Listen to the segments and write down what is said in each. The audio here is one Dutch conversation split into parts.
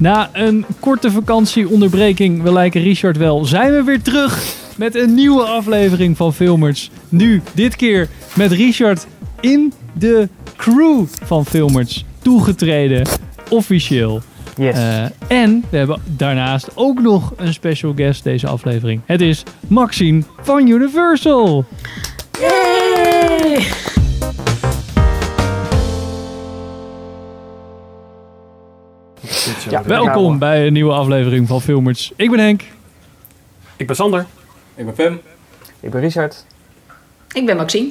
Na een korte vakantieonderbreking, we lijken Richard wel, zijn we weer terug met een nieuwe aflevering van Filmers. Nu, dit keer met Richard in de crew van Filmers toegetreden, officieel. Yes. Eh, en we hebben daarnaast ook nog een special guest deze aflevering. Het is Maxine van Universal. Ja, Welkom bij een nieuwe aflevering van Filmers. Ik ben Henk. Ik ben Sander. Ik ben Pim. Ik ben Richard. Ik ben Maxine.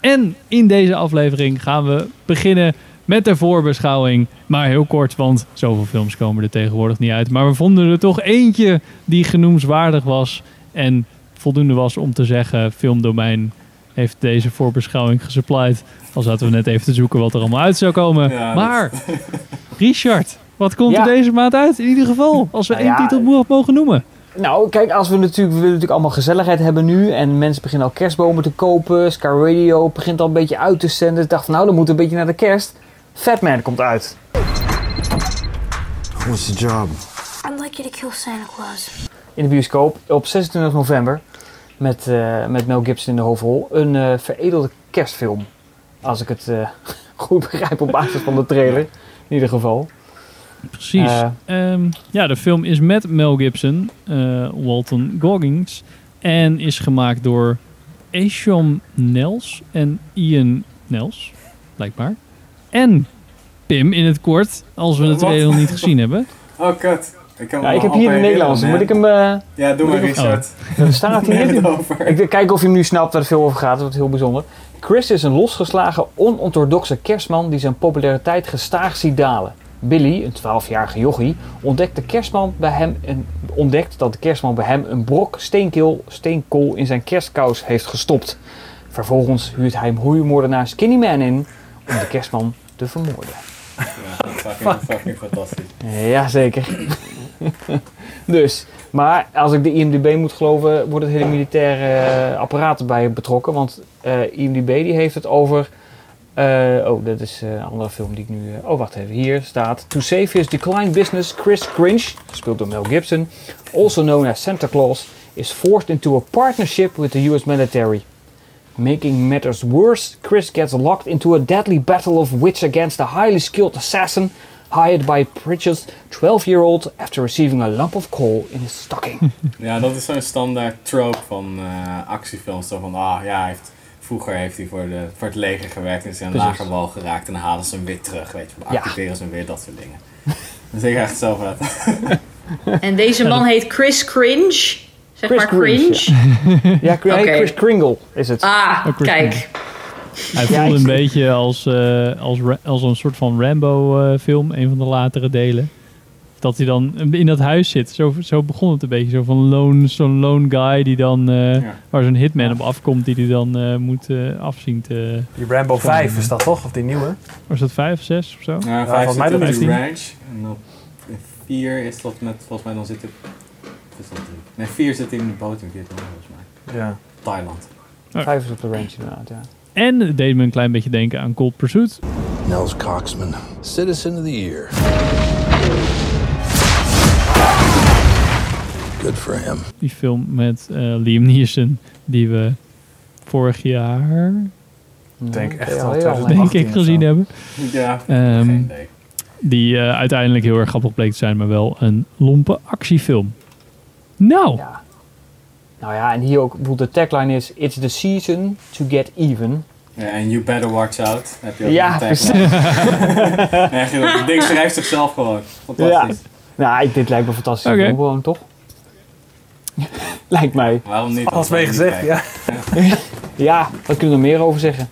En in deze aflevering gaan we beginnen met de voorbeschouwing. Maar heel kort, want zoveel films komen er tegenwoordig niet uit. Maar we vonden er toch eentje die genoemswaardig was. En voldoende was om te zeggen, Filmdomein heeft deze voorbeschouwing gesupplied. Al zaten we net even te zoeken wat er allemaal uit zou komen. Ja, maar, Richard, wat komt Ja. er deze maand uit? In ieder geval, als we Nou één ja, titel mo- mogen noemen. Nou, kijk, als we natuurlijk, we willen natuurlijk allemaal gezelligheid hebben nu. En mensen beginnen al kerstbomen te kopen. Sky Radio begint al een beetje uit te zenden. Ik dacht van, nou, dan moet een beetje naar de kerst. Fatman komt uit. What's the job? I'd like you to kill Santa Claus. In de bioscoop op 26 november. Met, eh, met Mel Gibson in de hoofdrol. Een eh, veredelde kerstfilm. Als ik het eh, goed begrijp op basis van de trailer. In ieder geval. Precies. Eh. Ehm, ja, de film is met Mel Gibson, eh, Walton Goggins. En is gemaakt door Esham Nels en Ian Nels, blijkbaar. En Pim in het kort, als we het nog niet gezien hebben. Oh, kut. Ik, Ja, ik heb hier de Nederlandse. Moet ik hem... eh Ja, doe maar, Richard. er staat hier niet het in. over. Ik wil kijken of je hem nu snapt waar het veel over gaat. Dat wordt heel bijzonder. Chris is een losgeslagen, onorthodoxe kerstman die zijn populariteit gestaag ziet dalen. Billy, een 12-jarige jochie, ontdekt, de kerstman bij hem een, ontdekt dat de kerstman bij hem een brok steenkeel, steenkool in zijn kerstkous heeft gestopt. Vervolgens huurt hij huurmoordenaar Skinny Man in om de kerstman te vermoorden. Ja, fucking, fucking fantastisch. Jazeker. dus, maar als ik de IMDb moet geloven, wordt het hele militaire eh, apparaat erbij betrokken. Want eh, IMDb die heeft het over... eh, oh, dat is eh, een andere film die ik nu... eh, oh, wacht even. Hier staat... To save his declined business, Chris Cringe, gespeeld door Mel Gibson, also known as Santa Claus, is forced into a partnership with the US military. Making matters worse, Chris gets locked into a deadly battle of wits against a highly skilled assassin hired by Pritchard's 12-year-old after receiving a lump of coal in his stocking. Ja, dat is zo'n standaard trope van eh, actiefilms. Zo van, ah ja, hij heeft, vroeger heeft hij voor, de, voor het leger gewerkt en is hij aan een lager wal geraakt. En dan halen ze hem weer terug, weet je. Ja. Activeren ze hem weer, dat soort dingen. Dat is echt echt zo vet. En deze man heet Chris Cringe. Zeg Chris maar cringe. Cringe, Ja, Chris, Kringle is het. Ah, Oh, kijk. Hij voelde ik- een beetje als, eh, als, als een soort van Rambo-film, een van de latere delen. Dat hij dan in dat huis zit. Zo, zo begon het een beetje. Zo van lone, zo'n lone guy die dan, eh, Ja. waar zo'n hitman op afkomt, die hij dan eh, moet eh afzien te... Die Rambo 5 is dat toch? Of die nieuwe? Was dat vijf of zes of zo? Ja, volgens vijf mij zit dan op die is ranch. En op vier is dat met, volgens mij dan zit hij... Nee, vier zit hij in de boot in Vietnam, volgens mij. Ja. Thailand. Vijf is op de range inderdaad, ja. En het deed me een klein beetje denken aan Cold Pursuit. Nels Coxman, Citizen of the Year. Good for him. Die film met eh, Liam Neeson, die we vorig jaar, Ik denk echt Ja, wel heel 2018 denk ik, gezien hebben. Ja, Ehm, geen idee. Die eh, uiteindelijk heel erg grappig bleek te zijn, maar wel een lompe actiefilm. Nou, Ja. Nou ja, en hier ook, de tagline is... It's the season to get even. Ja, en You Better Watch Out. Heb je ook Ja, een precies. het ding schrijft zichzelf gewoon. Fantastisch. Nou, ik, dit lijkt me fantastisch. Oké. film Gewoon, toch? lijkt mij. Waarom niet? Alles we mee niet gezegd, ja. Ja, wat kunnen we er meer over zeggen?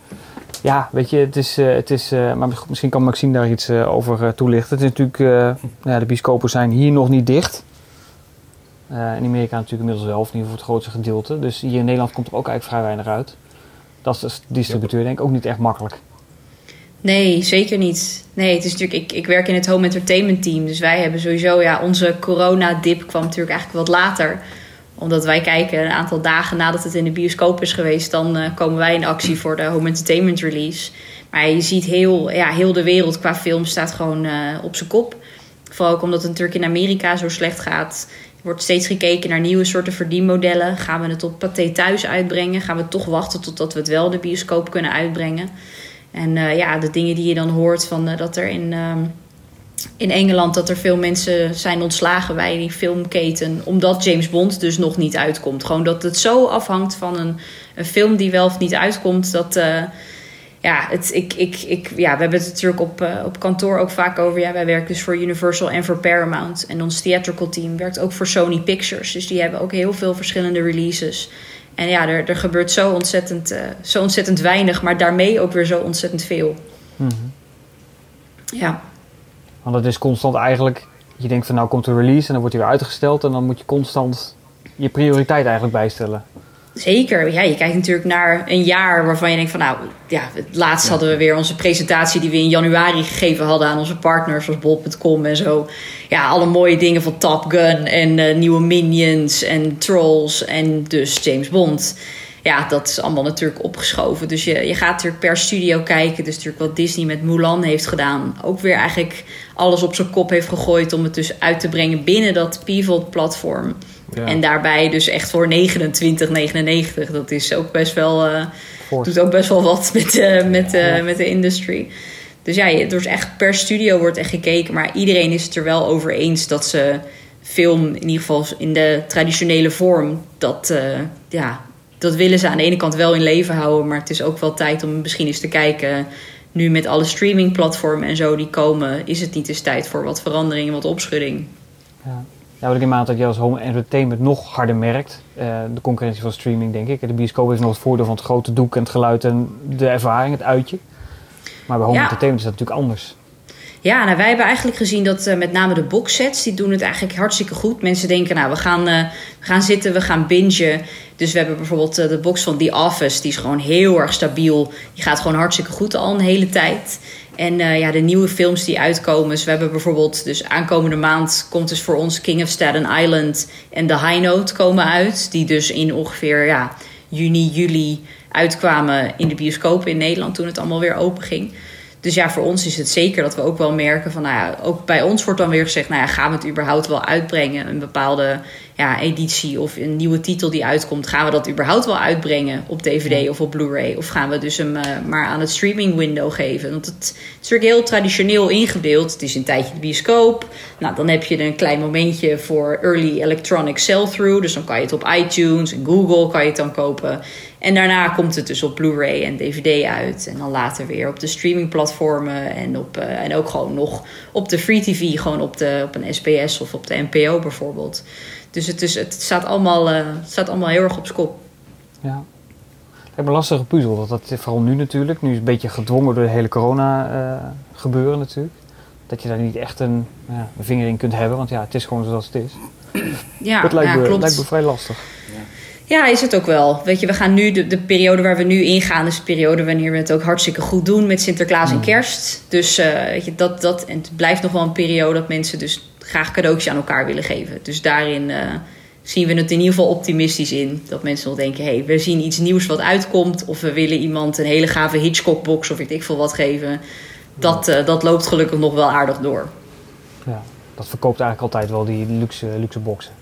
Ja, weet je, het is, eh, het is eh, maar misschien kan Maxime daar iets eh, over toelichten. Het is natuurlijk, eh, nou ja, de bioscopen zijn hier nog niet dicht. Eh, in Amerika natuurlijk inmiddels wel, of in ieder geval het grootste gedeelte. Dus hier in Nederland komt er ook eigenlijk vrij weinig uit. Dat is de distributeur denk ik ook niet echt makkelijk. Nee, zeker niet. Nee, het is natuurlijk, ik, ik werk in het home entertainment team. Dus wij hebben sowieso, ja, onze corona-dip kwam natuurlijk eigenlijk wat later. Omdat wij kijken een aantal dagen nadat het in de bioscoop is geweest, dan eh, komen wij in actie voor de home entertainment release. Maar je ziet heel, ja, heel de wereld qua film staat gewoon eh, op zijn kop. Vooral ook omdat het natuurlijk in Amerika zo slecht gaat. Er wordt steeds gekeken naar nieuwe soorten verdienmodellen. Gaan we het op paté thuis uitbrengen? Gaan we toch wachten totdat we het wel de bioscoop kunnen uitbrengen? En eh, ja, de dingen die je dan hoort van dat er in, ehm, in Engeland dat er veel mensen zijn ontslagen bij die filmketen. Omdat James Bond dus nog niet uitkomt. Gewoon dat het zo afhangt van een, een film die wel of niet uitkomt. Dat, eh, ja, het, ik, ik, ik, ja, we hebben het natuurlijk op, eh, op kantoor ook vaak over. Ja, wij werken dus voor Universal en voor Paramount. En ons theatrical team werkt ook voor Sony Pictures. Dus die hebben ook heel veel verschillende releases. En ja, er, er gebeurt zo ontzettend, eh, zo ontzettend weinig, maar daarmee ook weer zo ontzettend veel. Mhm. Ja. Want het is constant eigenlijk, je denkt van nou komt de release en dan wordt hij weer uitgesteld en dan moet je constant je prioriteit eigenlijk bijstellen. Zeker. Ja, je kijkt natuurlijk naar een jaar waarvan je denkt van nou, ja, het laatst hadden we weer onze presentatie die we in januari gegeven hadden aan onze partners zoals bol.com en zo. Ja, alle mooie dingen van Top Gun en eh, nieuwe Minions en Trolls en dus James Bond. Ja, dat is allemaal natuurlijk opgeschoven. Dus je, je gaat natuurlijk per studio kijken. Dus natuurlijk wat Disney met Mulan heeft gedaan. Ook weer eigenlijk alles op zijn kop heeft gegooid om het dus uit te brengen binnen dat Pivot platform. Ja. En daarbij dus echt voor 29,99. Dat is ook best wel, Fors. doet ook best wel wat met, eh, met, Ja. met de industry. Dus ja, je- er is echt per studio wordt echt gekeken. Maar iedereen is het er wel over eens dat ze film, in ieder geval in de traditionele vorm, dat, ja, dat willen ze aan de ene kant wel in leven houden. Maar het is ook wel tijd om misschien eens te kijken. Nu met alle streamingplatformen en zo die komen, is het niet eens tijd voor wat verandering en wat opschudding. Ja. Ja, wat ik in maand dat je als home entertainment nog harder merkt. eh, de concurrentie van streaming, denk ik. De bioscoop heeft nog het voordeel van het grote doek en het geluid en de ervaring, het uitje. Maar bij home Ja. entertainment is dat natuurlijk anders. Ja, nou, wij hebben eigenlijk gezien dat eh, met name de boxsets, die doen het eigenlijk hartstikke goed. Mensen denken, nou, we gaan, eh, we gaan zitten, we gaan bingen. Dus we hebben bijvoorbeeld eh, de box van The Office, die is gewoon heel erg stabiel. Die gaat gewoon hartstikke goed al een hele tijd. En ja, de nieuwe films die uitkomen. Dus we hebben bijvoorbeeld, dus aankomende maand komt dus voor ons King of Staten Island en The High Note komen uit. Die dus in ongeveer ja, juni, juli uitkwamen in de bioscoop in Nederland toen het allemaal weer open ging. Dus ja, voor ons is het zeker dat we ook wel merken van, nou ja, ook bij ons wordt dan weer gezegd, nou ja, gaan we het überhaupt wel uitbrengen? Een bepaalde ja, editie of een nieuwe titel die uitkomt, gaan we dat überhaupt wel uitbrengen op DVD of op Blu-ray? Of gaan we dus hem eh, maar aan het streaming window geven? Want het is natuurlijk heel traditioneel ingedeeld. Het is een tijdje de bioscoop. Nou, dan heb je een klein momentje voor early electronic sell-through. Dus dan kan je het op iTunes en Google kan je het dan kopen. En daarna komt het dus op Blu-ray en DVD uit. En dan later weer op de streamingplatformen. En, op, eh, en ook gewoon nog op de free TV. Gewoon op, de, op een SBS of op de NPO bijvoorbeeld. Dus het, is, het, staat, allemaal, eh, staat allemaal heel erg op kop. Ja. Het een lastige puzzel. Dat, dat, vooral nu natuurlijk. Nu is het een beetje gedwongen door de hele corona eh, gebeuren natuurlijk. Dat je daar niet echt een, ja, een vinger in kunt hebben. Want ja, het is gewoon zoals het is. Ja, het lijkt, ja me, klopt. lijkt me vrij lastig. Ja, is het ook wel. Weet je, we gaan nu, de, de periode waar we nu ingaan, is de periode wanneer we het ook hartstikke goed doen met Sinterklaas en Kerst. Dus eh, weet je, dat, dat, en het blijft nog wel een periode dat mensen dus graag cadeautjes aan elkaar willen geven. Dus daarin eh, zien we het in ieder geval optimistisch in. Dat mensen nog denken, hé, hey, we zien iets nieuws wat uitkomt. Of we willen iemand een hele gave Hitchcock-box of weet ik veel wat geven. Dat, eh, dat loopt gelukkig nog wel aardig door. Ja, dat verkoopt eigenlijk altijd wel die luxe, luxe boxen.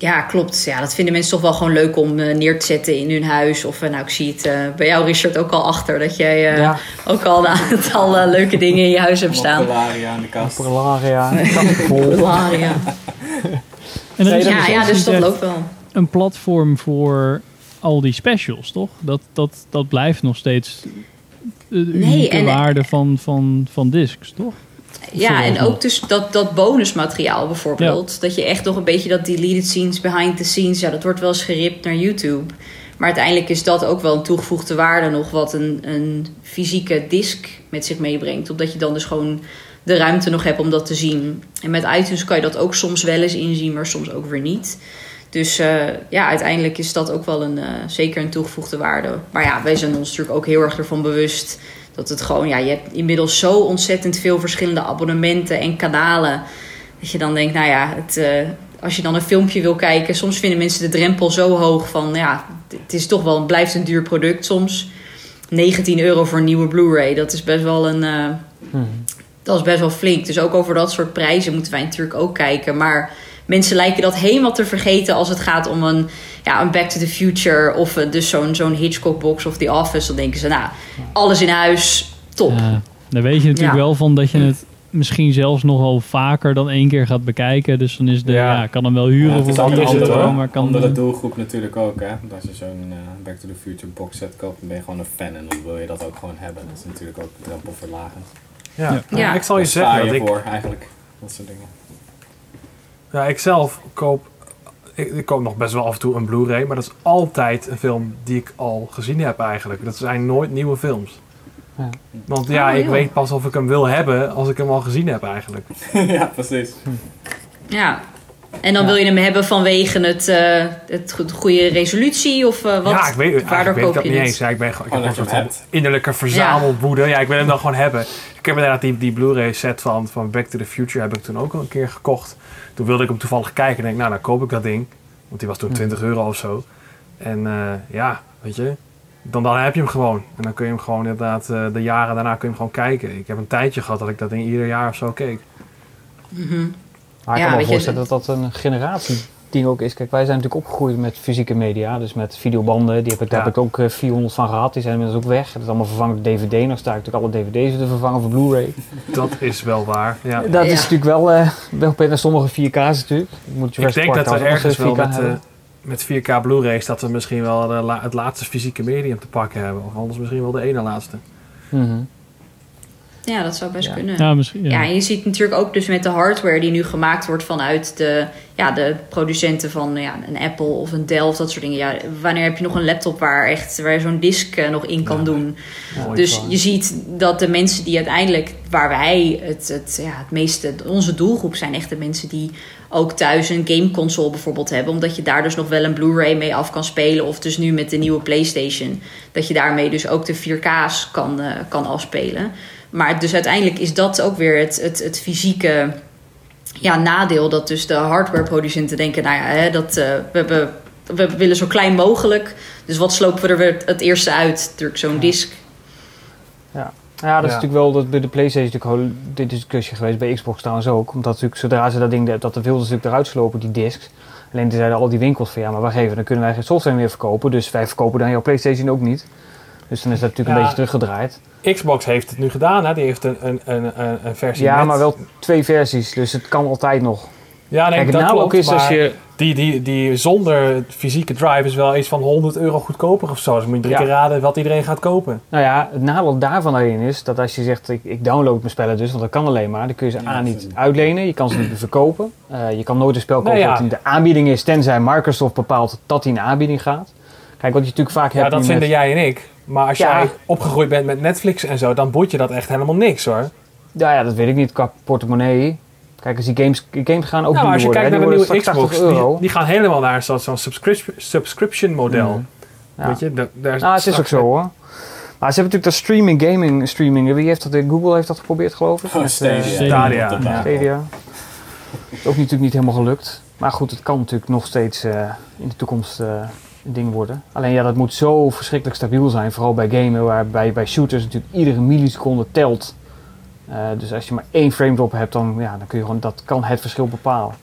Ja, klopt. Ja, dat vinden mensen toch wel gewoon leuk om eh, neer te zetten in hun huis. Of eh, nou, ik zie het eh, bij jou, Richard, ook al achter. Dat jij eh, Ja. ook al een aantal leuke dingen in je huis hebt staan. Polaria aan de kast. Polaria. En er Nee, is Ja, ook ja, dus dat loopt wel. een platform voor al die specials, toch? Dat, dat, dat blijft nog steeds de unieke en- waarde van, van, van discs, toch? Ja, en ook dus dat, dat bonusmateriaal bijvoorbeeld. Dat je echt nog een beetje dat deleted scenes, behind the scenes... Ja, dat wordt wel eens geript naar YouTube. Maar uiteindelijk is dat ook wel een toegevoegde waarde nog... wat een, een fysieke disc met zich meebrengt. Omdat je dan dus gewoon de ruimte nog hebt om dat te zien. En met iTunes kan je dat ook soms wel eens inzien, maar soms ook weer niet. Dus eh, ja, uiteindelijk is dat ook wel een, eh, zeker een toegevoegde waarde. Maar ja, wij zijn ons natuurlijk ook heel erg ervan bewust dat het gewoon, ja, je hebt inmiddels zo ontzettend veel verschillende abonnementen en kanalen. Dat je dan denkt, nou ja, het, eh, als je dan een filmpje wil kijken, soms vinden mensen de drempel zo hoog van, ja, het is toch wel, het blijft een duur product soms. 19 euro voor een nieuwe Blu-ray, dat is best wel een, eh, Hmm. Dat is best wel flink. Dus ook over dat soort prijzen moeten wij natuurlijk ook kijken. Maar mensen lijken dat helemaal te vergeten als het gaat om een, ja, een Back to the Future of eh, dus zo'n zo'n Hitchcock box of The Office. Dan denken ze, nou, alles in huis, top. Ja, dan weet je natuurlijk Ja. wel van dat je het misschien zelfs nog wel vaker dan één keer gaat bekijken. Dus dan is de, Ja. ja, kan hem wel huren Ja, voor een anders euro, het, andere, hoor. maar kan andere doelgroep natuurlijk ook, hè. Als je zo'n eh, Back to the Future box set koopt, dan ben je gewoon een fan en dan wil je dat ook gewoon hebben. Dat is natuurlijk ook drempelverlagend. Ja. Ja. Ja. ik zal je zeggen je dat ik, voor, eigenlijk. Dat soort dingen. ja, ik zelf koop, ik, ik koop nog best wel af en toe een Blu-ray, maar dat is altijd een film die ik al gezien heb eigenlijk. Dat zijn nooit nieuwe films. Ja. Want ja, Oh, ik weet pas of ik hem wil hebben als ik hem al gezien heb eigenlijk. ja, precies. Ja. En dan Ja. wil je hem hebben vanwege het, eh het go- goede resolutie of eh, wat? ja, ik weet, Waardoor weet ik dat je niet het? eens. Ja, ik ben gewoon, ik heb je een soort innerlijke verzamelwoede. Ja. ik wil hem dan gewoon hebben. Ik heb inderdaad die, die Blu-ray set van, van Back to the Future heb ik toen ook al een keer gekocht. Toen wilde ik hem toevallig kijken en denk, nou dan koop ik dat ding. Want die was toen 20 euro of zo. En eh, ja, weet je, dan, dan heb je hem gewoon. En dan kun je hem gewoon inderdaad, eh, de jaren daarna kun je hem gewoon kijken. Ik heb een tijdje gehad dat ik dat ding ieder jaar of zo keek. Mhm. Maar ik Ja, kan me je, voorstellen dat dat een generatieding ook is. Kijk, wij zijn natuurlijk opgegroeid met fysieke media, dus met videobanden. Die heb ik, daar heb ik ook eh, 400 van gehad. Die zijn inmiddels ook weg. Dat is allemaal vervangen door DVD. Nog sta ik natuurlijk alle DVD's te vervangen voor Blu-ray. Dat is wel waar. Ja. Dat Ja. is natuurlijk wel, eh wel dan sommige 4K's natuurlijk. Je moet Ik Jurassic denk dat we trouwens ergens wel met, steeds 4K eh, met 4K Blu-rays dat we misschien wel de la- het laatste fysieke medium te pakken hebben. Of anders misschien wel de ene laatste. Mhm. Ja, dat zou best Ja. kunnen. Ja, misschien. Ja. Ja, en je ziet natuurlijk ook dus met de hardware die nu gemaakt wordt vanuit de, ja, de producenten van ja, een Apple of een Dell of dat soort dingen. Ja, wanneer heb je nog een laptop waar, echt, waar je zo'n disk eh, nog in kan Ja. doen? Mooi Dus van. je ziet dat de mensen die uiteindelijk, waar wij het, het, ja, het meeste, onze doelgroep zijn echt de mensen die ook thuis een gameconsole bijvoorbeeld hebben. Omdat je daar dus nog wel een Blu-ray mee af kan spelen. Of dus nu met de nieuwe PlayStation. Dat je daarmee dus ook de 4K's kan, eh, kan afspelen. Maar dus uiteindelijk is dat ook weer het, het, het fysieke ja, nadeel. Dat dus de hardwareproducenten denken, nou ja, hè, dat, eh, we, hebben, we willen zo klein mogelijk. Dus wat slopen we er weer het eerste uit? Natuurlijk zo'n disc. Ja, dat is Ja. natuurlijk wel dat bij de PlayStation natuurlijk gewoon de discussie geweest, bij Xbox trouwens ook. Omdat natuurlijk zodra ze dat ding, dat de wilden ze natuurlijk eruit slopen, die discs. Alleen toen zeiden al die winkels van ja, maar wacht even, dan kunnen wij geen software meer verkopen. Dus wij verkopen dan jouw PlayStation ook niet. Dus dan is dat natuurlijk een Ja. beetje teruggedraaid. Xbox heeft het nu gedaan, hè? die heeft een, een, een, een, versie Ja, met- maar wel twee versies, dus het kan altijd nog. Ja, nee, Kijk, het dat klopt, ook is als je... die, die, die zonder fysieke drive is wel iets van 100 euro goedkoper of zo. Dus moet je drie Ja. keer raden wat iedereen gaat kopen. Nou ja, het nadeel daarvan alleen is dat als je zegt ik, ik download mijn spellen dus, want dat kan alleen maar, dan kun je ze Ja, A niet uitlenen, je kan ze niet verkopen. Eh, je kan nooit een spel kopen Nou ja. dat in de aanbieding is, tenzij Microsoft bepaalt dat hij in de aanbieding gaat. Kijk, wat je natuurlijk vaak Ja, hebt dat nu vinden met- jij en ik. Maar als Ja. jij opgegroeid bent met Netflix en zo, dan boeit je dat echt helemaal niks hoor. Ja, ja, dat weet ik niet qua portemonnee. Kijk, als die games, die games gaan ook Nou, als je worden. kijkt hè. naar de Die nieuwe Xbox, 80 euro. die, die gaan helemaal naar zo'n zo'n subscription, subscription model. Ja. Weet je, da- daar Nou, het is ook zo hoor. Maar ze hebben natuurlijk dat streaming, gaming streaming. Wie heeft dat? Google heeft dat geprobeerd geloof ik. Oh, Met, Stadia. eh, Stadia. Stadia. Is ook natuurlijk niet helemaal gelukt. Maar goed, het kan natuurlijk nog steeds eh, in de toekomst eh, een ding worden. Alleen ja, dat moet zo verschrikkelijk stabiel zijn. Vooral bij gamen, waarbij bij shooters natuurlijk iedere milliseconde telt. Eh, dus als je maar één frame drop hebt, dan, ja, dan kun je gewoon, dat kan het verschil bepalen.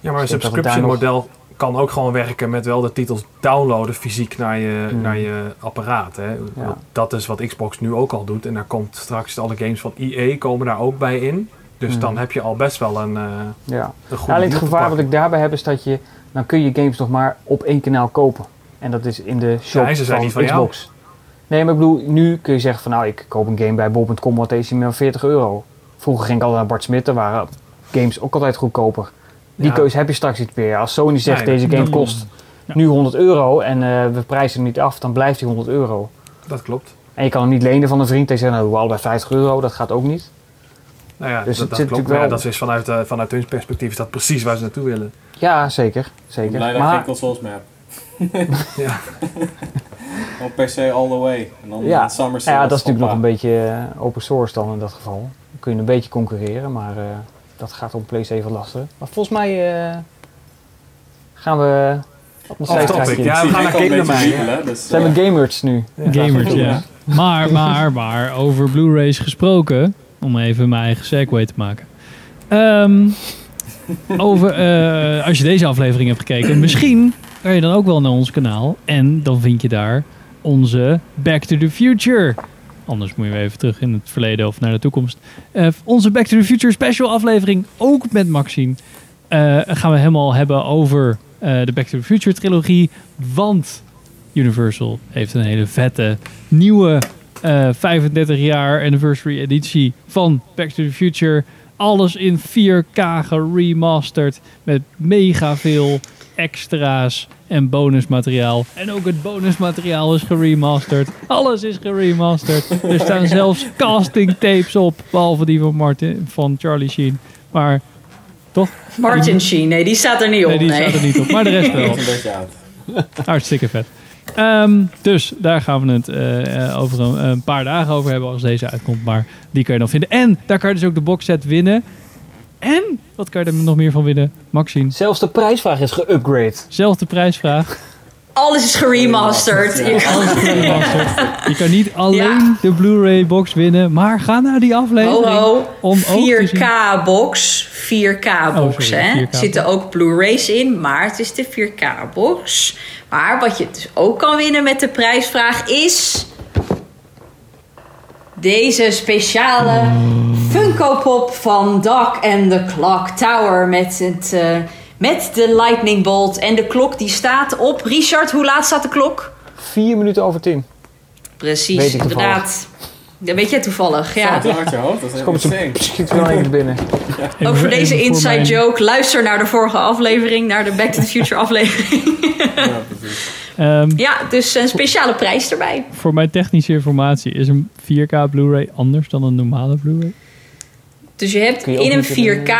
Ja, maar een subscription model kan ook gewoon werken met wel de titels downloaden fysiek naar je, Hmm. naar je apparaat. Hè. Ja. Dat is wat Xbox nu ook al doet. En daar komt straks alle games van EA komen daar ook bij in. Dus Hmm. dan heb je al best wel een, eh Ja. een goede Ja, alleen het gevaar wat ik daarbij heb is dat je, dan kun je games nog maar op één kanaal kopen. En dat is in de shop Ja, van, niet van jou. Xbox. Nee, maar ik bedoel, nu kun je zeggen van nou, ik koop een game bij bol.com, wat deze maar 40 euro. Vroeger ging ik altijd naar Bart Smit, daar waren games ook altijd goedkoper. Die Ja. keuze heb je straks niet meer. Als Sony zegt Nee, deze game kost Ja. nu 100 euro en eh, we prijzen hem niet af, dan blijft die 100 euro. Dat klopt. En je kan hem niet lenen van een vriend en zeggen, nou, we allebei 50 euro, dat gaat ook niet. Nou ja, Dus dat, dat zit klopt. ja, wel- dat is vanuit, eh, vanuit hun perspectief is dat precies waar ze naartoe willen. Ja, zeker. Zeker. blij dat ik Maar, geen consoles meer heb. Ja. Gewoon PC all the way. En dan Ja. summer ja, dat is natuurlijk nog een beetje eh, open source dan in dat geval. Dan kun je een beetje concurreren, maar eh, dat gaat op PlayStation lastig. Maar volgens mij eh, gaan we... op topic, zijstraatje. ja. We gaan naar Hearts, wiebelen, dus, Zijn we gamers nu? Gamers, ja. Maar, maar, maar, over Blu-rays gesproken. Om even mijn eigen segue te maken. Ehm, over, eh, als je deze aflevering hebt gekeken, misschien kan je dan ook wel naar ons kanaal. En dan vind je daar onze Back to the Future. Anders moet je weer even terug in het verleden of naar de toekomst. Eh, onze Back to the Future special aflevering, ook met Maxine. eh, gaan we helemaal hebben over eh, de Back to the Future trilogie. Want Universal heeft een hele vette nieuwe eh, 35 jaar anniversary editie van Back to the Future. Alles in 4K geremasterd met mega veel extra's en bonusmateriaal. En ook het bonusmateriaal is geremasterd. Alles is geremasterd. Er staan zelfs casting tapes op, behalve die van Martin van Charlie Sheen. Maar toch? Martin Sheen, nee, die staat er niet op. Nee, die staat er niet op. Maar de rest wel. Een beetje. Hartstikke vet. Ehm, dus daar gaan we het eh, eh, over een, een paar dagen over hebben als deze uitkomt. Maar die kan je dan vinden. En daar kan je dus ook de boxset winnen. En wat kan je er nog meer van winnen? Maxine, Zelfs de prijsvraag is geupgrade. zelfde prijsvraag. Alles is geremasterd. Ja. Je kan- Alles geremasterd. Je kan niet alleen de Blu-ray box winnen, maar ga naar die aflevering. Ho ho, Om ook te zien- 4K box. 4K box, Oh, sorry, hè. 4K Er zitten ook Blu-rays in, maar het is de 4K box. Maar wat je dus ook kan winnen met de prijsvraag is... Deze speciale Funko Pop van Doc and the Clock Tower met, het, eh, met de lightning bolt. En de klok die staat op... Richard, hoe laat staat de klok? Vier minuten over tien. Precies, Weet ik inderdaad. Dat weet jij toevallig, Ja. uit je hoofd, dat is Komt insane. schiet er wel even binnen. Ook voor deze inside mijn- joke, luister naar de vorige aflevering, naar de Back to the Future aflevering. Ja, precies. Ehm, ja, dus een speciale prijs erbij. voor mijn technische informatie, is een 4K Blu-ray anders dan een normale Blu-ray? Dus je hebt je in een niet in 4K,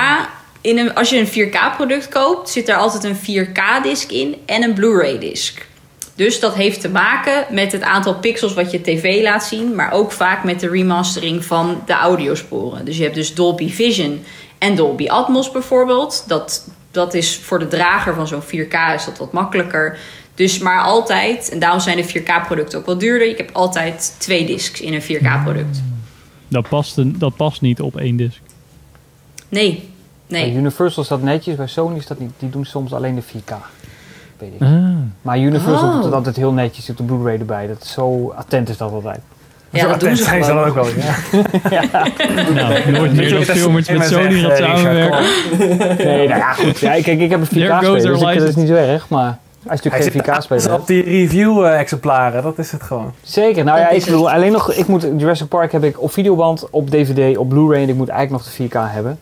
in een, als je een 4K product koopt, zit er altijd een 4K disc in en een Blu-ray disc. Dus dat heeft te maken met het aantal pixels wat je tv laat zien, maar ook vaak met de remastering van de audiosporen. Dus je hebt dus Dolby Vision en Dolby Atmos bijvoorbeeld. Dat, dat is voor de drager van zo'n 4K is dat wat makkelijker. Dus maar altijd, en daarom zijn de 4K-producten ook wel duurder. Ik heb altijd twee discs in een 4K-product. Dat past, een, dat past niet op één disc. Nee, Bij nee. Universal is dat netjes, bij Sony is dat niet. Die doen soms alleen de 4K. Weet ik. Ah. Maar Universal Oh. doet het altijd heel netjes op de Blu-ray erbij. Dat is zo attent is dat altijd. Ja, dat doen ze zijn ze dan gewoon. ook wel. Ja. Nou, nooit meer dat filmers met Sony gaat samenwerken. Nee, nou ja, goed. Ja, kijk, ik heb een 4K There goes speler, dus ik, dat is niet zo erg. Maar als je Hij natuurlijk geen zit 4K speler op hebt. die review-exemplaren, dat is het gewoon. Zeker. Nou ja, is ik bedoel, alleen nog, ik moet, Jurassic Park heb ik op videoband, op DVD, op Blu-ray en ik moet eigenlijk nog de 4K hebben.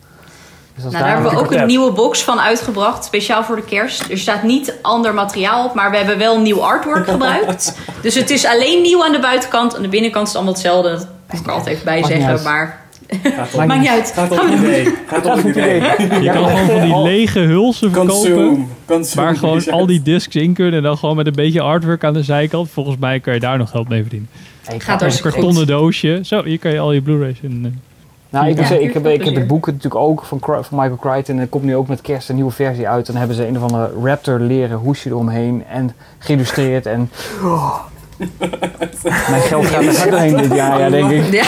Dus Nou, daar hebben we ook een heb. nieuwe box van uitgebracht, speciaal voor de kerst. Er staat niet ander materiaal op, maar we hebben wel nieuw artwork gebruikt. Dus het is alleen nieuw aan de buitenkant. Aan de binnenkant is het allemaal hetzelfde. Dat moet ik er altijd even bij zeggen, maar Maakt niet uit. gaat op het idee. Gaat op het idee. Je kan gewoon van die lege hulsen verkopen. Waar gewoon al die discs in kunnen. En dan gewoon met een beetje artwork aan de zijkant. Volgens mij kan je daar nog geld mee verdienen. Gaat Een kartonnen doosje. Zo, hier kan je al je Blu-rays in. eh. Nou, ik, Ja. zeggen, ik, heb, ik heb Plezier. het boek natuurlijk ook van, van Michael Crichton. En er komt nu ook met kerst een nieuwe versie uit. Dan hebben ze een of andere raptor leren hoesje eromheen. En geïllustreerd. En mijn geld gaat er hard doorheen dit jaar, ja, denk ik. Ja.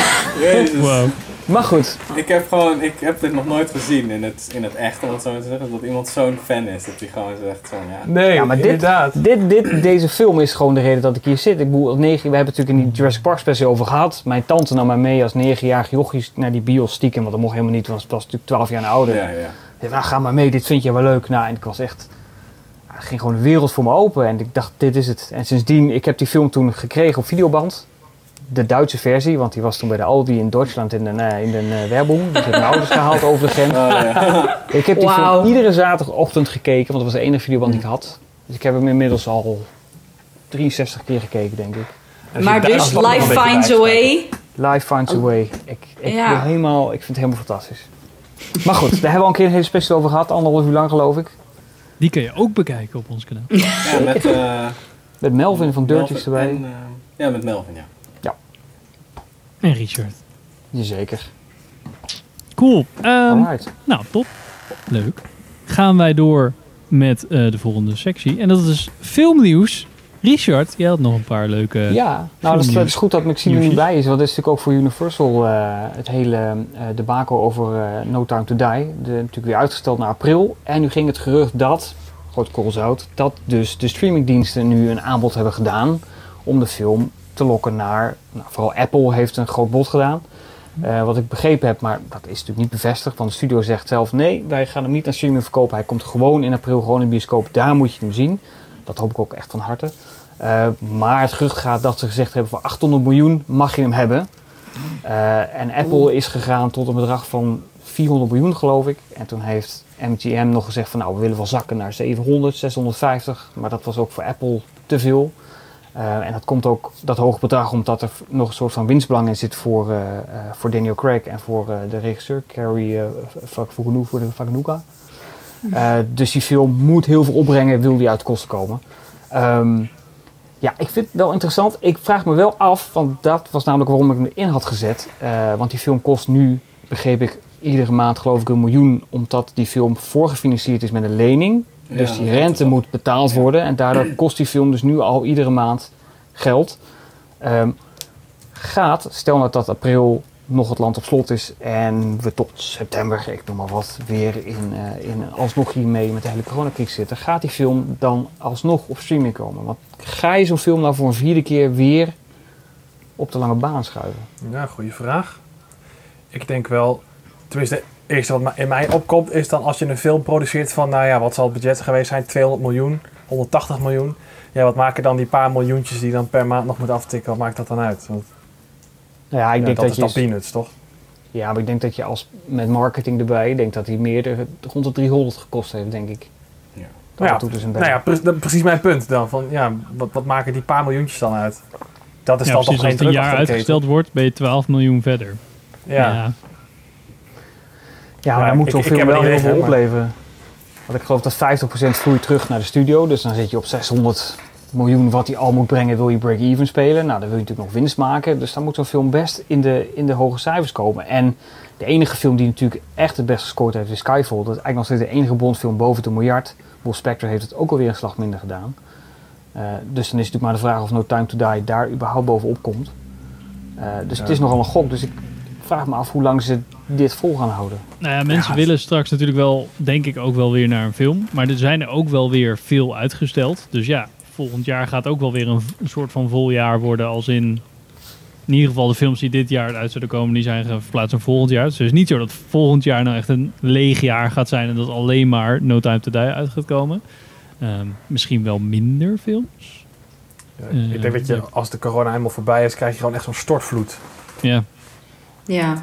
Wow. Maar goed, Ik heb gewoon, ik heb dit nog nooit gezien in het, in het echt, om het zo maar te zeggen. Dat iemand zo'n fan is, dat hij gewoon zegt van ja. Nee, Ja, maar dit- inderdaad. dit, dit, deze film is gewoon de reden dat ik hier zit. Ik bedoel, als negen, we hebben het natuurlijk in die Jurassic Park special over gehad. Mijn tante nam mij mee als negenjarige jochie naar die bios stiekem. Want dat mocht helemaal niet, want ze was natuurlijk 12 jaar ouder. Ja, ja. Ik zei, nou, ga maar mee, dit vind je wel leuk. Nou, en ik was echt... Het ging gewoon de wereld voor me open. En ik dacht, dit is het. En sindsdien, ik heb die film toen gekregen op videoband. De Duitse versie, want die was toen bij de Aldi in Duitsland in de, eh, in de uh, Werbung. Dus ik heb mijn ouders gehaald over de grens. Oh, ja. Ik heb die film iedere zaterdagochtend gekeken, want dat was de enige videoband die ik had. Dus ik heb hem inmiddels al 63 keer gekeken, denk ik. Maar dus Life Finds a. Way. Life Finds a Way. Ik, ik, Ja. helemaal, ik vind het helemaal fantastisch. Maar goed, daar hebben we al een keer een hele special over gehad. Anderhalf uur lang geloof ik. Die kun je ook bekijken op ons kanaal. ja, met eh Met Melvin van Dirties erbij. en, eh, ja, met Melvin, ja. En Richard. Jazeker. Cool. Ehm, nou, top. Leuk. Gaan wij door met eh, de volgende sectie. En dat is filmnieuws Richard, jij had nog een paar leuke... Ja, nou dat is, dat is goed dat Maxime er niet bij is. Want dat is natuurlijk ook voor Universal eh, het hele eh debakel over No Time To Die. De, natuurlijk weer uitgesteld naar april. En nu ging het gerucht dat, groot koolzout, dat dus de streamingdiensten nu een aanbod hebben gedaan om de film te lokken naar, nou, vooral Apple heeft een groot bod gedaan. Eh, wat ik begrepen heb, maar dat is natuurlijk niet bevestigd. Want de studio zegt zelf, nee, wij gaan hem niet naar streaming verkopen. Hij komt gewoon in april gewoon in de bioscoop. Daar moet je hem zien. Dat hoop ik ook echt van harte. Eh, maar het gerucht gaat dat ze gezegd hebben voor 800 miljoen mag je hem hebben. Eh, en Apple is gegaan tot een bedrag van 400 miljoen geloof ik. En toen heeft MGM nog gezegd van nou we willen wel zakken naar 700, 650. Maar dat was ook voor Apple te veel. Eh, en dat komt ook, dat hoge bedrag, omdat er nog een soort van winstbelang in zit voor, eh, eh, voor Daniel Craig en voor de regisseur Carrie uh, Faganuga. Eh, dus die film moet heel veel opbrengen, wil die uit de kosten komen. Ehm, ja, ik vind het wel interessant. Ik vraag me wel af, want dat was namelijk waarom ik hem erin had gezet. Want die film kost nu, begreep ik, iedere maand geloof ik een miljoen. Omdat die film voorgefinancierd is met een lening. Dus die rente moet betaald worden. En daardoor kost die film dus nu al iedere maand geld. Ehm, gaat, stel nou dat april nog het land op slot is en we tot september, ik noem maar wat, weer in, eh, in alsnog hiermee met de hele coronacrisis zitten, gaat die film dan alsnog op streaming komen? Want ga je zo'n film nou voor een vierde keer weer op de lange baan schuiven? Ja, goede vraag. Ik denk wel, tenminste, eerste wat in mij opkomt is dan als je een film produceert van, nou ja, wat zal het budget geweest zijn? 200 miljoen, 180 miljoen. Ja, wat maken dan die paar miljoentjes die je dan per maand nog moet aftikken? Wat maakt dat dan uit? Want, Nou ja, ik ja, denk dat, dat, is dan peanuts, toch? Ja, maar ik denk dat je als met marketing erbij, ik denk dat hij meer de, rond de 300 gekost heeft, denk ik. Ja. Dat Ja, doet dus een Nou ja, pre- precies mijn punt dan. Van, ja, wat, wat maken die paar miljoentjes dan uit? Dat is Ja, dan precies. toch Als het een jaar uitgesteld wordt, ben je 12 miljoen verder. Ja. Ja, maar Ja, dan moet zo'n er wel heel veel opleveren. Want ik geloof dat 50% vloeit terug naar de studio. Dus dan zit je op 600 miljoen wat hij al moet brengen, wil je break-even spelen. Nou, dan wil je natuurlijk nog winst maken. Dus dan moet zo'n film best in de, in de hoge cijfers komen. En de enige film die natuurlijk echt het best gescoord heeft is Skyfall. Dat is eigenlijk nog steeds de enige Bondfilm boven de miljard. Will Spectre heeft het ook alweer een slag minder gedaan. Eh, dus dan is het natuurlijk maar de vraag of No Time To Die daar überhaupt bovenop komt. Eh, dus het Ja. is nogal een gok. Dus ik vraag me af hoe lang ze dit vol gaan houden. Nou ja, mensen Ja, willen straks natuurlijk wel, denk ik, ook wel weer naar een film. Maar er zijn er ook wel weer veel uitgesteld. Dus ja, volgend jaar gaat ook wel weer een, een soort van vol jaar worden. Als in, in ieder geval de films die dit jaar uit zullen komen, die zijn verplaatst naar volgend jaar. Dus het is niet zo dat volgend jaar nou echt een leeg jaar gaat zijn en dat alleen maar No Time To Die uit gaat komen. Ehm, misschien wel minder films. Ja, Eh, ik denk dat je, ja. als de corona helemaal voorbij is, krijg je gewoon echt zo'n stortvloed. Ja, Ja,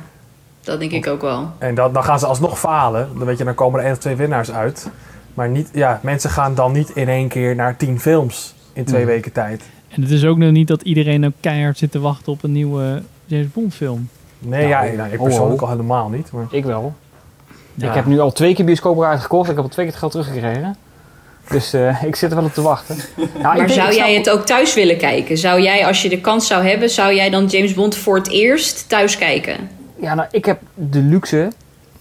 dat denk ik ook wel. En dan, dan gaan ze alsnog falen. Dan weet je, dan komen er één of twee winnaars uit. Maar niet, ja, mensen gaan dan niet in één keer naar tien films in twee Mm. weken tijd. en het is ook nog niet dat iedereen ook keihard zit te wachten op een nieuwe James Bond film. Nee, Nou, ja, nou, ik ho, persoonlijk ho. al helemaal niet. Maar, Ik wel. Ja. Ik heb nu al twee keer bioscoop uitgekocht. Ik heb al twee keer het geld teruggekregen. Dus eh, ik zit er wel op te wachten. Nou, Maar zou jij het ook thuis willen kijken? Zou jij, als je de kans zou hebben, zou jij dan James Bond voor het eerst thuis kijken? Ja, nou, ik heb de luxe.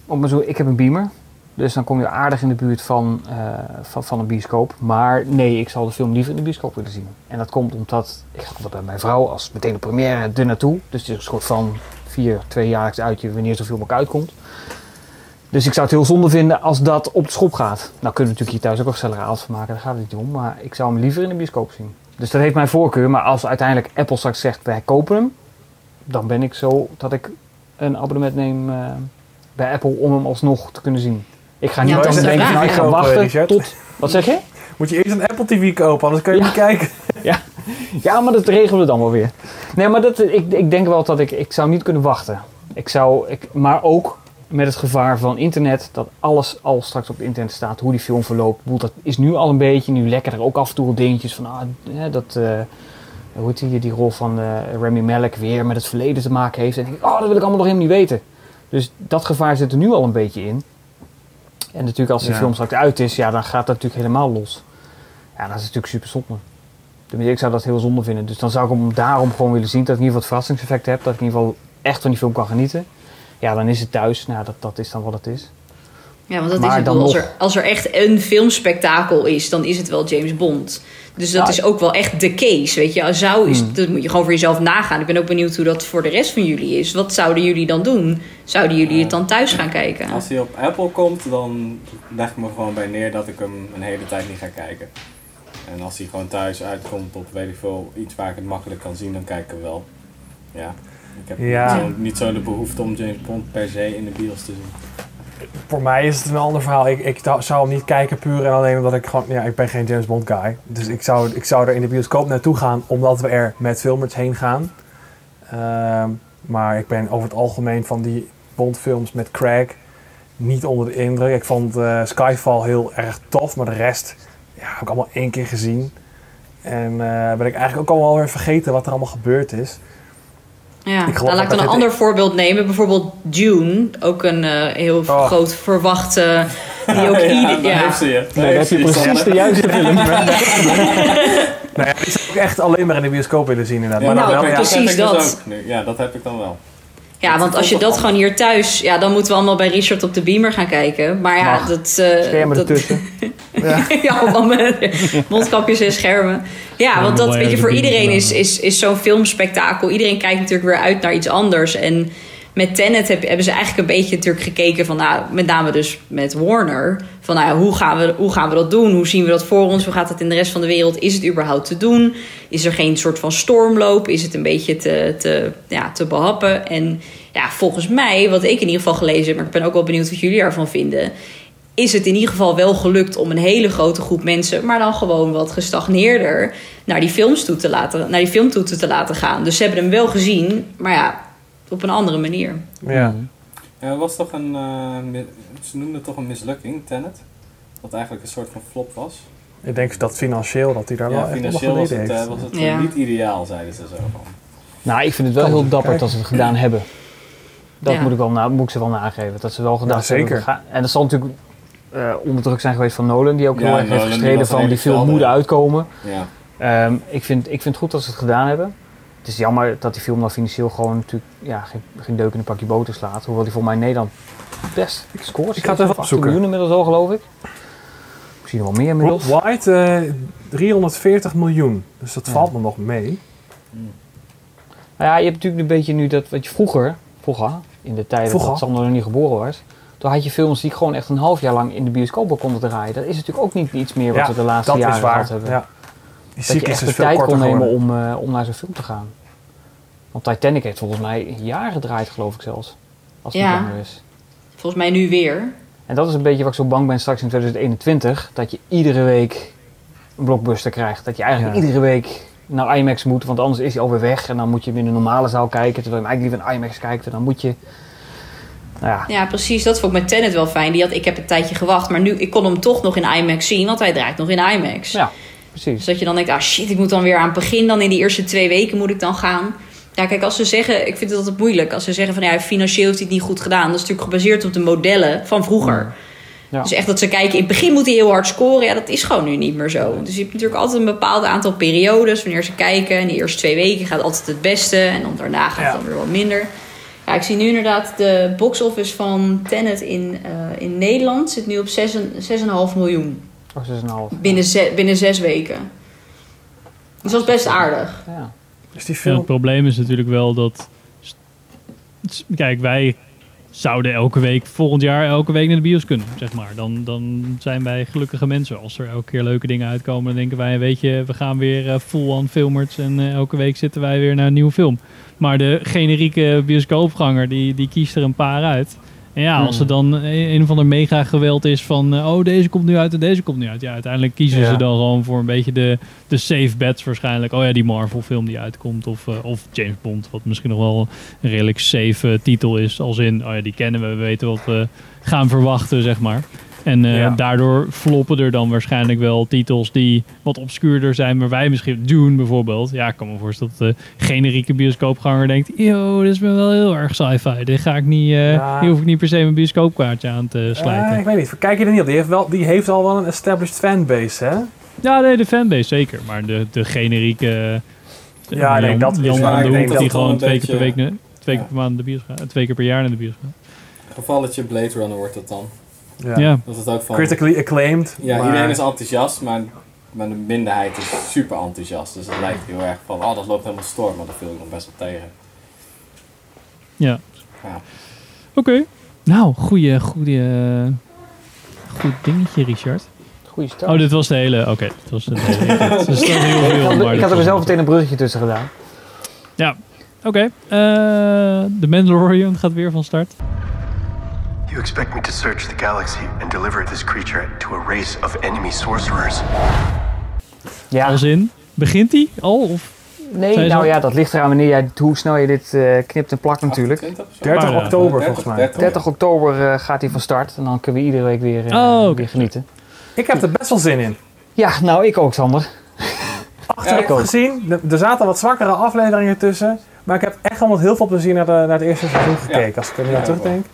Om zo, ik heb een beamer. Dus dan kom je aardig in de buurt van, eh, van, van een bioscoop. Maar nee, ik zal de film liever in de bioscoop willen zien. En dat komt omdat ik ga altijd bij mijn vrouw als meteen de première er naartoe. Dus het is een soort van vier, tweejaarlijks uitje wanneer zo'n film ook uitkomt. Dus ik zou het heel zonde vinden als dat op de schop gaat. Nou kunnen we natuurlijk hier thuis ook een gezellige avond van maken, daar gaat het niet om. Maar ik zou hem liever in de bioscoop zien. Dus dat heeft mijn voorkeur. Maar als uiteindelijk Apple straks zegt wij kopen hem, dan ben ik zo dat ik een abonnement neem eh, bij Apple om hem alsnog te kunnen zien. Ik ga niet Ja, de denken, nou, ik ga Kopen, wachten Richard. tot... Wat zeg je? moet je eerst een Apple TV kopen, anders kun je Ja. niet kijken. Ja, maar dat regelen we dan wel weer. Nee, maar dat, ik, ik denk wel dat ik... Ik zou niet kunnen wachten. Ik zou... Ik, maar ook met het gevaar van internet, dat alles al straks op het internet staat, hoe die film verloopt. Ik Dat is nu al een beetje, nu lekker er ook af en toe dingetjes van, ah, dat, eh, hoe heet die, die rol van eh, Remy Malek weer met het verleden te maken heeft. En ik denk, oh, dat wil ik allemaal nog helemaal niet weten. Dus dat gevaar zit er nu al een beetje in. En natuurlijk als die Ja. film straks uit is, ja, dan gaat dat natuurlijk helemaal los. Ja, dat is natuurlijk super zonde. Tenminste, ik zou dat heel zonde vinden. Dus dan zou ik hem daarom gewoon willen zien. Dat ik in ieder geval het verrassingseffect heb. Dat ik in ieder geval echt van die film kan genieten. Ja, dan is het thuis. Nou, dat, dat is dan wat het is. Ja, want dat Maar is het. dan wel. Als er, als er echt een filmspektakel is, dan is het wel James Bond. Dus dat Ja. is ook wel echt de case, weet je. Zou is, Hmm. Dat moet je gewoon voor jezelf nagaan. Ik ben ook benieuwd hoe dat voor de rest van jullie is. Wat zouden jullie dan doen? Zouden jullie het dan thuis gaan kijken? Als hij op Apple komt, dan leg ik me gewoon bij neer dat ik hem een hele tijd niet ga kijken. En als hij gewoon thuis uitkomt op weet ik veel, iets waar ik het makkelijk kan zien, dan kijk ik hem wel. Ja. Ik heb Ja. niet, zo, niet zo de behoefte om James Bond per se in de bios te zien. Voor mij is het een ander verhaal. Ik, ik zou hem niet kijken puur en alleen omdat ik gewoon... Ja, ik ben geen James Bond guy. Dus ik zou, ik zou er in de bioscoop naartoe gaan omdat we er met filmers heen gaan. Ehm, maar ik ben over het algemeen van die Bondfilms met Craig niet onder de indruk. Ik vond eh, Skyfall heel erg tof, maar de rest ja, heb ik allemaal één keer gezien. En eh, ben ik eigenlijk ook allemaal weer vergeten wat er allemaal gebeurd is. Ja, Ik geloof nou, laat ik dan een ander voorbeeld nemen. Bijvoorbeeld Dune, ook een eh, heel Oh. groot verwachte... Die ook ja, ieder- daar ja. heeft ze je. Nee, dat heeft heb je ze je, precies de juiste film. Nou ja, die zou ik echt alleen maar in de bioscoop willen zien inderdaad. Ja, maar dan nou, wel, ja, precies dus dat. ook nu. Ja, dat heb ik dan wel. Ja, want als je dat gewoon hier thuis... Ja, dan moeten we allemaal bij Richard op de beamer gaan kijken. Maar ja, Mag. dat... eh, Schermen dat, ertussen. ja, allemaal met mondkapjes en schermen. Ja, want dat weet je, voor iedereen is, is, is zo'n filmspektakel. Iedereen kijkt natuurlijk weer uit naar iets anders. En met Tenet heb, hebben ze eigenlijk een beetje natuurlijk gekeken van, nou, met name dus met Warner. Van, nou ja, hoe gaan, we, hoe gaan we dat doen? Hoe zien we dat voor ons? Hoe gaat het in de rest van de wereld? Is het überhaupt te doen? Is er geen soort van stormloop? Is het een beetje te, te, ja, te behappen? En ja, volgens mij, wat ik in ieder geval gelezen heb, maar ik ben ook wel benieuwd wat jullie ervan vinden is het in ieder geval wel gelukt om een hele grote groep mensen, maar dan gewoon wat gestagneerder, naar die films toe te laten, naar die film toe te laten gaan. Dus ze hebben hem wel gezien, maar ja, op een andere manier. ja. Ja, het was toch een, eh, ze noemden het toch een mislukking, Tenet? Dat eigenlijk een soort van flop was. Ik denk dat financieel dat hij daar wel Ja, echt financieel was het, heeft. eh, was het Ja. niet ideaal, zeiden ze zo van. Nou, ik vind het wel Kan heel dapper kijken. dat ze het gedaan hebben. Dat Ja. moet, ik wel na, moet ik ze wel nageven. Dat ze wel gedacht Ja, hebben. zeker. gaan- En dat zal natuurlijk eh, onder druk zijn geweest van Nolan. Die ook Ja, heel erg heeft gestreden van die film moet uitkomen. Ja. Ehm, ik, vind, ik vind het goed dat ze het gedaan hebben. Het is jammer dat die film dan financieel gewoon natuurlijk ja, geen, geen deuk in een pakje boter slaat. Hoewel die voor mij in Nederland best scoort. Ik ga het even 18 opzoeken. miljoen inmiddels al geloof ik. Misschien nog wel meer inmiddels. Eh 340 miljoen. Dus dat Ja. valt me nog mee. Nou ja, je hebt natuurlijk een beetje nu dat wat je vroeger, vroeger in de tijden Vroeger? dat Sander nog niet geboren was, toen had je films die gewoon echt een half jaar lang in de bioscoop konden draaien. Dat is natuurlijk ook niet iets meer wat Ja, we de laatste jaren gehad hebben. Ja. Die dat je echt is de veel tijd korter kon nemen om, eh, om naar zo'n film te gaan. Want Titanic heeft volgens mij een jaar gedraaid, geloof ik zelfs. Als het Ja. niet langer is. Volgens mij nu weer. En dat is een beetje wat ik zo bang ben straks in 2021. Dat je iedere week een blockbuster krijgt. Dat je eigenlijk Ja. iedere week naar IMAX moet. Want anders is hij alweer weg. En dan moet je hem in een normale zaal kijken. Terwijl je hem eigenlijk liever in IMAX kijkt. En dan moet je... Nou ja, Ja, precies. Dat vond ik met Tenet wel fijn. Die had, ik heb een tijdje gewacht, maar nu ik kon hem toch nog in IMAX zien, want hij draait nog in IMAX. ja Dus precies. dat je dan denkt, ah shit, ik moet dan weer aan het begin dan in die eerste twee weken moet ik dan gaan. Ja, kijk, als ze zeggen, ik vind het altijd moeilijk. Als ze zeggen van ja, financieel heeft hij het niet goed gedaan. Dat is natuurlijk gebaseerd op de modellen van vroeger. Ja. Dus echt dat ze kijken, in het begin moet hij heel hard scoren. Ja, dat is gewoon nu niet meer zo. Dus je hebt natuurlijk altijd een bepaald aantal periodes wanneer ze kijken. En de eerste twee weken gaat altijd het beste. En dan daarna gaat het Ja. dan weer wat minder. Ja, ik zie nu inderdaad de box office van Tenet in, eh, in Nederland zit nu op 6 en- 6,5 miljoen. Oh, 6,5. Binnen, ze- binnen zes weken. Dus dat is best aardig. Ja. Dus die film... het probleem is natuurlijk wel dat. Kijk, wij zouden elke week, volgend jaar, elke week naar de bios kunnen, zeg maar. Dan, dan zijn wij gelukkige mensen. Als er elke keer leuke dingen uitkomen, dan denken wij, weet je, we gaan weer eh, full on filmers en eh, elke week zitten wij weer naar een nieuwe film. Maar de generieke bioscoopganger, die, die kiest er een paar uit. En ja, als er dan een, of ander mega geweld is van, eh, oh, deze komt nu uit en deze komt nu uit. Ja, uiteindelijk kiezen Ja. ze dan gewoon voor een beetje de, de safe bets waarschijnlijk. Oh ja, die Marvel film die uitkomt. Of, eh, of James Bond, wat misschien nog wel een redelijk safe eh, titel is. Als in, oh ja, die kennen we, we weten wat we gaan verwachten, zeg maar. En eh, Ja. daardoor floppen er dan waarschijnlijk wel titels die wat obscuurder zijn. Maar wij misschien, Dune bijvoorbeeld. Ja, ik kan me voorstellen dat de generieke bioscoopganger denkt... Yo, dit is me wel heel erg sci-fi. Dit ga ik niet, eh, Ja. hier hoef ik niet per se mijn bioscoopkaartje aan te slijten. Eh, ik weet niet, kijk je er niet op. Die heeft, wel, die heeft al wel een established fanbase, hè? Ja, nee, de fanbase zeker. Maar de, de generieke... Ja, ik denk dat is Jan van de Hoek dat gewoon twee keer per week, twee keer per maand naar de bios gaat. Twee keer per jaar naar de bios gaat. Gevalletje Blade Runner wordt het dan. Ja. Ja. Dat het ook van... Critically acclaimed. Ja, maar- iedereen is enthousiast, maar, maar de minderheid is super enthousiast. Dus het lijkt heel erg van, oh dat loopt helemaal storm, maar dat viel ik nog best wel tegen. Ja. Ja. Oké. Nou, goeie, goeie, goed dingetje, Richard. Goeie start. Oh, dit was de hele... Oké, dit was de hele... Het is heel veel, ik had, ik er zelf meteen een bruggetje tussen gedaan. Oké. eh, The Mandalorian gaat weer van start. You expect me to search the galaxy and deliver this creature to a race of enemy sorcerers? Ja, Als in... Begint hij al? Of? nee, je nou zo? ja, dat ligt eraan wanneer jij, hoe snel je dit eh, knipt en plakt natuurlijk. 28 of zo? 30 Maar, ja. oktober 30, volgens mij. 30. 30 oktober eh, gaat hij van start en dan kunnen we iedere week weer, eh, Oh, weer genieten. Ik heb er best wel zin in. Ja, nou ik ook Sander. Achteraf ik ook. gezien, er- zaten wat zwakkere afleveringen tussen. Maar ik heb echt wel met heel veel plezier naar, de, naar het eerste seizoen gekeken. Als ik er nu aan terugdenk.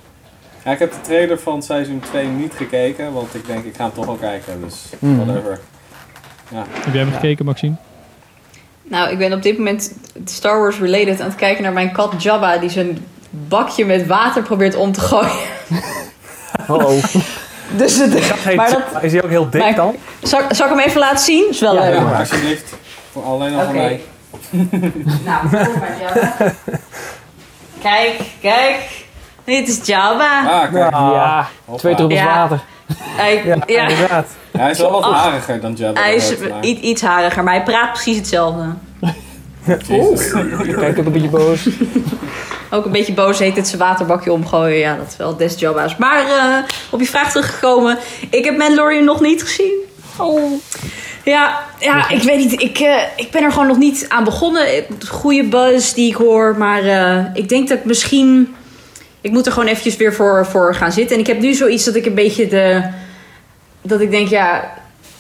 Ja, ik heb de trailer van seizoen 2 niet gekeken, want ik denk ik ga hem toch wel kijken, dus Hmm. whatever. Heb jij hem gekeken, Maxime? Nou, ik ben op dit moment Star Wars related aan het kijken naar mijn kat Jabba, die zijn bakje met water probeert om te gooien. Oh. Dus het, Hey, maar dat, Is hij ook heel dik maar- dan? zal, zal ik hem even laten zien? Is wel Ja, leuk. ja. Ja, alsjeblieft. Voor alleen al Oké. van mij. Nou, kom maar Jabba. Kijk, kijk. Dit is Jabba. Ah, kijk. ja, twee druppels Ja. water. Hij, Ja, ja, inderdaad. Hij is wel wat Ach. hariger dan Jabba. hij is Hutt, maar- iets, iets hariger, maar hij praat precies hetzelfde. Jezus. Kijk, ik een beetje boos. Ook een beetje boos heet het zijn waterbakje omgooien. Ja, dat is wel des Jabba's. Maar eh, op je vraag teruggekomen. Ik heb Mandalorian nog niet gezien. Oh. Ja, ja ik weet niet. Ik, eh, ik ben er gewoon nog niet aan begonnen. Goede buzz die ik hoor. Maar eh, ik denk dat ik misschien... Ik moet er gewoon eventjes weer voor, voor gaan zitten. En ik heb nu zoiets dat ik een beetje de... Dat ik denk, ja...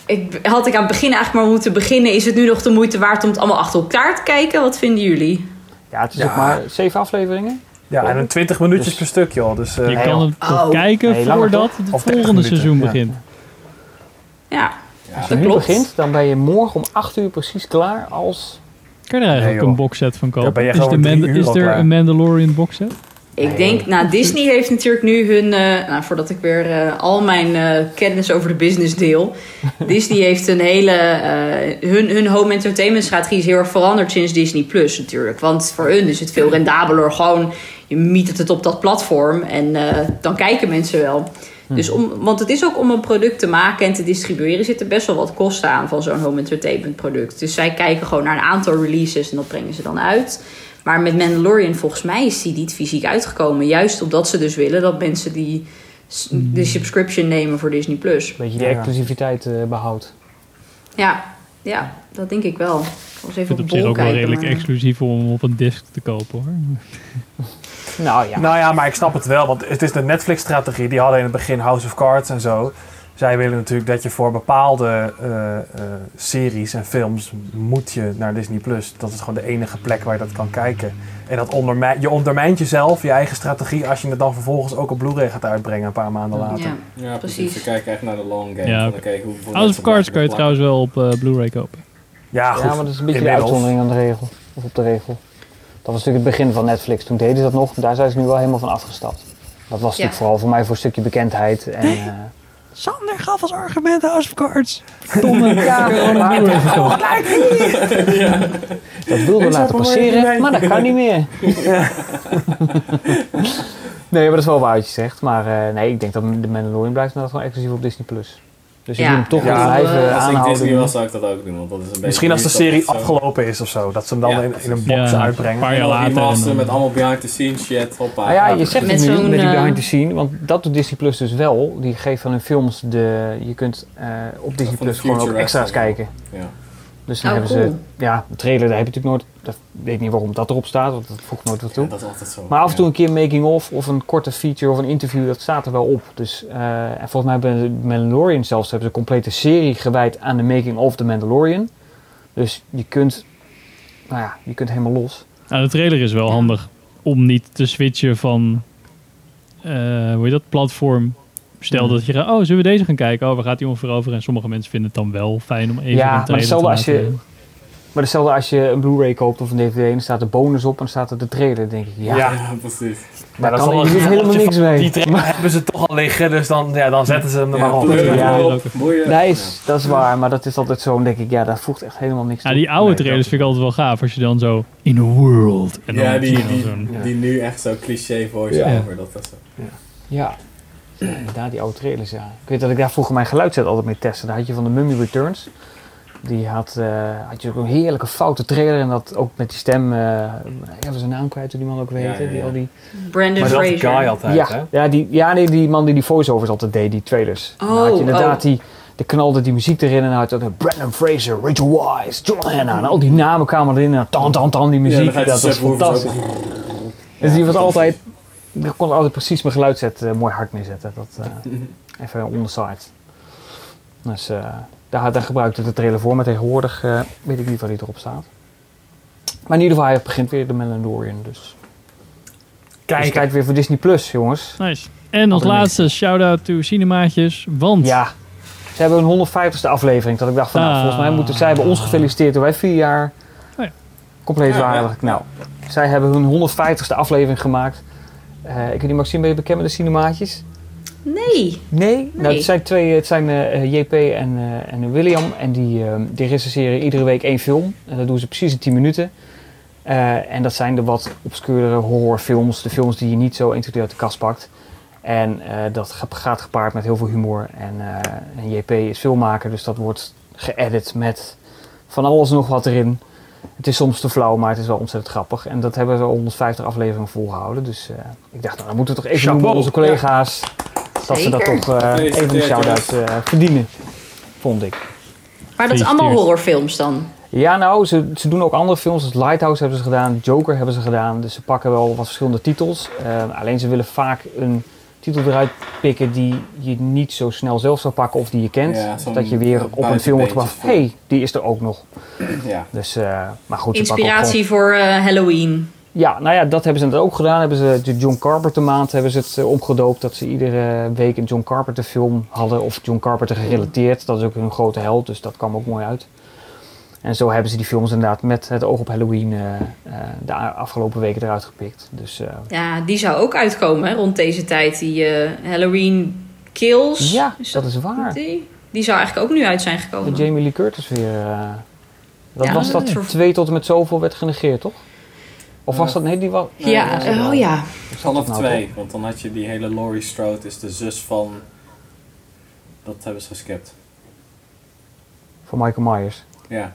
Ik, had ik aan het begin eigenlijk maar moeten beginnen. Is het nu nog de moeite waard om het allemaal achter elkaar te kijken? Wat vinden jullie? Ja, het is Ja. ook maar zeven afleveringen. Ja, en een 20 minuutjes Dus- per stuk, joh. Dus, eh, Je kan het Oh. kijken Nee, voordat het Of 30 volgende minuten, seizoen ja. begint. Ja, Ja, Als je dat nu klopt. begint, dan ben je morgen om 8 uur precies klaar als... Kan je er eigenlijk Nee, een joh. boxset van kopen? is de is er klaar. een Mandalorian boxset? Ik denk, nou, Disney heeft natuurlijk nu hun, eh, nou, voordat ik weer eh, al mijn eh, kennis over de business deel. Disney heeft een hele, hun, hun home entertainment strategie is heel erg veranderd sinds Disney Plus natuurlijk. Want voor hun is het veel rendabeler, gewoon je mietert het op dat platform en dan kijken mensen wel. Dus om, want het is ook om een product te maken en te distribueren zitten best wel wat kosten aan van zo'n home entertainment product. Dus zij kijken gewoon naar een aantal releases en dat brengen ze dan uit. Maar met Mandalorian, volgens mij is die niet fysiek uitgekomen. Juist omdat ze dus willen dat mensen die de subscription nemen voor Disney+. Plus. Een beetje die Ja. exclusiviteit eh, behoudt. Ja, ja, dat denk ik wel. Ik was even vind het op op zich ook wel kijken. redelijk maar- exclusief om op een disc te kopen hoor. Nou ja. Nou ja, maar ik snap het wel, want het is de Netflix-strategie. Die hadden in het begin House of Cards en zo. Zij willen natuurlijk dat je voor bepaalde eh, eh, series en films moet je naar Disney+. Plus. Dat is gewoon de enige plek waar je dat kan kijken. En dat je ondermijnt jezelf, je eigen strategie, als je het dan vervolgens ook op Blu-ray gaat uitbrengen een paar maanden later. Ja, Ja, precies. We kijken echt naar de long game. Ja, House of Cards kan je trouwens wel op eh, Blu-ray kopen. Ja, goed. Ja, maar dat is een beetje de Inmiddels. uitzondering aan de regel. Of op de regel. Dat was natuurlijk het begin van Netflix. Toen deden ze dat nog. Daar zijn ze nu wel helemaal van afgestapt. Dat was natuurlijk Ja. vooral voor mij voor een stukje bekendheid. En, eh, Sander gaf als argument House of Cards. Verdomme. ja, maar dat wilden we laten passeren, maar dat kan niet meer. nee, maar dat is wel waar wat je zegt. Maar eh, nee, ik denk dat de Mandalorian blijft inderdaad gewoon exclusief op Disney+. Plus. Dus je Ja. moet hem toch Ja, wel blijven eh, Als ik. Disney was, zou ik dat ook doen. Want dat is een beetje Misschien als de serie zo. afgelopen is of zo. Dat ze hem dan Ja, in, in een box Ja, een uitbrengen. paar jaar later. met allemaal behind the scenes shit. Hoppa. Nou ja, je zegt Met het nu zo'n, met die eh, behind the scene, want dat doet Disney Plus dus wel. Die geeft van hun films de, je kunt eh, op Disney Plus gewoon ook extra's kijken. Ja. Dus dan Oh, hebben cool. ze, ja, de trailer, daar heb je natuurlijk nooit, dat weet ik niet waarom dat erop staat, want dat voegt nooit wat toe. Ja, dat is altijd zo. Maar af en toe Ja. een keer een making of of een korte feature of een interview, dat staat er wel op. Dus, eh, en volgens mij hebben de Mandalorian zelfs hebben ze een complete serie gewijd aan de making of The Mandalorian. Dus je kunt, nou ja, je kunt helemaal los. Nou, de trailer is wel handig om niet te switchen van, eh, hoe heet dat, platform. Stel dat je gaat, oh, zullen we deze gaan kijken? Oh, waar gaat die ongeveer over? En sommige mensen vinden het dan wel fijn om even Ja, een maar trailer hetzelfde te als je- Maar hetzelfde als je een Blu-ray koopt of een DVD en er staat de bonus op en dan staat er de trailer. Dan denk ik, ja, Ja. Ja, precies. daar dat kan is je helemaal niks mee. Die trailer hebben ze toch al liggen, dus dan, ja, dan zetten ze hem er maar op. Ja. op. Nee, is, dat is waar, maar dat is altijd zo. Dan denk ik, ja, daar voegt echt helemaal niks Ja, die oude Nee, trailers dat- vind ik altijd wel gaaf. Als je dan zo... In a world. En dan Ja, die, dan die, Ja. die nu echt zo cliché voice-over. Dat is zo. Ja. Ja, inderdaad, die oude trailers, ja. Ik weet dat ik daar vroeger mijn geluidset altijd mee testte. Daar had je van de Mummy Returns. Die had, eh, had je ook een heerlijke foute trailer. En dat ook met die stem... eh even zijn naam kwijt, hoe die man ook weet. Ja, ja, Die, ja. al die, Brandon Maar dat Fraser. guy altijd, hè? ja, ja, die, ja nee, die man die die voice-overs altijd deed, die trailers. Oh, dan had je inderdaad oh. die... Er knalde die muziek erin en ook Brandon Fraser, Rachel Wise, John Hanna. En al die namen kwamen erin en dan, dan, dan die muziek. dat was fantastisch. Dus die was altijd... Ik kon altijd precies mijn geluidset eh, mooi hard neerzetten. Dat, eh, even on the side. Dus eh, daar, daar gebruikte ik de trailer voor. Maar tegenwoordig weet ik niet waar die erop staat. Maar in ieder geval, hij begint weer de Mandalorian. Dus, dus Kijk, kijk weer voor Disney Plus, jongens. Nice. En als laatste, shout-out to Cinemaatjes. Want Ja, ze hebben hun 150ste aflevering. Dat ik dacht van, nou, Ah. volgens mij moeten zij hebben ons gefeliciteerd toen wij vier jaar Oh ja. compleet Ja, waren. ja. Nou, zij hebben hun 150ste aflevering gemaakt. Eh, ik weet niet, Maxime, ben je bekend met de Cinemaatjes? Nee. Nee? Nou, Nee. het zijn twee, het zijn eh, JP en, eh, en William. En die, eh, die recenseren iedere week één film. En dat doen ze precies in 10 minuten. Eh, en dat zijn de wat obscuurdere horrorfilms. De films die je niet zo 1, 2, 3 uit de kast pakt. En eh, dat ga- gaat gepaard met heel veel humor. En, eh, en JP is filmmaker, dus dat wordt geëdit met van alles en nog wat erin. Het is soms te flauw, maar het is wel ontzettend grappig. En dat hebben ze al 150 afleveringen volgehouden. Dus eh, ik dacht, nou, dan moeten we toch even Chapeau. noemen onze collega's. Dat ze dat toch eh, even een shout-out eh, verdienen, vond ik. Maar dat is allemaal horrorfilms dan. Ja, nou, ze, ze doen ook andere films. Dus Lighthouse hebben ze gedaan, Joker hebben ze gedaan. Dus ze pakken wel wat verschillende titels. Eh, alleen ze willen vaak een titel eruit pikken die je niet zo snel zelf zou pakken of die je kent. Ja, dat je weer op een film wordt gebracht. Hé, hey, die is er ook nog. Ja. Dus, eh, maar goed, Inspiratie voor eh, Halloween. Ja, nou ja, dat hebben ze net ook gedaan. Hebben ze de John Carpenter maand hebben ze het eh, omgedoopt. Dat ze iedere week een John Carpenter film hadden. Of John Carpenter gerelateerd. Dat is ook een grote held, dus dat kwam ook mooi uit. En zo hebben ze die films inderdaad met het oog op Halloween eh, eh, de afgelopen weken eruit gepikt. Dus eh, Ja, die zou ook uitkomen hè, rond deze tijd. Die eh, Halloween Kills. ja, Is dat is waar. Die? Die zou eigenlijk ook nu uit zijn gekomen. De Jamie Lee Curtis weer. eh, dat Ja, was dat twee tot en met zoveel werd genegeerd, toch? Of was dat, nee, die was... Ja, oh ja. Half nou twee, want dan had je die hele Laurie Strode, is de zus van. Dat hebben ze geskipt. Van Michael Myers. Ja.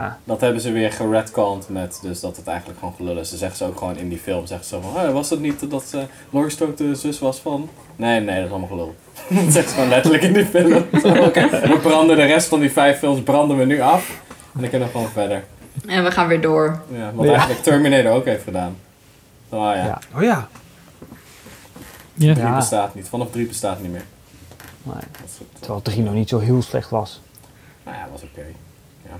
Ah. Dat hebben ze weer geredconned met, dus dat het eigenlijk gewoon gelul is. Ze zeggen ze ook gewoon in die film, zeggen ze van, "Oh, was het niet dat eh Laurie Strode de zus was van? Nee, nee, dat is allemaal gelul. dat zegt ze gewoon letterlijk in die film. Oké, we branden de rest van die vijf films branden we nu af. En dan kunnen we gewoon verder. En we gaan weer door. Ja, wat Ja. eigenlijk Terminator ook heeft gedaan. Oh ja, Ja. oh ja. Ja. drie bestaat niet. Vanaf drie bestaat niet meer. Nee, terwijl 3 nog niet zo heel slecht was. Nou ja, was oké.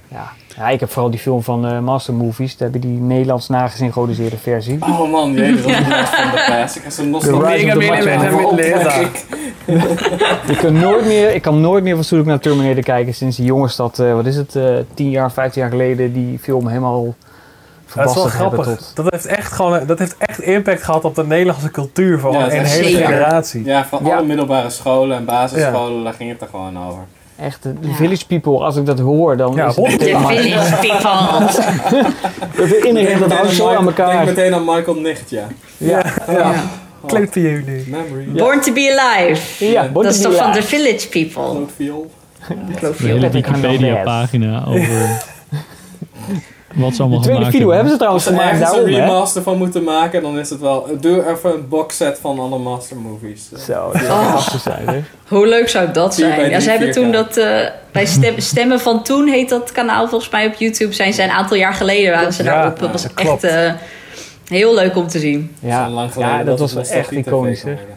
Ja. ja, ik heb vooral die film van eh, Master Movies. Daar heb je die Nederlands nagesynchroniseerde versie. Oh man, jezus, dat is van de past. Ik heb zo'n The Rise of nostalgie the Macho Man. Ik kan nooit meer, ik kan nooit meer fatsoenlijk naar Terminator kijken sinds die jongens dat, eh, wat is het, eh 10 jaar, 15 jaar geleden die film helemaal Dat is wel hebben grappig. tot... Dat heeft echt gewoon, dat heeft echt impact gehad op de Nederlandse cultuur van Ja, een hele zeker. generatie. Ja, van Ja. alle middelbare scholen en basisscholen, daar ging het er gewoon over. Echt, de, de Ja. Village People, als ik dat hoor, dan Ja, is het De Village People. Dat herinnert dat hangt zo aan Denk elkaar. meteen aan Michael Nicht, ja. Ja, ja. Kleuterjuli. Memory. Born to be alive. ja Dat is toch van. The Village People? De Let me come down Wikipedia-pagina over wat ze allemaal De tweede video hebben ze trouwens Als ze gemaakt ergens een hè? remaster van moeten maken, dan is het wel... Doe even een boxset van alle master movies. Zo, dat zou fantastisch zijn, hè? Hoe leuk zou dat Vier bij zijn? Ja, ze hebben 4K. toen dat eh, bij stem- Stemmen van Toen heet dat kanaal volgens mij op YouTube. Zijn ze een aantal jaar geleden waren ze Ja, daarop. Dat was dat echt klopt. eh, heel leuk om te zien. Ja, lang geleden ja dat was het echt nostalgie-tv iconisch, hè? geworden.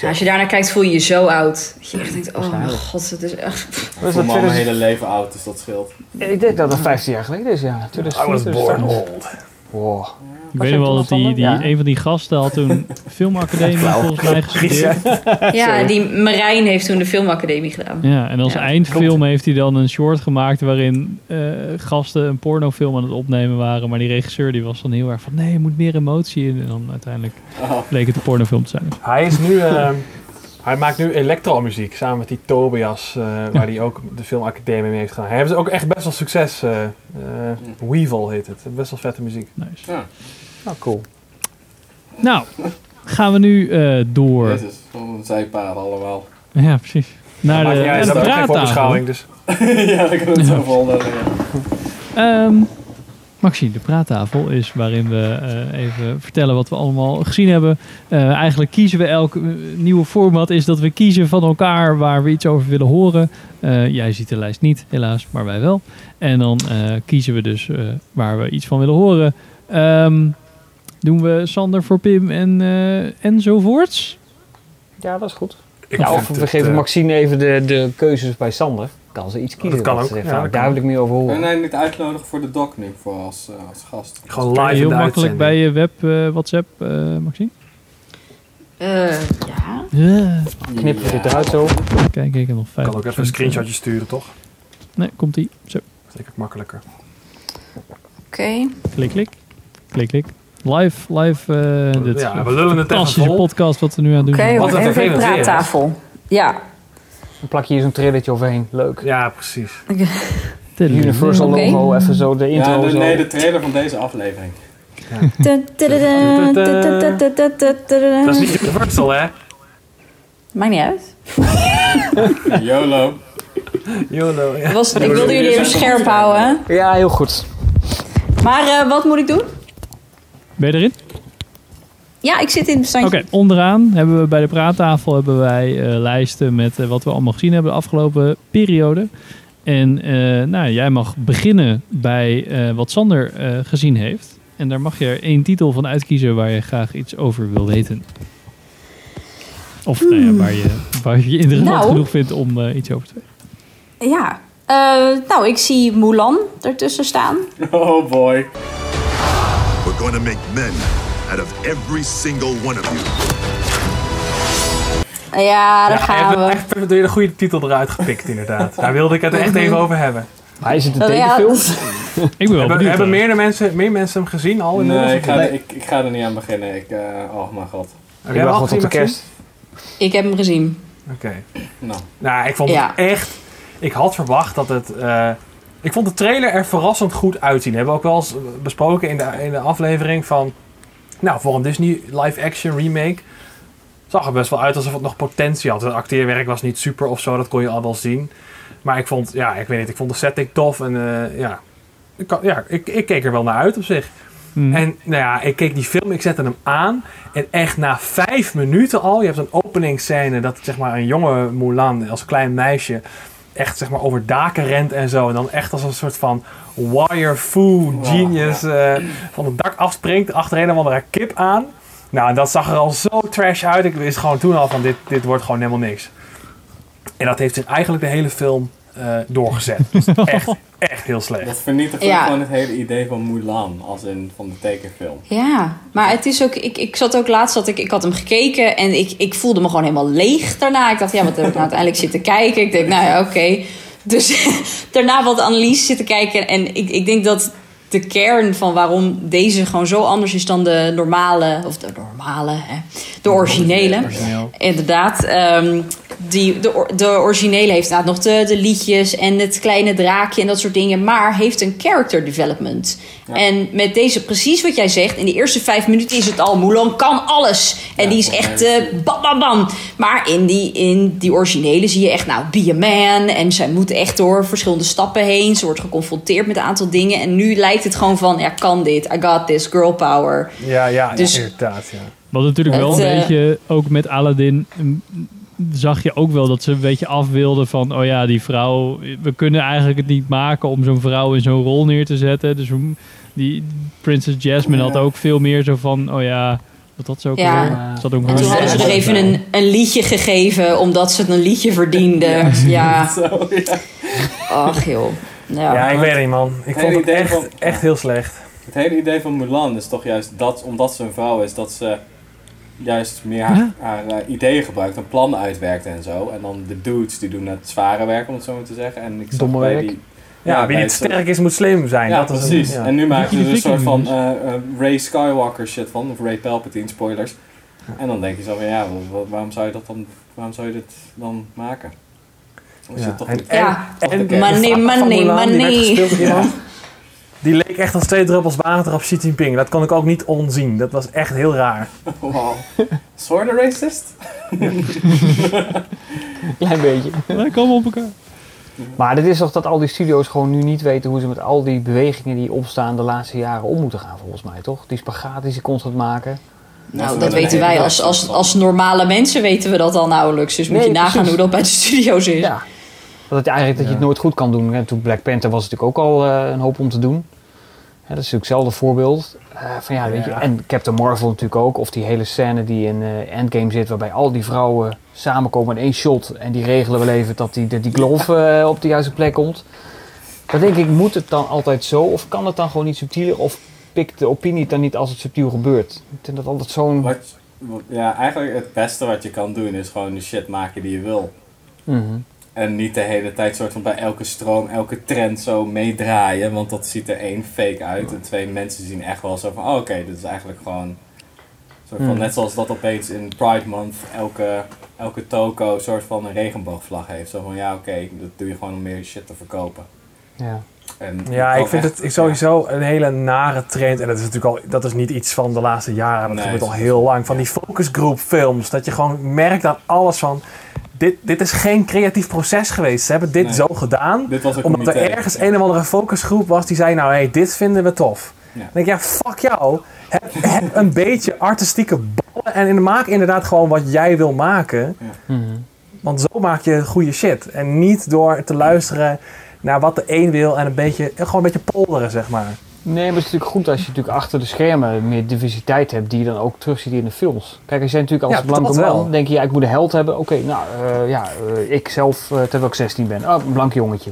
Ja, als je daarnaar kijkt voel je je zo oud. Dat je echt denkt, oh mijn god, het is echt... Ik dat, voel me al mijn 2000 hele leven oud, dus dat scheelt. Ik denk dat dat 15 jaar geleden is, ja. 2004, I was born 2005. old. Wow. Ik weet wel dat die, die, Ja. een van die gasten had toen filmacademie volgens mij gestudeerd. Ja, die Marijn heeft toen de filmacademie gedaan. Ja, en als Ja, eindfilm heeft hij dan een short gemaakt waarin eh, gasten een pornofilm aan het opnemen waren. Maar die regisseur die was dan heel erg van nee, er moet meer emotie in. En dan uiteindelijk Oh. bleek het een pornofilm te zijn. Hij is nu... eh, hij maakt nu elektromuziek samen met die Tobias, eh, waar hij ook de filmacademie mee heeft gedaan. Hij heeft ook echt best wel succes. eh eh, Weevil heet het. Best wel vette muziek. Nice. Ja. Nou, cool. Nou, gaan we nu eh, door. Jezus, een zijpaad allemaal. Ja, precies. Naar de, ja, de praattafel. dus... ja, ik kan het zo volgen. Ja. Ehm, Maxine, de praattafel is waarin we eh, even vertellen wat we allemaal gezien hebben. Eh, eigenlijk kiezen we elk nieuwe format is dat we kiezen van elkaar waar we iets over willen horen. Eh, jij ziet de lijst niet, helaas, maar wij wel. En dan eh, kiezen we dus eh, waar we iets van willen horen. Ehm, doen we Sander voor Pim en, eh, enzovoorts? Ja, dat is goed. Ik of we geven eh, Maxine even de, de keuzes bij Sander. Kan ze iets kiezen. Dat kan ook. Ze Ja, daar ik meer over horen. je mij niet uitnodigen voor de doc nu, voor als, eh, als gast? Gewoon live Heel makkelijk bij je web WhatsApp, eh, Maxine. Eh, ja. We dit eruit zo. Kijk, ik heb nog vijf. kan ook even een screenshotje sturen, toch? Nee, komt ie. Zo. Dat is denk ik makkelijker. Oké. Klik, klik. Klik, klik. Live, live. eh dit ja, we lullen het fantastische vol. podcast wat we nu aan het doen Oké, zijn. Wat een even vervelend weer, hè? praattafel. Ja. Dan plak je hier zo'n trailertje overheen. Leuk. Ja, precies. Universal Oké. logo, even zo de intro. Ja, de, zo. nee, de trailer van deze aflevering. Dat is niet Universal, hè? Maakt niet uit. YOLO. YOLO, ja. Was, ik wilde jullie even scherp houden. Ja, heel goed. Maar eh, wat moet ik doen? Ben je erin? Ja, ik zit in het Oké, bestandje. onderaan hebben we bij de praattafel hebben wij eh, lijsten met eh, wat we allemaal gezien hebben de afgelopen periode. En eh, nou, jij mag beginnen bij eh, wat Sander eh, gezien heeft. En daar mag je er één titel van uitkiezen waar je graag iets over wil weten. Of nou ja, waar, je, waar je interessant Nou. genoeg vindt om eh, iets over te weten. Ja. Eh, nou, ik zie Mulan ertussen staan. Oh boy. Going to make men out of every single one of you. Ja, daar Ja, gaan we. echt de goede titel eruit gepikt, inderdaad. Daar wilde ik het echt even over hebben. Maar is het een ja. tekenfilm? Ik ben wel Hebben, hebben hoor. meer mensen, meer mensen hem gezien al? inmiddels, Nee, ik ga, er- ik, ik ga er niet aan beginnen. Ik, eh, oh mijn god. Heb Ik jij hem al wacht tot de kerst. Ik heb hem gezien. Oké. Nou, Nou, ik vond Ja. het echt... Ik had verwacht dat het... eh, ik vond de trailer er verrassend goed uitzien. hebben we ook wel eens besproken in de, in de aflevering van... Nou, voor een Disney live-action remake... Zag er best wel uit alsof het nog potentie had. Het acteerwerk was niet super of zo, dat kon je al wel zien. Maar ik vond, ja, ik weet niet, ik vond de setting tof en eh, ja... Ik, kan- ja ik, ik keek er wel naar uit op zich. Mhm. En nou ja, ik keek die film, ik zette hem aan. En echt na vijf minuten al, je hebt een openingsscène dat zeg maar een jonge Mulan als klein meisje echt zeg maar over daken rent en zo. En dan echt als een soort van wire fu genius eh, van het dak afspringt, achter een of andere kip aan. Nou, en dat zag er al zo trash uit. Ik wist gewoon toen al van dit, dit wordt gewoon helemaal niks. En dat heeft zich eigenlijk de hele film eh, doorgezet. Dat is echt, echt heel slecht. dat vernietigt Ja. ook gewoon het hele idee van Mulan, als in van de tekenfilm. Ja, maar het is ook. Ik, ik zat ook laatst dat ik, ik had hem gekeken en ik, ik voelde me gewoon helemaal leeg daarna. Ik dacht, ja, wat heb ik nou uiteindelijk zitten kijken? Ik denk, nou ja, oké. Dus daarna wat analyse zitten kijken. En ik, ik denk dat de kern van waarom deze gewoon zo anders is dan de normale, of de normale, hè, de originele. Inderdaad. ehm, die, de originele heeft inderdaad nog de, de liedjes en het kleine draakje en dat soort dingen. Maar heeft een character development. En met deze, precies wat jij zegt, in de eerste vijf minuten is het al. Mulan kan alles. En Ja, die is echt eh, bam bam bam. Maar in die, in die originele zie je echt, nou, be a man. En zij moet echt door verschillende stappen heen. Ze wordt geconfronteerd met een aantal dingen. En nu lijkt het gewoon van, ja, kan dit? I got this, girl power. Ja, ja, Dus- ja inderdaad. Ja. Wat natuurlijk wel Het, een eh, beetje, ook met Aladdin, zag je ook wel dat ze een beetje af wilden van, oh ja, die vrouw, we kunnen eigenlijk het niet maken om zo'n vrouw in zo'n rol neer te zetten. Dus we- die Princess Jasmine had ook veel meer zo van, oh ja, wat dat zo ook Ja. alweer? Zat ook En toen hadden ze er even een, een liedje gegeven, omdat ze het een liedje verdiende. Ja, Zo, ja. ach joh. Ja. Ja, ik weet het niet, man. Ik Het vond het idee echt, van- echt heel slecht. Het hele idee van Mulan is toch juist dat, omdat ze een vrouw is, dat ze juist meer haar, Ja. haar eh, ideeën gebruikt en plannen uitwerkt en zo. En dan de dudes die doen het zware werk, om het zo maar te zeggen. En ik zag bij werk. die... Ja, wie niet zo- sterk is, moet slim zijn. Ja, dat is precies. ja. En nu maken ze er een soort van eh, eh, Ray Skywalker shit van, of Ray Palpatine, spoilers. En dan denk je zo van, ja, wa- wa- waarom zou je dat dan, waarom zou je dit dan maken? Ja, toch en- Ja. Money, money, die money. Die leek echt als twee druppels water op Xi Jinping. Dat kon ik ook niet onzien. Dat was echt heel raar. Wow. Sort of racist? Klein beetje. Wij komen op elkaar. Maar dit is toch dat al die studio's gewoon nu niet weten hoe ze met al die bewegingen die opstaan de laatste jaren om moeten gaan, volgens mij, toch? Die spagaat die ze constant maken. Nou, dat weten wij als, als, als normale mensen weten we dat al nauwelijks. Dus moet Nee, je nagaan precies. hoe dat bij de studio's is. Ja. Dat het eigenlijk dat je het nooit goed kan doen. En toen Black Panther was het natuurlijk ook al eh, een hoop om te doen. Hè, dat is natuurlijk hetzelfde voorbeeld. Eh, van ja, weet je, en Captain Marvel natuurlijk ook. Of die hele scène die in eh, Endgame zit, waarbij al die vrouwen samenkomen in één shot. En die regelen wel even dat die, dat die glove eh, op de juiste plek komt. Dan denk ik, moet het dan altijd zo? Of kan het dan gewoon niet subtieler? Of pikt de opinie het dan niet als het subtiel gebeurt? Ik vind dat altijd zo'n... Ja, eigenlijk het beste wat je kan doen is gewoon de shit maken die je wil. Mhm. En niet de hele tijd soort van bij elke stroom, elke trend zo meedraaien. Want dat ziet er één fake uit. En twee mensen zien echt wel zo van, oh, oké, dit is eigenlijk gewoon... Soort van, Hmm. Net zoals dat opeens in Pride Month elke, elke toko soort van een regenboogvlag heeft. Zo van, ja, oké, dat doe je gewoon om meer shit te verkopen. Ja. En Ja, ik vind echt- het sowieso een hele nare trend. En dat is natuurlijk al, dat is niet iets van de laatste jaren. Dat Nee, gebeurt al heel lang. Van die focusgroep films. Dat je gewoon merkt aan alles van. Dit, dit is geen creatief proces geweest. Ze hebben dit Nee. zo gedaan. Dit was een Omdat er ergens een of andere focusgroep was die zei: Nou, hey, dit vinden we tof. Ja. Dan denk ik, ja, fuck jou. Heb, heb een beetje artistieke ballen. En maak inderdaad gewoon wat jij wil maken. Mhm. Want zo maak je goede shit. En niet door te luisteren naar wat de een wil en een beetje, gewoon een beetje polderen, zeg maar. Nee, maar het is natuurlijk goed als je natuurlijk achter de schermen meer diversiteit hebt die je dan ook terugziet in de films. Kijk, als jij natuurlijk als Ja, blanke man denk je, ja, ik moet een held hebben. Oké, nou eh, ja, eh, ik zelf, eh, terwijl ik 16 ben, oh, een blank jongetje.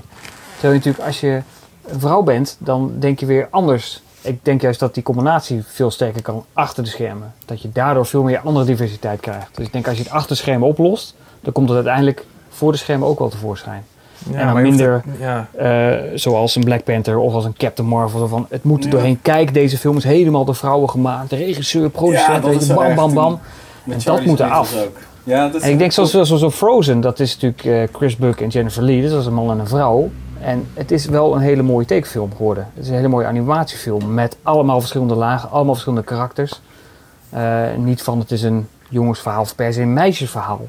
Terwijl je natuurlijk als je een vrouw bent, dan denk je weer anders. Ik denk juist dat die combinatie veel sterker kan achter de schermen. Dat je daardoor veel meer andere diversiteit krijgt. Dus ik denk als je het achter de schermen oplost, dan komt het uiteindelijk voor de schermen ook wel tevoorschijn. Ja, En dan minder- ja. Eh, zoals een Black Panther of als een Captain Marvel. Van, het moet er Ja. doorheen. Kijk, deze film is helemaal door vrouwen gemaakt. De regisseur, producent, bam, bam, bam. Met En dat moet er Angels af. Ook. Ja, dat is En ik denk zoals, zoals, zoals Frozen, dat is natuurlijk eh, Chris Buck en Jennifer Lee. Dat is een man en een vrouw. En het is wel een hele mooie tekenfilm geworden. Het is een hele mooie animatiefilm met allemaal verschillende lagen, allemaal verschillende karakters. Eh, niet van het is een jongensverhaal of per se een meisjesverhaal.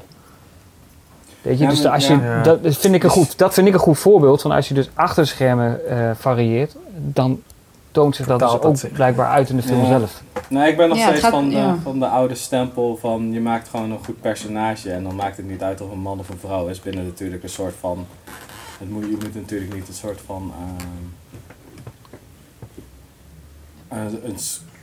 Weet je, Ja, dus als je, ja. dat, dat vind ik een goed, dat vind ik een goed voorbeeld van als je dus achter de schermen eh, varieert, dan toont zich dat dus ook zich. blijkbaar uit in de film Ja. zelf. Nee, ik ben nog steeds gaat- van, de, ja. van de oude stempel van je maakt gewoon een goed personage en dan maakt het niet uit of een man of een vrouw is binnen natuurlijk een soort van. Het moet, je moet natuurlijk niet een soort van. ehm, eh, een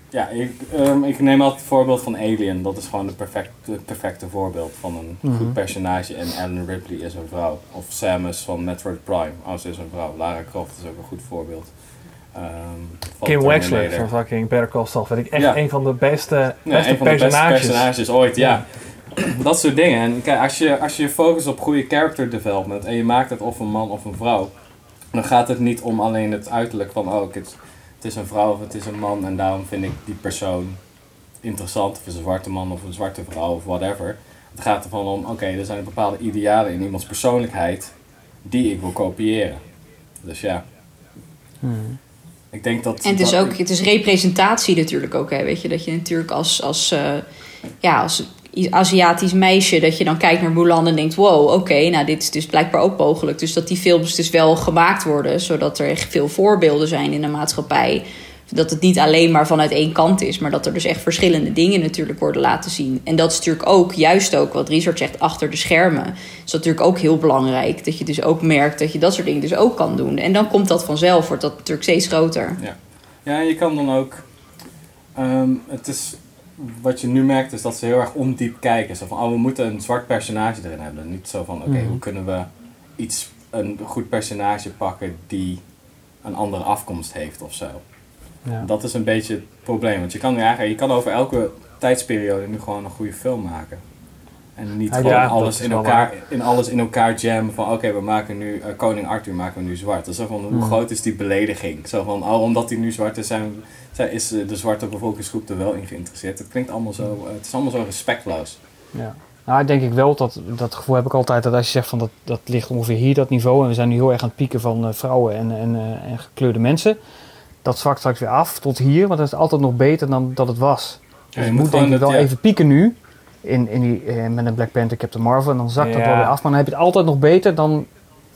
ja, ik, ehm, ik neem altijd het voorbeeld van Alien. Dat is gewoon het perfect, het perfecte voorbeeld van een Mhm. goed personage. En Ellen Ripley is een vrouw. Of Samus van Metroid Prime. Oh, ze is een vrouw. Lara Croft is ook een goed voorbeeld. Van Kim Wexler van fucking Better Call Saul. Vind ik echt Ja. een van de beste, Ja, beste een van de beste personages. personages ooit, ja. Dat soort dingen. En kijk, als je, als je je focust op goede character development en je maakt het of een man of een vrouw, dan gaat het niet om alleen het uiterlijk van, oh, het, het is een vrouw of het is een man en daarom vind ik die persoon interessant, of is een zwarte man of een zwarte vrouw of whatever. Het gaat ervan om, oké, er zijn bepaalde idealen in iemands persoonlijkheid die ik wil kopiëren. Dus ja. Ik denk dat... En het is ook, het is representatie natuurlijk ook, hè, weet je, dat je natuurlijk als, als, eh, ja, als Aziatisch meisje, dat je dan kijkt naar Mulan en denkt, wow, oké, nou dit is dus blijkbaar ook mogelijk. Dus dat die films dus wel gemaakt worden, zodat er echt veel voorbeelden zijn in de maatschappij. Dat het niet alleen maar vanuit één kant is, maar dat er dus echt verschillende dingen natuurlijk worden laten zien. En dat is natuurlijk ook, juist ook wat Richard zegt, achter de schermen. Is dat natuurlijk ook heel belangrijk. Dat je dus ook merkt dat je dat soort dingen dus ook kan doen. En dan komt dat vanzelf, wordt dat natuurlijk steeds groter. Ja, ja je kan dan ook. ehm, het is, wat je nu merkt is dat ze heel erg ondiep kijken. Zo van, oh, we moeten een zwart personage erin hebben. Niet zo van, oké, Mhm. hoe kunnen we iets, een goed personage pakken die een andere afkomst heeft of zo. Ja. Dat is een beetje het probleem. Want je kan, nu eigenlijk, je kan over elke tijdsperiode nu gewoon een goede film maken. En niet gewoon alles in, elkaar, in alles in elkaar jammen van oké, we maken nu eh, Koning Arthur maken we nu zwart. Dat is zo van hoe Hmm. groot is die belediging? Zo van oh, omdat hij nu zwart is, zijn, zijn, is eh, de zwarte bevolkingsgroep er wel in geïnteresseerd. Het klinkt allemaal zo, eh, het is allemaal zo respectloos. Ja. Nou, denk ik wel, dat, dat gevoel heb ik altijd, dat als je zegt van dat, dat ligt ongeveer hier, dat niveau, en we zijn nu heel erg aan het pieken van vrouwen en, en, en gekleurde mensen, dat zwakt straks weer af tot hier, want dat is altijd nog beter dan dat het was. Dus je je moet moet denk ik wel ja. even pieken nu, in, in die, eh, met een Black Panther, Captain Marvel, en dan zakt dat wel weer af, maar dan heb je het altijd nog beter dan,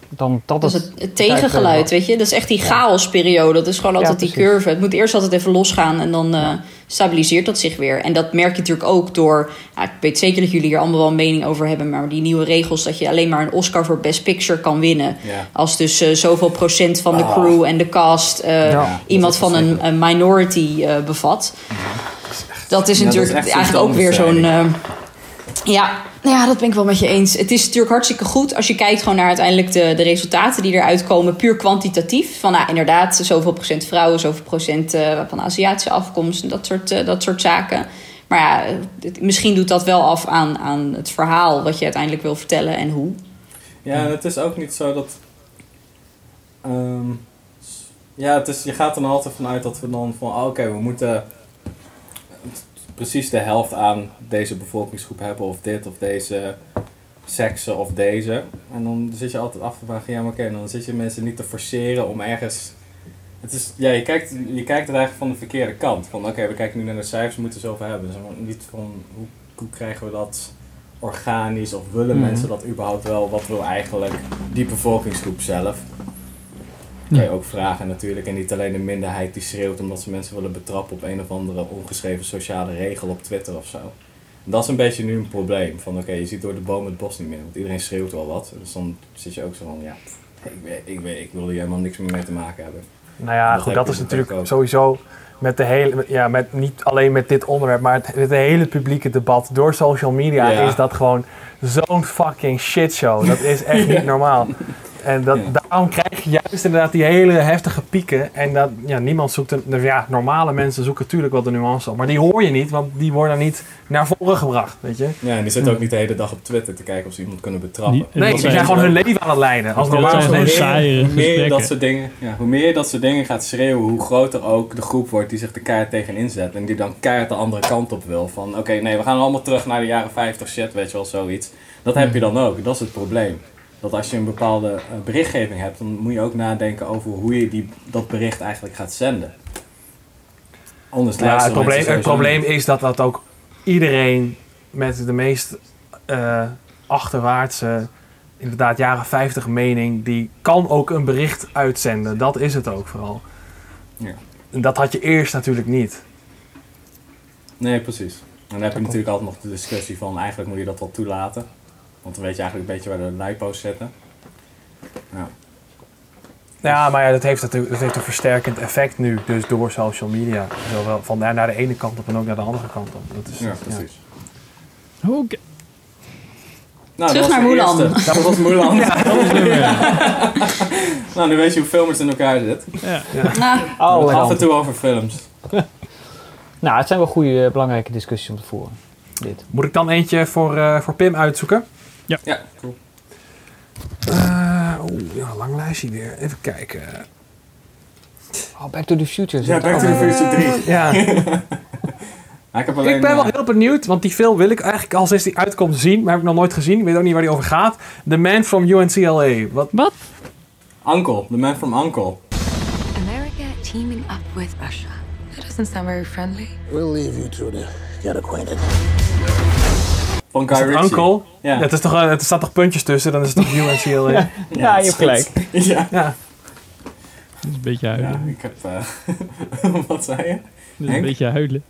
dan dat, Dat is het... het, tegengeluid, weet je. Dat is echt die chaosperiode. Dat is gewoon altijd die curve. Het moet eerst altijd even losgaan en dan eh, stabiliseert dat zich weer. En dat merk je natuurlijk ook door... Ja, ik weet zeker dat jullie hier allemaal wel een mening over hebben... maar die nieuwe regels dat je alleen maar een Oscar voor Best Picture kan winnen... Ja. als dus eh, zoveel procent van de Ah. crew en de cast... eh, Ja, iemand van een, een minority eh, bevat. Dat is Ja, dat is natuurlijk eigenlijk ook weer zo'n... symptoombestrijding. eh, ja, ja, dat ben ik wel met je eens. Het is natuurlijk hartstikke goed als je kijkt gewoon naar uiteindelijk de, de resultaten die eruit komen, puur kwantitatief. Van nou, inderdaad, zoveel procent vrouwen, zoveel procent eh, van Aziatische afkomst en dat soort, eh, dat soort zaken. Maar ja, het- misschien doet dat wel af aan, aan het verhaal wat je uiteindelijk wil vertellen en hoe. Ja, en het is ook niet zo dat. ehm, ja, het is, je gaat er dan altijd vanuit dat we dan van, oh, oké, we moeten precies de helft aan deze bevolkingsgroep hebben, of dit, of deze seksen, of deze. En dan zit je altijd af te vragen, ja, maar oké, dan zit je mensen niet te forceren om ergens. Het is, ja, je kijkt, je kijkt er eigenlijk van de verkeerde kant. Van oké, we kijken nu naar de cijfers, we moeten zoveel hebben. Dus niet van hoe, hoe krijgen we dat organisch of willen Mhm. mensen dat überhaupt wel? Wat wil eigenlijk die bevolkingsgroep zelf? Kan je ook vragen natuurlijk. En niet alleen de minderheid die schreeuwt omdat ze mensen willen betrappen op een of andere ongeschreven sociale regel op Twitter of zo. Dat is een beetje nu een probleem. Van oké, je ziet door de boom het bos niet meer. Want iedereen schreeuwt wel wat. Dus dan zit je ook zo van ja, ik, weet, ik, weet, ik wil hier helemaal niks meer mee te maken hebben. Nou ja, Dat goed, dat is natuurlijk ook. sowieso met de hele, ja, met, niet alleen met dit onderwerp, maar het, het hele publieke debat door social media Ja. is dat gewoon zo'n fucking shitshow. Dat is echt niet normaal. En dat, daarom krijg je juist inderdaad die hele heftige pieken. En dat, ja, niemand zoekt, een, nou ja, normale mensen zoeken natuurlijk wel de nuance op. Maar die hoor je niet, want die worden niet naar voren gebracht, weet je. Ja, en die zitten ook niet de hele dag op Twitter te kijken of ze iemand kunnen betrappen. Die- Nee, die zijn gewoon hun leven aan het leiden. Als normaal hoe meer je gesprekken. dat soort dingen, ja, hoe meer dat soort dingen gaat schreeuwen, hoe groter ook de groep wordt die zich er keihard tegen inzet. En die dan keihard de andere kant op wil. Van oké, nee, we gaan allemaal terug naar de jaren 50 shit, weet je wel, zoiets. Dat heb je dan ook, dat is het probleem. Dat als je een bepaalde eh, berichtgeving hebt, dan moet je ook nadenken over hoe je die, dat bericht eigenlijk gaat zenden. Anders Ja, het probleem, het probleem is dat dat ook iedereen met de meest eh, achterwaartse, inderdaad jaren 50 mening, die kan ook een bericht uitzenden. Dat is het ook vooral. Ja. En dat had je eerst natuurlijk niet. Nee, precies. En dan heb je natuurlijk altijd nog de discussie van eigenlijk moet je dat wel toelaten. Want dan weet je eigenlijk een beetje waar de lipo's zitten. Ja. Ja, maar ja, dat heeft, natuurlijk, dat heeft een versterkend effect nu, dus door social media. Zowel van naar, naar de ene kant op en ook naar de andere kant op. Dat is, ja, precies. Oké. Nou, Terug naar eerste. Dat was één. nou, nu weet je hoe filmers in elkaar zit. Ja. Nou, Alle Af en toe over films. Nou, het zijn wel goede, eh, belangrijke discussies om te voeren. Dit. Moet ik dan eentje voor, eh, voor Pim uitzoeken? Ja, cool. Eh, Oeh, ja, lang lijstje weer. Even kijken. Oh, Back to the Future. Ja, Back to the. Future 3. Ja, ik heb alleen, ik ben wel eh, heel benieuwd, want die film wil ik eigenlijk al sinds die uitkomt zien, maar heb ik nog nooit gezien. Ik weet ook niet waar die over gaat. The Man from UNCLA. Wat? Wat? Uncle, The Man from Uncle. America teaming up with Russia. That doesn't sound very friendly. We'll leave you two to get acquainted. Van Guy het Ritchie. Uncle? Ja. Het is toch, eh, er staan toch puntjes tussen, dan is het toch UNCLA? ja. Ja, je hebt gelijk. ja. ja. Dat is een beetje ja, huilen. ik heb... eh, wat zei je? Dat is een beetje huilen.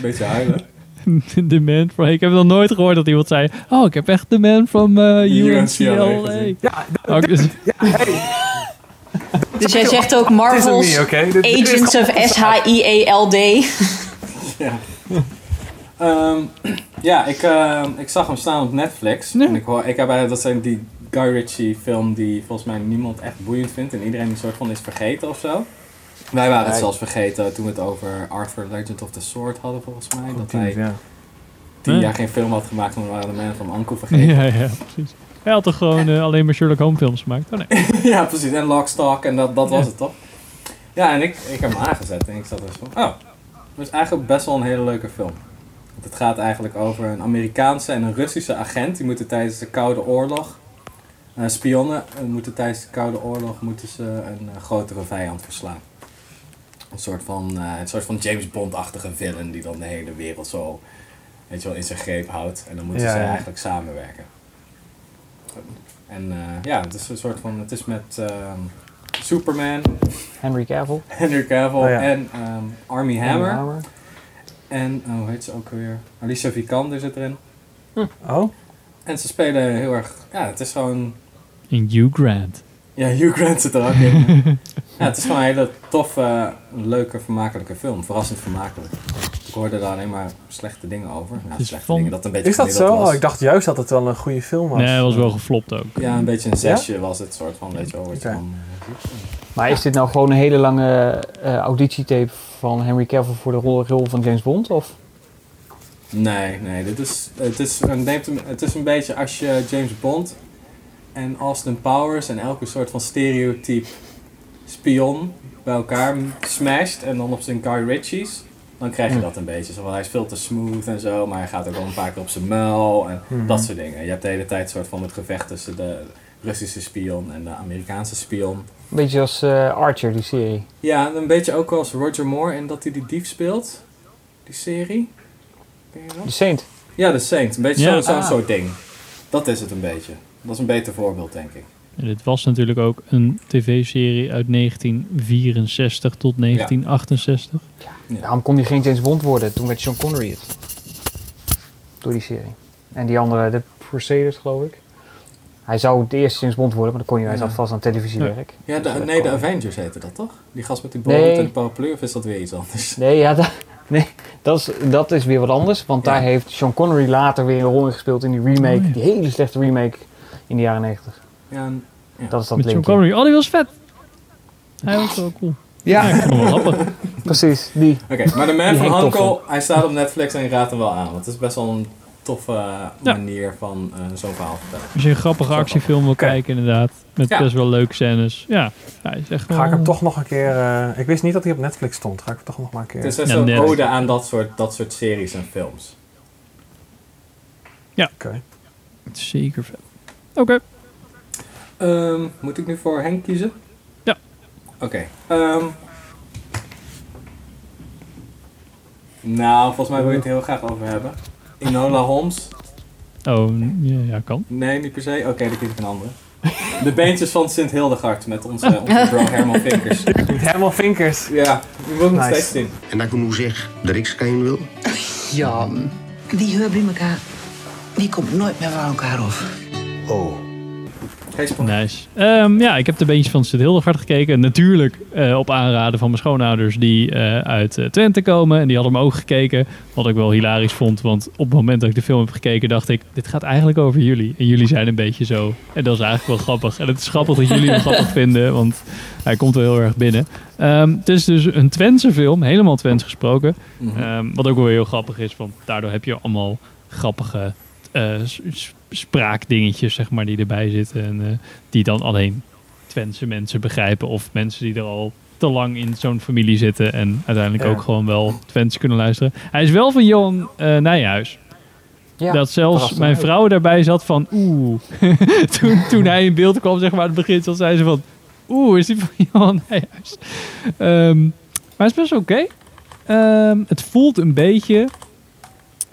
Beetje huilen. The man from... Ik heb nog nooit gehoord dat iemand zei... Oh, ik heb echt de man from uh, UNCLA UNCLA. Ja, dus- dus jij zegt ook het Marvel's Agents of S-H-I-E-L-D. Ja. Ehm, ja, ik, eh, ik zag hem staan op Netflix. En ik, hoor, ik heb eigenlijk, dat zijn die Guy Ritchie film die volgens mij niemand echt boeiend vindt. En iedereen een soort van is vergeten of zo. Wij waren het zelfs vergeten toen we het over Arthur Legend of the Sword hadden volgens mij. dat hij ja. tien jaar geen film had gemaakt, maar we waren de Man from Uncle vergeten. Ja, ja, precies. Hij had toch gewoon eh, alleen maar Sherlock Holmes films gemaakt? Oh nee. ja, precies. En Lockstock en dat, dat was het toch? Ja, en ik, ik heb hem aangezet en ik zat er zo van, oh, dat is eigenlijk best wel een hele leuke film. Want het gaat eigenlijk over een Amerikaanse en een Russische agent. Die moeten tijdens de Koude Oorlog, eh, spionnen, eh, moeten tijdens de Koude Oorlog moeten ze een eh, grotere vijand verslaan. Een soort van, eh, een soort van James Bond-achtige villain die dan de hele wereld zo weet je wel, in zijn greep houdt. En dan moeten Ja, ze ja. eigenlijk samenwerken. En eh, ja, het is een soort van, het is met ehm, Superman, Henry Cavill. Henry Cavill Oh ja. en ehm, Army Hammer. Hammer. En, oh, hoe heet ze ook weer? Alicia Vikander zit erin. Oh? En ze spelen heel erg, ja, het is gewoon, In Hugh Grant. ja, Hugh Grant zit er ook in. ja, het is gewoon een hele toffe, leuke, vermakelijke film. Verrassend vermakelijk. Ik hoorde daar alleen maar slechte dingen over. Ja, is slechte dingen, dat een beetje Is dat gemiddeld zo? was. Oh, ik dacht juist dat het wel een goede film was. Nee, hij was wel geflopt ook. Ja, een beetje een zesje was het soort van, weet je wel, eh, Maar is dit nou gewoon een hele lange eh, auditietape van Henry Cavill voor de rol, rol van James Bond? Of? Nee, nee, dit is, het, is, het, neemt hem, het is een beetje als je James Bond en Austin Powers en elke soort van stereotype spion bij elkaar smasht en dan op zijn Guy Ritchie's, dan krijg je dat een beetje. Zo hij is veel te smooth en zo, maar hij gaat ook wel een paar keer op zijn muil en Mhm. dat soort dingen. Je hebt de hele tijd soort van het gevecht tussen de Russische spion en de Amerikaanse spion. Een beetje als eh, Archer, die serie. Ja, een beetje ook als Roger Moore en dat hij die dief speelt, die serie. Ken je dat? The Saint. Ja, de Saint. Een beetje Ja. zo- zo'n Ah. soort ding. Dat is het een beetje. Dat is een beter voorbeeld, denk ik. En dit was natuurlijk ook een tv-serie uit 1964 tot 1968. Daarom kon hij geen James Bond worden. Toen werd Sean Connery het. Door die serie. En die andere, de Crusaders geloof ik. Hij zou de eerste James Bond worden, maar dan kon hij, hij Ja. zat vast aan televisiewerk. Ja, de, Dus dat nee, de Avengers heette dat toch? Die gast met die Nee. boot en de paraplu, of is dat weer iets anders? Nee, ja, da- nee dat, is, dat is weer wat anders. Want Ja. daar heeft Sean Connery later weer een rol in gespeeld in die remake. Oh, ja. Die hele slechte remake in de jaren 90. Ja, en- Dat is dat Met. Connery. Oh, die was vet. Hij was wel cool. Ja, Ja, ik vond hem wel grappig. precies. Die. Oké, maar de Man tof, Uncle, hij staat op Netflix en je raadt hem wel aan. Want het is best wel een toffe eh, Ja. manier van eh, zo'n verhaal vertellen. Als je een grappige actiefilm wil kijken, inderdaad. Met Ja. best wel leuke scènes. Ja, hij is echt Ga ik hem toch nog een keer... eh, ik wist niet dat hij op Netflix stond. Ga ik hem toch nog maar een keer... Het is echt Ja, ode aan dat soort, dat soort series en films. Oké. Het is zeker vet. Oké. Ehm, moet ik nu voor Henk kiezen? Ja. Oké. ehm. nou, volgens mij wil je het heel graag over hebben. Enola Holmes. Oh, ja, ja, kan. Nee, niet per se. Oké, dan kies ik een andere. De beentjes van Sint Hildegard met onze, onze bro Herman Vinkers. Herman Vinkers. Ja, die wil ik nog Nice. steeds zien. En dat ik nu zeg dat ik schijn wil? Ja, die hebben bij elkaar. Die komt nooit meer van elkaar af. Oh. Geen. Nice. Ehm, ja, ik heb de beentjes van Sint Hildegard gekeken. Natuurlijk eh, op aanraden van mijn schoonouders die eh, uit eh, Twente komen. En die hadden hem ook gekeken. Wat ik wel hilarisch vond. Want op het moment dat ik de film heb gekeken dacht ik... Dit gaat eigenlijk over jullie. En jullie zijn een beetje zo. En dat is eigenlijk wel grappig. En het is grappig dat jullie hem grappig vinden. Want hij komt wel heel erg binnen. Ehm, het is dus een Twentse film. Helemaal Twents gesproken. Mhm. Ehm, wat ook wel heel grappig is. Want daardoor heb je allemaal grappige spraakdingetjes, zeg maar, die erbij zitten. En eh, die dan alleen Twentse mensen begrijpen. Of mensen die er al te lang in zo'n familie zitten. En uiteindelijk Ja. ook gewoon wel Twents kunnen luisteren. Hij is wel van Johan eh Nijhuis. Ja, dat zelfs mijn vrouw daarbij zat van oeh. toen, toen hij in beeld kwam, zeg maar, aan het begin, zat zei ze van oeh, is die van Johan Nijhuis? Ehm, maar het is best oké. Ehm, het voelt een beetje,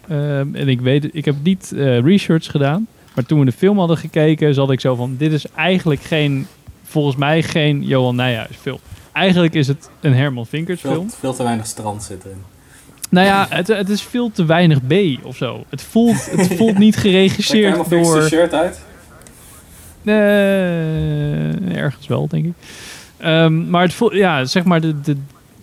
ehm, en ik weet, ik heb niet eh, research gedaan, maar toen we de film hadden gekeken, zat ik zo van, dit is eigenlijk geen, volgens mij geen Johan Nijhuis film. Eigenlijk is het een Herman Vinkers Veel, film. veel te weinig strand zitten in. Nou ja, het, het is veel te weinig B of zo. Het voelt, het voelt niet Trek geregisseerd fix door... zijn shirt uit. Eh, ergens wel, denk ik. Ehm, maar het voelt, ja, zeg maar de, de,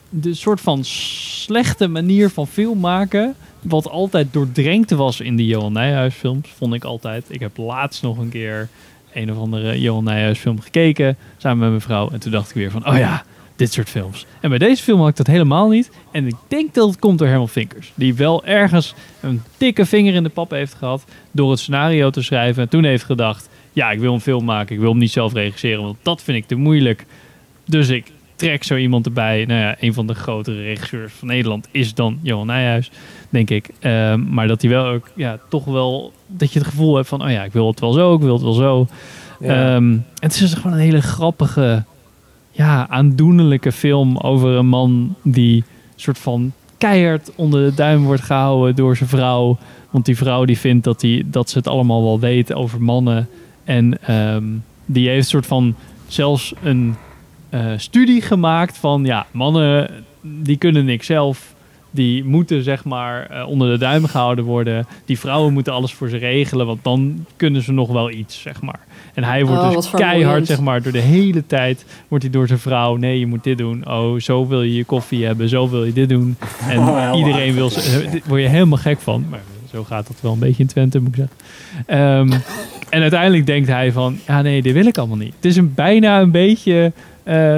de soort van slechte manier van film maken. Wat altijd doordrenkt was in die Johan Nijhuis films, vond ik altijd. Ik heb laatst nog een keer een of andere Johan Nijhuis film gekeken. Samen met mijn vrouw. En toen dacht ik weer van, oh ja, dit soort films. En bij deze film had ik dat helemaal niet. En ik denk dat het komt door Herman Vinkers. Die wel ergens een dikke vinger in de pap heeft gehad door het scenario te schrijven. En toen heeft gedacht, ja, ik wil een film maken. Ik wil hem niet zelf regisseren, want dat vind ik te moeilijk. Dus ik trek zo iemand erbij. Nou ja, een van de grotere regisseurs van Nederland is dan Johan Nijhuis, denk ik. Ehm, maar dat hij wel ook, ja, toch wel, dat je het gevoel hebt van, oh ja, ik wil het wel zo, ik wil het wel zo. Ja. Ehm, het is dus gewoon een hele grappige, ja, aandoenlijke film over een man die soort van keihard onder de duim wordt gehouden door zijn vrouw. Want die vrouw die vindt dat, die, dat ze het allemaal wel weet over mannen. En ehm, die heeft soort van zelfs een eh, studie gemaakt van ja, mannen die kunnen niks zelf. Die moeten zeg maar eh, onder de duim gehouden worden. Die vrouwen moeten alles voor ze regelen, want dan kunnen ze nog wel iets, zeg maar. En hij wordt Oh, dus keihard, zeg maar, door de hele tijd wordt hij door zijn vrouw. Nee, je moet dit doen. Oh, zo wil je je koffie hebben. Zo wil je dit doen. En Oh, iedereen wil. Ze, eh, word je helemaal gek van. Maar zo gaat dat wel een beetje in Twente, moet ik zeggen. Ehm, en uiteindelijk denkt hij van, ja nee, dit wil ik allemaal niet. Het is een, bijna een beetje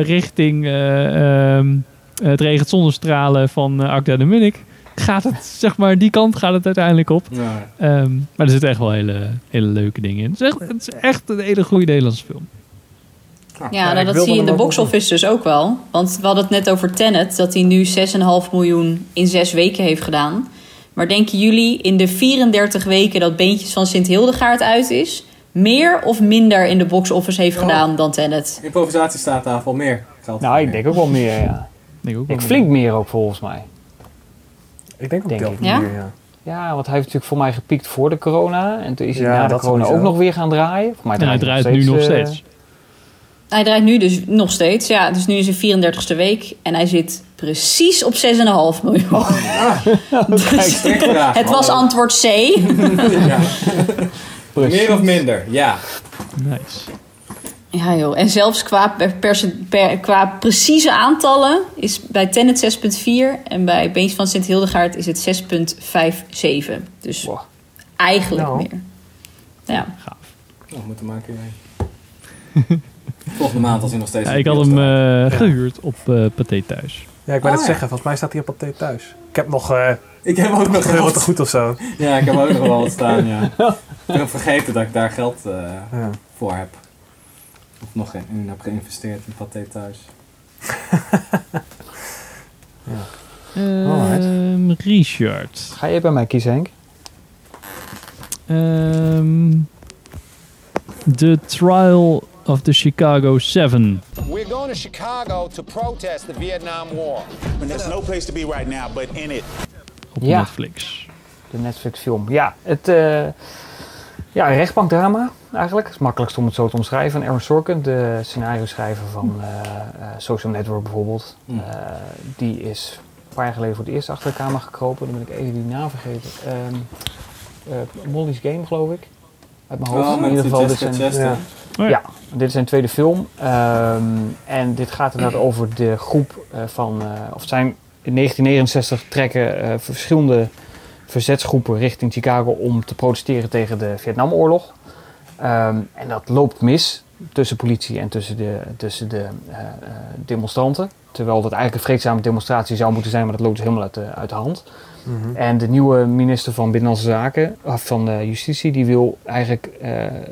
richting eh, ehm, het regent zonnestralen van uh, Akda de Munnik. Gaat het, zeg maar, die kant gaat het uiteindelijk op. Ja. Ehm, maar er zitten echt wel hele, hele leuke dingen in. Het is echt, het is echt een hele goede Nederlandse film. Ja, nou, dat zie je in de ook box nog office dus ook wel. Want we hadden het net over Tenet, dat hij nu 6,5 miljoen in zes weken heeft gedaan. Maar denken jullie in de 34 weken dat Beentjes van Sint Hildegaard uit is, meer of minder in de box office heeft gedaan dan Tenet? Improvisatiestaattafel, meer geld. Nou, ik denk ook wel meer, ja. Denk ook Ik wel flink meer ook volgens mij. Ik denk ook Denk wel ik. Ja? meer, ja. Ja, want hij heeft natuurlijk voor mij gepiekt voor de corona. En toen is hij Ja, na de corona ook nog weer gaan draaien. Voor mij En hij draait draait nu nog eh, steeds. Hij draait nu dus nog steeds, ja. Dus nu is het 34ste week en hij zit precies op 6,5 miljoen. Dus Strikvraag. het was antwoord C. Ja. Precies. Meer of minder? Ja. Nice. Ja joh, en zelfs qua, per, per- qua precieze aantallen is bij Tenet 6,4 en bij Beentjes van Sint Hildegaard is het 6,57. Dus Wow. eigenlijk Nou. meer. Ja. Oh, we moeten maar een keer heen. Volgende maand als hij nog steeds... Ja, ik had hem eh, gehuurd op eh Pathé thuis. Ja, ik wou net Ah, ja. zeggen, volgens mij staat hij op paté thuis. Ik heb nog eh Ik heb ook nog geld. goed of zo. Ja, ik heb ook nog wel wat staan, ja. Ik ben vergeten dat ik daar geld eh, Ja. voor heb. Of nog in, in heb geïnvesteerd in Pathé thuis. Ehm, Richard. Ga je bij mij kiezen, Henk? Ehm, The Trial of the Chicago 7. We're going to Chicago to protest the Vietnam War. There's no place to be right now but in it. Op Ja. Netflix. De Netflix film. Ja, het, eh, ja, een rechtbankdrama eigenlijk. Het is makkelijkst om het zo te omschrijven. Aaron Sorkin, de scenario schrijver van eh, eh, Social Network bijvoorbeeld. Hmm. Eh, die is een paar jaar geleden voor het eerst achter de kamer gekropen. Dan ben ik even die naam vergeten. Ehm, eh, Molly's Game, geloof ik. Uit mijn hoofd. Oh, in ieder geval, dit zijn. Ja. Oh ja, dit is zijn tweede film. Ehm, en dit gaat inderdaad over de groep eh, van, eh, of zijn in 1969 trekken eh, verschillende verzetsgroepen richting Chicago om te protesteren tegen de Vietnamoorlog. Ehm, en dat loopt mis tussen politie en tussen de, tussen de eh, eh, demonstranten. Terwijl dat eigenlijk een vreedzame demonstratie zou moeten zijn, maar dat loopt dus helemaal uit de, uit de hand. Mhm. En de nieuwe minister van Binnenlandse Zaken, of van eh, Justitie, die wil eigenlijk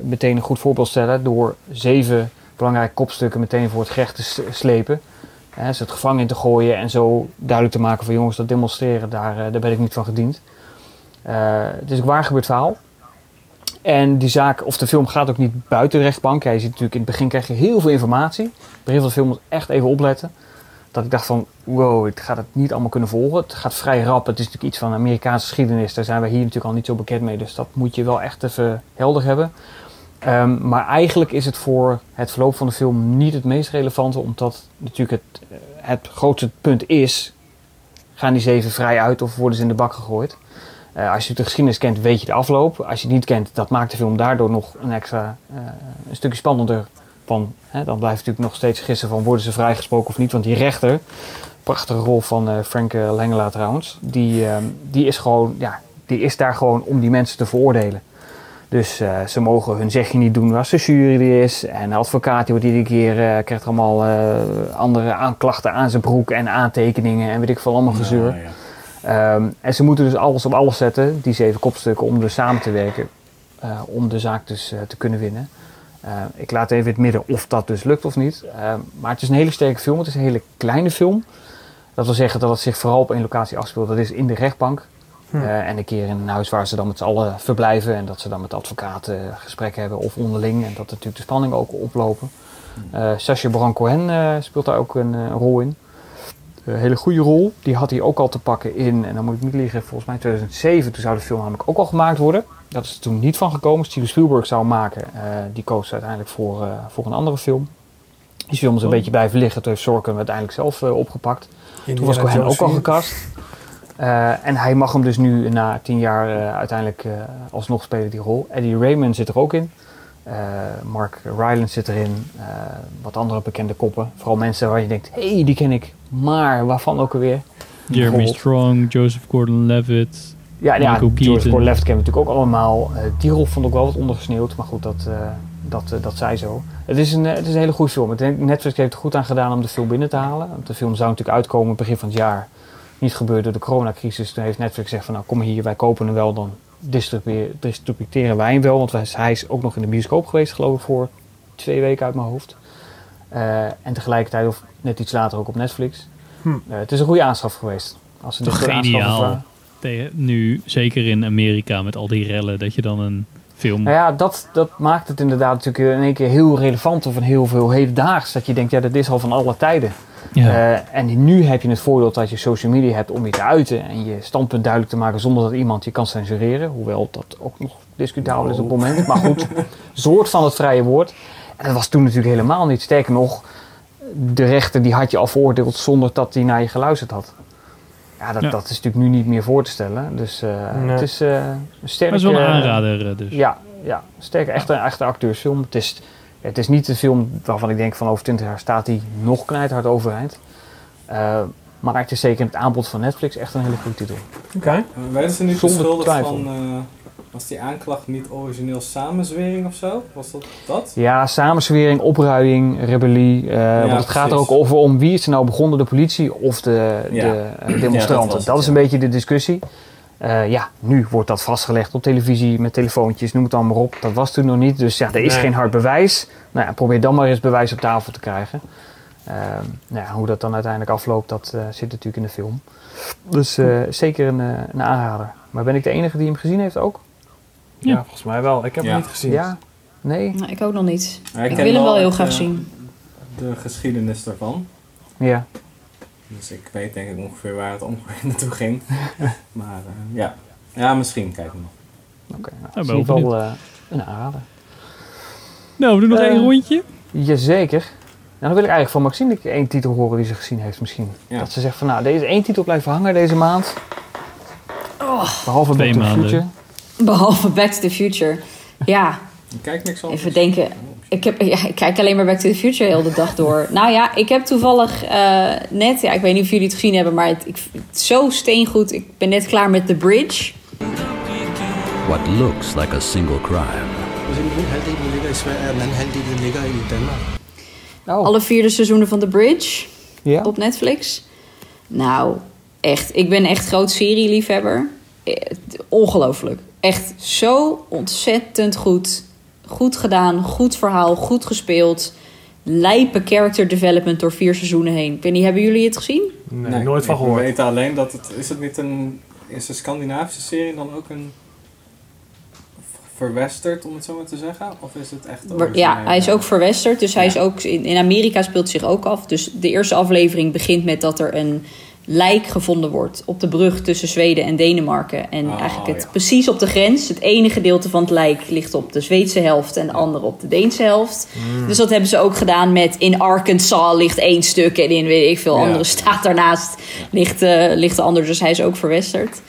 meteen een goed voorbeeld stellen door zeven belangrijke kopstukken meteen voor het gerecht te slepen. Hè, ze het gevangen in te gooien en zo duidelijk te maken van jongens, dat demonstreren, daar, daar ben ik niet van gediend. Eh, het is een waar gebeurd verhaal. En die zaak, of de film gaat ook niet buiten de rechtbank. Je ziet natuurlijk in het begin krijg je heel veel informatie. Het begin van de film moet echt even opletten. Dat ik dacht van, wow, ik ga het niet allemaal kunnen volgen. Het gaat vrij rap. Het is natuurlijk iets van Amerikaanse geschiedenis. Daar zijn we hier natuurlijk al niet zo bekend mee. Dus dat moet je wel echt even helder hebben. Ehm, maar eigenlijk is het voor het verloop van de film niet het meest relevante. Omdat natuurlijk het, eh, het grootste punt is... gaan die zeven vrij uit of worden ze in de bak gegooid? Eh, als je de geschiedenis kent, weet je de afloop. Als je het niet kent, dat maakt de film daardoor nog een extra eh, een stukje spannender. Van, hè, dan blijft natuurlijk nog steeds gissen van worden ze vrijgesproken of niet. Want die rechter, prachtige rol van eh, Frank Langela trouwens, die, ehm, die, is gewoon, ja, die is daar gewoon om die mensen te veroordelen. Dus ze mogen hun zegje niet doen als de jury er is. En de advocaat die wordt iedere keer, krijgt allemaal andere aanklachten aan zijn broek en aantekeningen en weet ik veel, allemaal gezeur. Ehm, en ze moeten dus alles op alles zetten, die zeven kopstukken, om dus samen te werken. eh, om de zaak dus eh, te kunnen winnen. Eh, ik laat even in het midden of dat dus lukt of niet. Ehm, maar het is een hele sterke film. Het is een hele kleine film. Dat wil zeggen dat het zich vooral op één locatie afspeelt. Dat is in de rechtbank. Hm. En een keer in een huis waar ze dan met z'n allen verblijven. En dat ze dan met eh, gesprek hebben of onderling. En dat natuurlijk de spanning ook oplopen. Eh Sacha Baron Cohen speelt daar ook een rol in. Een hele goede rol. Die had hij ook al te pakken in, en dan moet ik niet liegen, volgens mij 2007. Toen zou de film namelijk ook al gemaakt worden. Dat is er toen niet van gekomen. Steven Spielberg zou maken. Eh, die koos uiteindelijk voor, eh, voor een andere film. Die film is een Oh. beetje blijven liggen. Toen heeft Sorkin hem uiteindelijk zelf eh, opgepakt. Toen was Cohen Jones ook al 4. gecast. Eh, en hij mag hem dus nu na tien jaar eh, uiteindelijk eh, alsnog spelen die rol. Eddie Raymond zit er ook in. Eh, Mark Rylance zit erin. Eh, wat andere bekende koppen. Vooral mensen waar je denkt, hé, hey, die ken ik. Maar waarvan ook alweer? Jeremy Strong, Joseph Gordon-Levitt, Ja, ja Michael George Keaton. Gordon-Levitt kennen we natuurlijk ook allemaal. Eh, die rol vond ik wel wat ondergesneeuwd, maar goed, dat, eh, dat, eh, dat zij zo. Het is, een, het is een hele goede film. Ik denk, Netflix heeft er goed aan gedaan om de film binnen te halen. Want de film zou natuurlijk uitkomen begin van het jaar. Niet gebeurd door de coronacrisis. Toen heeft Netflix gezegd van nou kom hier, wij kopen hem wel. Dan distributeren wij hem wel. Want hij is ook nog in de bioscoop geweest geloof ik voor twee weken uit mijn hoofd. Eh, en tegelijkertijd of net iets later ook op Netflix. Hm. Eh, het is een goede aanschaf geweest. Als ze Toch geniaal. Tegen, nu, zeker in Amerika met al die rellen, dat je dan een film... Nou ja, dat, dat maakt het inderdaad natuurlijk in één keer heel relevant of een heel veel hedendaags. Dat je denkt, ja, dat is al van alle tijden. Ja. Eh, en nu heb je het voordeel dat je social media hebt om je te uiten en je standpunt duidelijk te maken zonder dat iemand je kan censureren. Hoewel dat ook nog discutabel is op het moment. Maar goed, soort van het vrije woord. En dat was toen natuurlijk helemaal niet. Sterker nog, de rechter die had je al veroordeeld zonder dat hij naar je geluisterd had. Ja, dat, Ja. dat is natuurlijk nu niet meer voor te stellen. Dus eh, Nee. het is eh, een sterke... Maar het is wel een aanrader eh, dus. Ja, ja sterk. Echt een echte acteursfilm. Het is, het is niet een film waarvan ik denk van over 20 jaar staat hij nog knijthard overeind. Eh, maar het is zeker in het aanbod van Netflix echt een hele goede titel. Oké. Eh, werden ze nu Zonder twijfel. van... was die aanklacht niet origineel samenzwering of zo? Was dat dat? Ja, samenzwering, opruiing, rebellie. eh, want het gaat er ook over om wie is er nou begonnen, de politie of de, Ja. de eh, Ja, dat demonstranten. dat, is een beetje de discussie. Eh, ja, nu wordt dat vastgelegd op televisie met telefoontjes, noem het allemaal op. Dat was toen nog niet, dus ja, er is Nee. geen hard bewijs. Nou ja, probeer dan maar eens bewijs op tafel te krijgen. Ehm, nou ja, hoe dat dan uiteindelijk afloopt, dat zit natuurlijk in de film. Dus eh, zeker een, eh, een aanrader. Maar ben ik de enige die hem gezien heeft ook? Ja, volgens mij wel. Ik heb Ja. hem niet gezien. Ja? Nee? Nou, ik ook nog niet. Ja, ik wil hem wel heel graag eh, zien. De geschiedenis daarvan. Ja. Dus ik weet denk ik ongeveer waar het ongeveer naartoe ging. maar eh, ja. ja, misschien kijken we nog. Oké, nou, Ja, ieder wel geval eh, een aanrader. Nou, we doen nog één rondje. Jazeker. Nou, dan wil ik eigenlijk van Maxine één titel horen die ze gezien heeft misschien. Ja. Dat ze zegt van nou, deze één titel blijft hangen deze maand. Behalve Twee Back to the maanden. Future. Behalve Back to the Future. Ja, Ik kijk niks anders. even denken. Ik, heb, ja, ik kijk alleen maar Back to the Future heel de dag door. nou ja, ik heb toevallig eh, net... Ja, ik weet niet of jullie het gezien hebben, maar het, ik, het is zo steengoed. Ik ben net klaar met The Bridge. What looks like a single crime Oh. Alle vierde seizoenen van The Bridge Ja? op Netflix. Nou, echt. Ik ben echt groot serieliefhebber. Eh, Ongelooflijk. Echt zo ontzettend goed. Goed gedaan, goed verhaal, goed gespeeld. Lijpe character development door vier seizoenen heen. Ik weet niet, hebben jullie het gezien? Nee, nooit van ik gehoord. weet alleen dat het... Is het niet een... Is de Scandinavische serie dan ook een... Verwesterd, om het zo maar te zeggen? Of is het echt... Ja, hij is ook verwesterd. Dus hij Ja. is ook in, in Amerika speelt zich ook af. Dus de eerste aflevering begint met dat er een lijk gevonden wordt op de brug tussen Zweden en Denemarken. En Oh, eigenlijk het ja. precies op de grens. Het ene gedeelte van het lijk ligt op de Zweedse helft en de andere op de Deense helft. Mm. Dus dat hebben ze ook gedaan met in Arkansas ligt één stuk en in weet ik veel Ja. andere staat daarnaast ligt, eh, ligt de ander. Dus hij is ook verwesterd.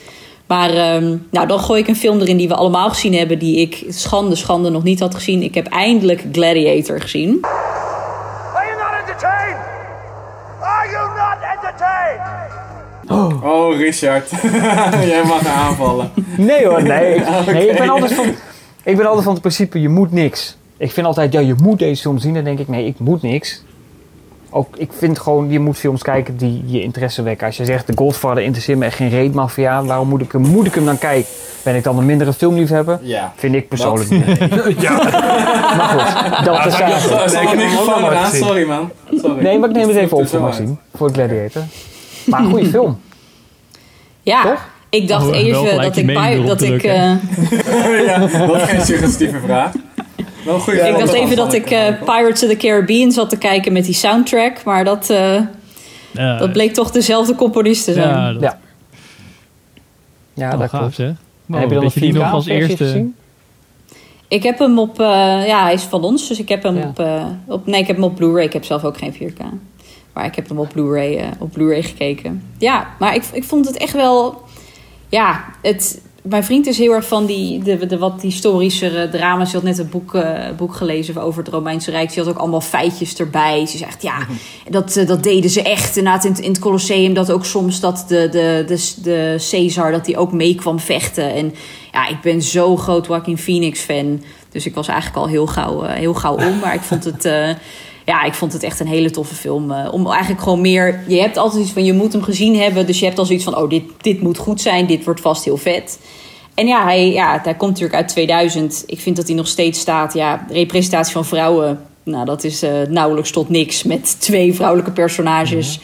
Maar ehm, nou, dan gooi ik een film erin die we allemaal gezien hebben, die ik schande, schande nog niet had gezien. Ik heb eindelijk Gladiator gezien. Entertained? Oh, Richard. Jij mag aanvallen. Nee hoor, nee. Ik, nee, ik ben altijd van... Ik ben altijd van het principe, je moet niks. Ik vind altijd, ja, je moet deze film zien. Dan denk ik, nee, ik moet niks. Ook, ik vind gewoon, je moet films kijken die je interesse wekken. Als je zegt, The Godfather interesseert me echt geen reet, mafia. Waarom moet ik, hem, moet ik hem dan kijken? Ben ik dan een mindere filmliefhebber? Ja. Vind ik persoonlijk Dat- niet. Ja. Maar goed, dat is Ja, eigenlijk. gezien. Sorry man. Sorry. Nee, maar ik neem het even op voor. Maxime. Voor Gladiator. Maar een goede film. Ja, ik dacht Oh, even dat ik, dat ik, eh, ja, dat is geen suggestieve vraag. Wel een goede ik dacht even dat ik eh, Cannibal. Pirates of the Caribbean zat te kijken met die soundtrack, maar dat, eh, Ja, dat bleek toch dezelfde componist te zijn. ja, dat Ja. Ja, oh, dat gaaf klopt. zeg. En Wow, heb je dan die 4K nog als eerste... gezien? Ik heb hem op, eh, ja, hij is van ons, dus ik heb hem Ja. op, eh, op, nee, ik heb hem op Blu-ray. Ik heb zelf ook geen 4K. Maar ik heb hem op Blu-ray, eh, op Blu-ray gekeken. Ja, maar ik, ik vond het echt wel, ja, het, mijn vriend is heel erg van die, de, de wat historischere drama's. Ze had net een boek, eh, boek gelezen over het Romeinse Rijk. Ze had ook allemaal feitjes erbij. Ze zegt, ja, dat, eh, dat deden ze echt. Inderdaad, in, het- in het Colosseum dat ook soms dat de, de, de, de Caesar, dat die ook mee kwam vechten. En ja, ik ben zo groot Joaquin Phoenix fan. Dus ik was eigenlijk al heel gauw, heel gauw om. Maar ik vond het... ja, ik vond het echt een hele toffe film. eh, om eigenlijk gewoon meer... Je hebt altijd iets van, je moet hem gezien hebben. Dus je hebt al zoiets van, oh, dit, dit moet goed zijn. Dit wordt vast heel vet. En ja hij, ja, hij komt natuurlijk uit 2000. Ik vind dat hij nog steeds staat. Ja, representatie van vrouwen... Nou, dat is eh, nauwelijks tot niks. Met twee vrouwelijke personages.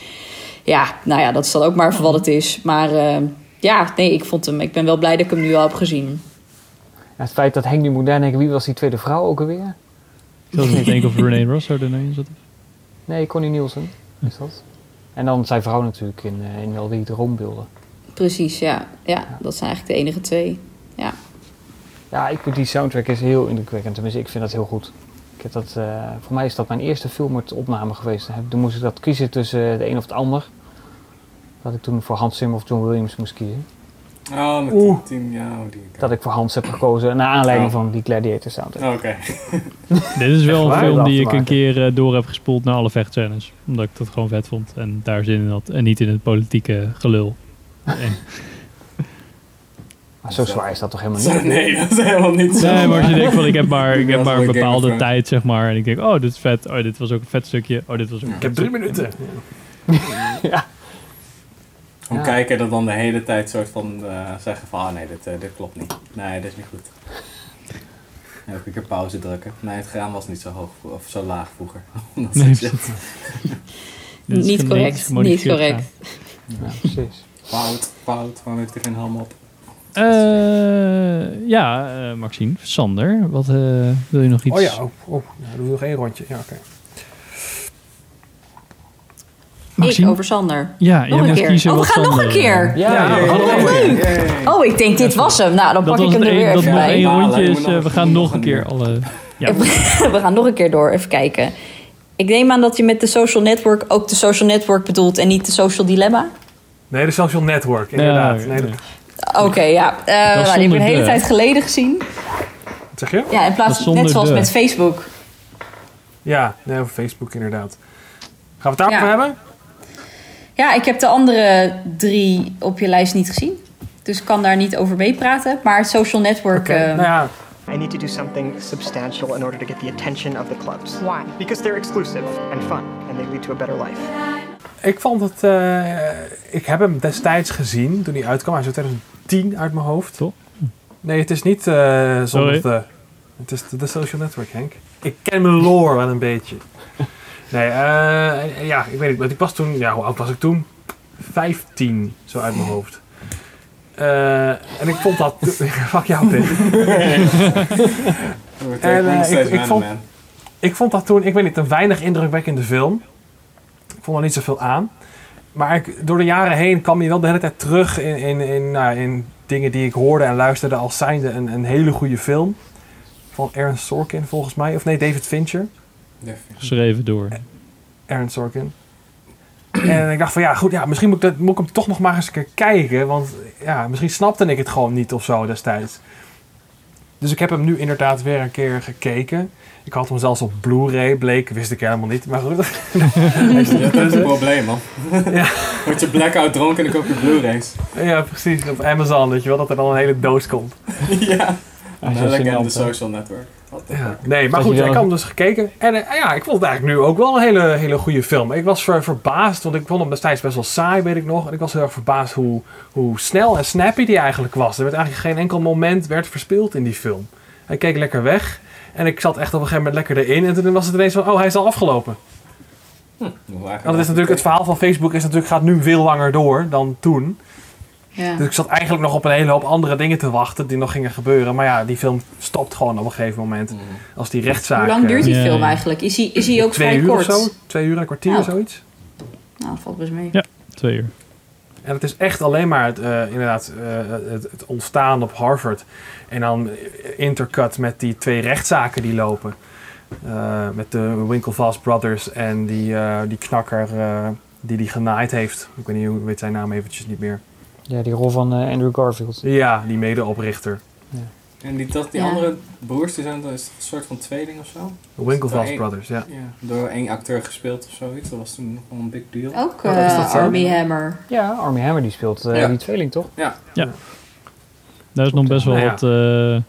Ja, nou ja, dat is dan ook maar voor wat het is. Maar eh, ja, nee, ik vond hem... Ik ben wel blij dat ik hem nu al heb gezien. Ja, het feit dat Henk nu moet nadenken, wie was die tweede vrouw ook alweer? Ik zat niet denken of René Rosso erin zat. Nee, Connie Nielsen is dat. En dan zijn vrouw natuurlijk in, eh, in al die droombeelden. Precies, ja. ja. Dat zijn eigenlijk de enige twee. Ja. Ja, ik, vind die soundtrack is heel indrukwekkend. Tenminste, ik vind dat heel goed. Ik heb dat, eh, voor mij is dat mijn eerste film met opname geweest. Toen moest ik dat kiezen tussen de een of het ander. Dat ik toen voor Hans Zimmer of John Williams moest kiezen. Oh, met Oeh. die team, ja. oh, Die, Dat ik voor Hans heb gekozen, naar aanleiding Oh. van die Gladiator soundtrack. Oké. Dit is wel een film die ik een keer eh, door heb gespoeld naar alle vechtscènes. Omdat ik dat gewoon vet vond. En daar zin in had. En niet in het politieke gelul. En, Maar zo zwaar is dat toch helemaal niet? Zo, nee, dat is helemaal niet zo. nee, maar als je denkt van ik heb maar, ik heb maar een bepaalde tijd zeg maar. En ik denk oh dit is vet. Oh dit was ook een vet stukje. Oh dit was ook een Ik heb drie stukje. minuten. Om Ja. kijken dat dan de hele tijd soort van eh, zeggen van, ah nee, dit, eh, dit klopt niet. Nee, dit is niet goed. En ook een keer pauze drukken. Nee, het graan was niet zo hoog of zo laag vroeger. Dat Nee, is Niet correct, niet correct. Ja, precies. Fout, fout, waarom heeft hij geen helm op? Eh, ja, eh, Maxime, Sander, wat eh, wil je nog iets? Oh ja, oh, oh, nou, doe nog één rondje. Ja, oké. Ik over Sander. Ja, nog jij een keer. kiezen oh, we gaan nog een keer. Ja, wat leuk. keer. Oh, ik denk dit was hem. Nou, dan Dat pak ik hem er weer dat even nog bij. één Balen, rondje je is. moet eh, we gaan nog een keer alle... Ja, We gaan nog een keer door. Even kijken. Ik neem aan dat je met de social network ook de social network bedoelt en niet de social dilemma. Nee, de social network, inderdaad. Ja, nee, dat, Oké, ja. Eh, nou, die heb ik een hele de. tijd geleden gezien. wat zeg je? Ja, in plaats van net zoals de. met Facebook. Ja, nee, over Facebook inderdaad. Gaan we het daarover Ja. hebben? Ja, ik heb de andere drie op je lijst niet gezien. Dus ik kan daar niet over meepraten. Maar social network... Oké, eh, nou ja, I need to do something substantial in order to get the attention of the clubs. Why? Because they're exclusive and fun, and they lead to a better life. ik vond het... eh, ik heb hem destijds gezien toen hij uitkwam. Hij is uit 2010 uit mijn hoofd. Toch? Nee, het is niet eh zonder de... Het is de, de social network, Henk. Ik ken mijn lore wel een beetje. Nee, eh, ja, ik weet niet. Want ik was toen... Ja, hoe oud was ik toen? 15, zo uit mijn hoofd. Eh, en ik vond dat... Fuck jou. En, eh, ik, ik, vond, ik vond dat toen, ik weet niet, een weinig indrukwekkende film. Ik vond er niet zoveel aan. Maar ik, door de jaren heen kwam je wel de hele tijd terug in, in, in, nou, in dingen die ik hoorde en luisterde als zijnde een, een hele goede film. Van Aaron Sorkin volgens mij. Of nee, David Fincher. Geschreven door. Aaron Sorkin. en ik dacht van ja, goed, ja, misschien moet ik, dat, moet ik hem toch nog maar eens een keer kijken. Want ja, misschien snapte ik het gewoon niet of zo destijds. Dus ik heb hem nu inderdaad weer een keer gekeken. Ik had hem zelfs op Blu-ray, bleek, wist ik helemaal niet. Maar goed, Je hebt een probleem, man. Ja. Word je blackout dronken en dan koop je Blu-rays. Ja, precies. Op Amazon, weet je wel, dat er dan een hele doos komt. ja. En had, de social network. Ja. Nee, maar Dat goed, ik had hem dus gekeken. En eh, ja, ik vond het eigenlijk nu ook wel een hele, hele goede film. Ik was ver, verbaasd, want ik vond hem destijds best wel saai, weet ik nog. En ik was heel erg verbaasd hoe, hoe snel en snappy die eigenlijk was. Er werd eigenlijk geen enkel moment werd verspild in die film. Hij keek lekker weg. En ik zat echt op een gegeven moment lekker erin. En toen was het ineens van, oh, hij is al afgelopen. Want het is natuurlijk, het verhaal van Facebook is natuurlijk, gaat nu veel langer door dan toen. Ja. Dus ik zat eigenlijk nog op een hele hoop andere dingen te wachten die nog gingen gebeuren. Maar ja, die film stopt gewoon op een gegeven moment. Als die rechtszaak... Hoe lang duurt die Ja, film eigenlijk? Is hij, is hij ook twee vrij uur kort? of zo? Twee uur en een kwartier, Oh. zoiets. Nou, dat valt best mee. Ja. Twee uur. En het is echt alleen maar het, eh, inderdaad, eh, het, het ontstaan op Harvard. En dan intercut met die twee rechtszaken die lopen. Eh, met de Winklevoss Brothers en die, eh, die knakker eh, die die genaaid heeft. Ik weet niet hoe weet zijn naam eventjes niet meer. Ja, die rol van eh, Andrew Garfield. Ja, die medeoprichter. En die, dat, die Ja. andere broers, die zijn een soort van tweeling of zo? De Winklevoss Brothers, ja. Ja, door één acteur gespeeld of zoiets. Dat was toen nog wel een big deal. Ook Oh, eh, is dat zo? Army Hammer. Ja, Army Hammer die speelt eh, Ja. die tweeling, toch? Ja. Daar is nog best wel Nou ja. wat eh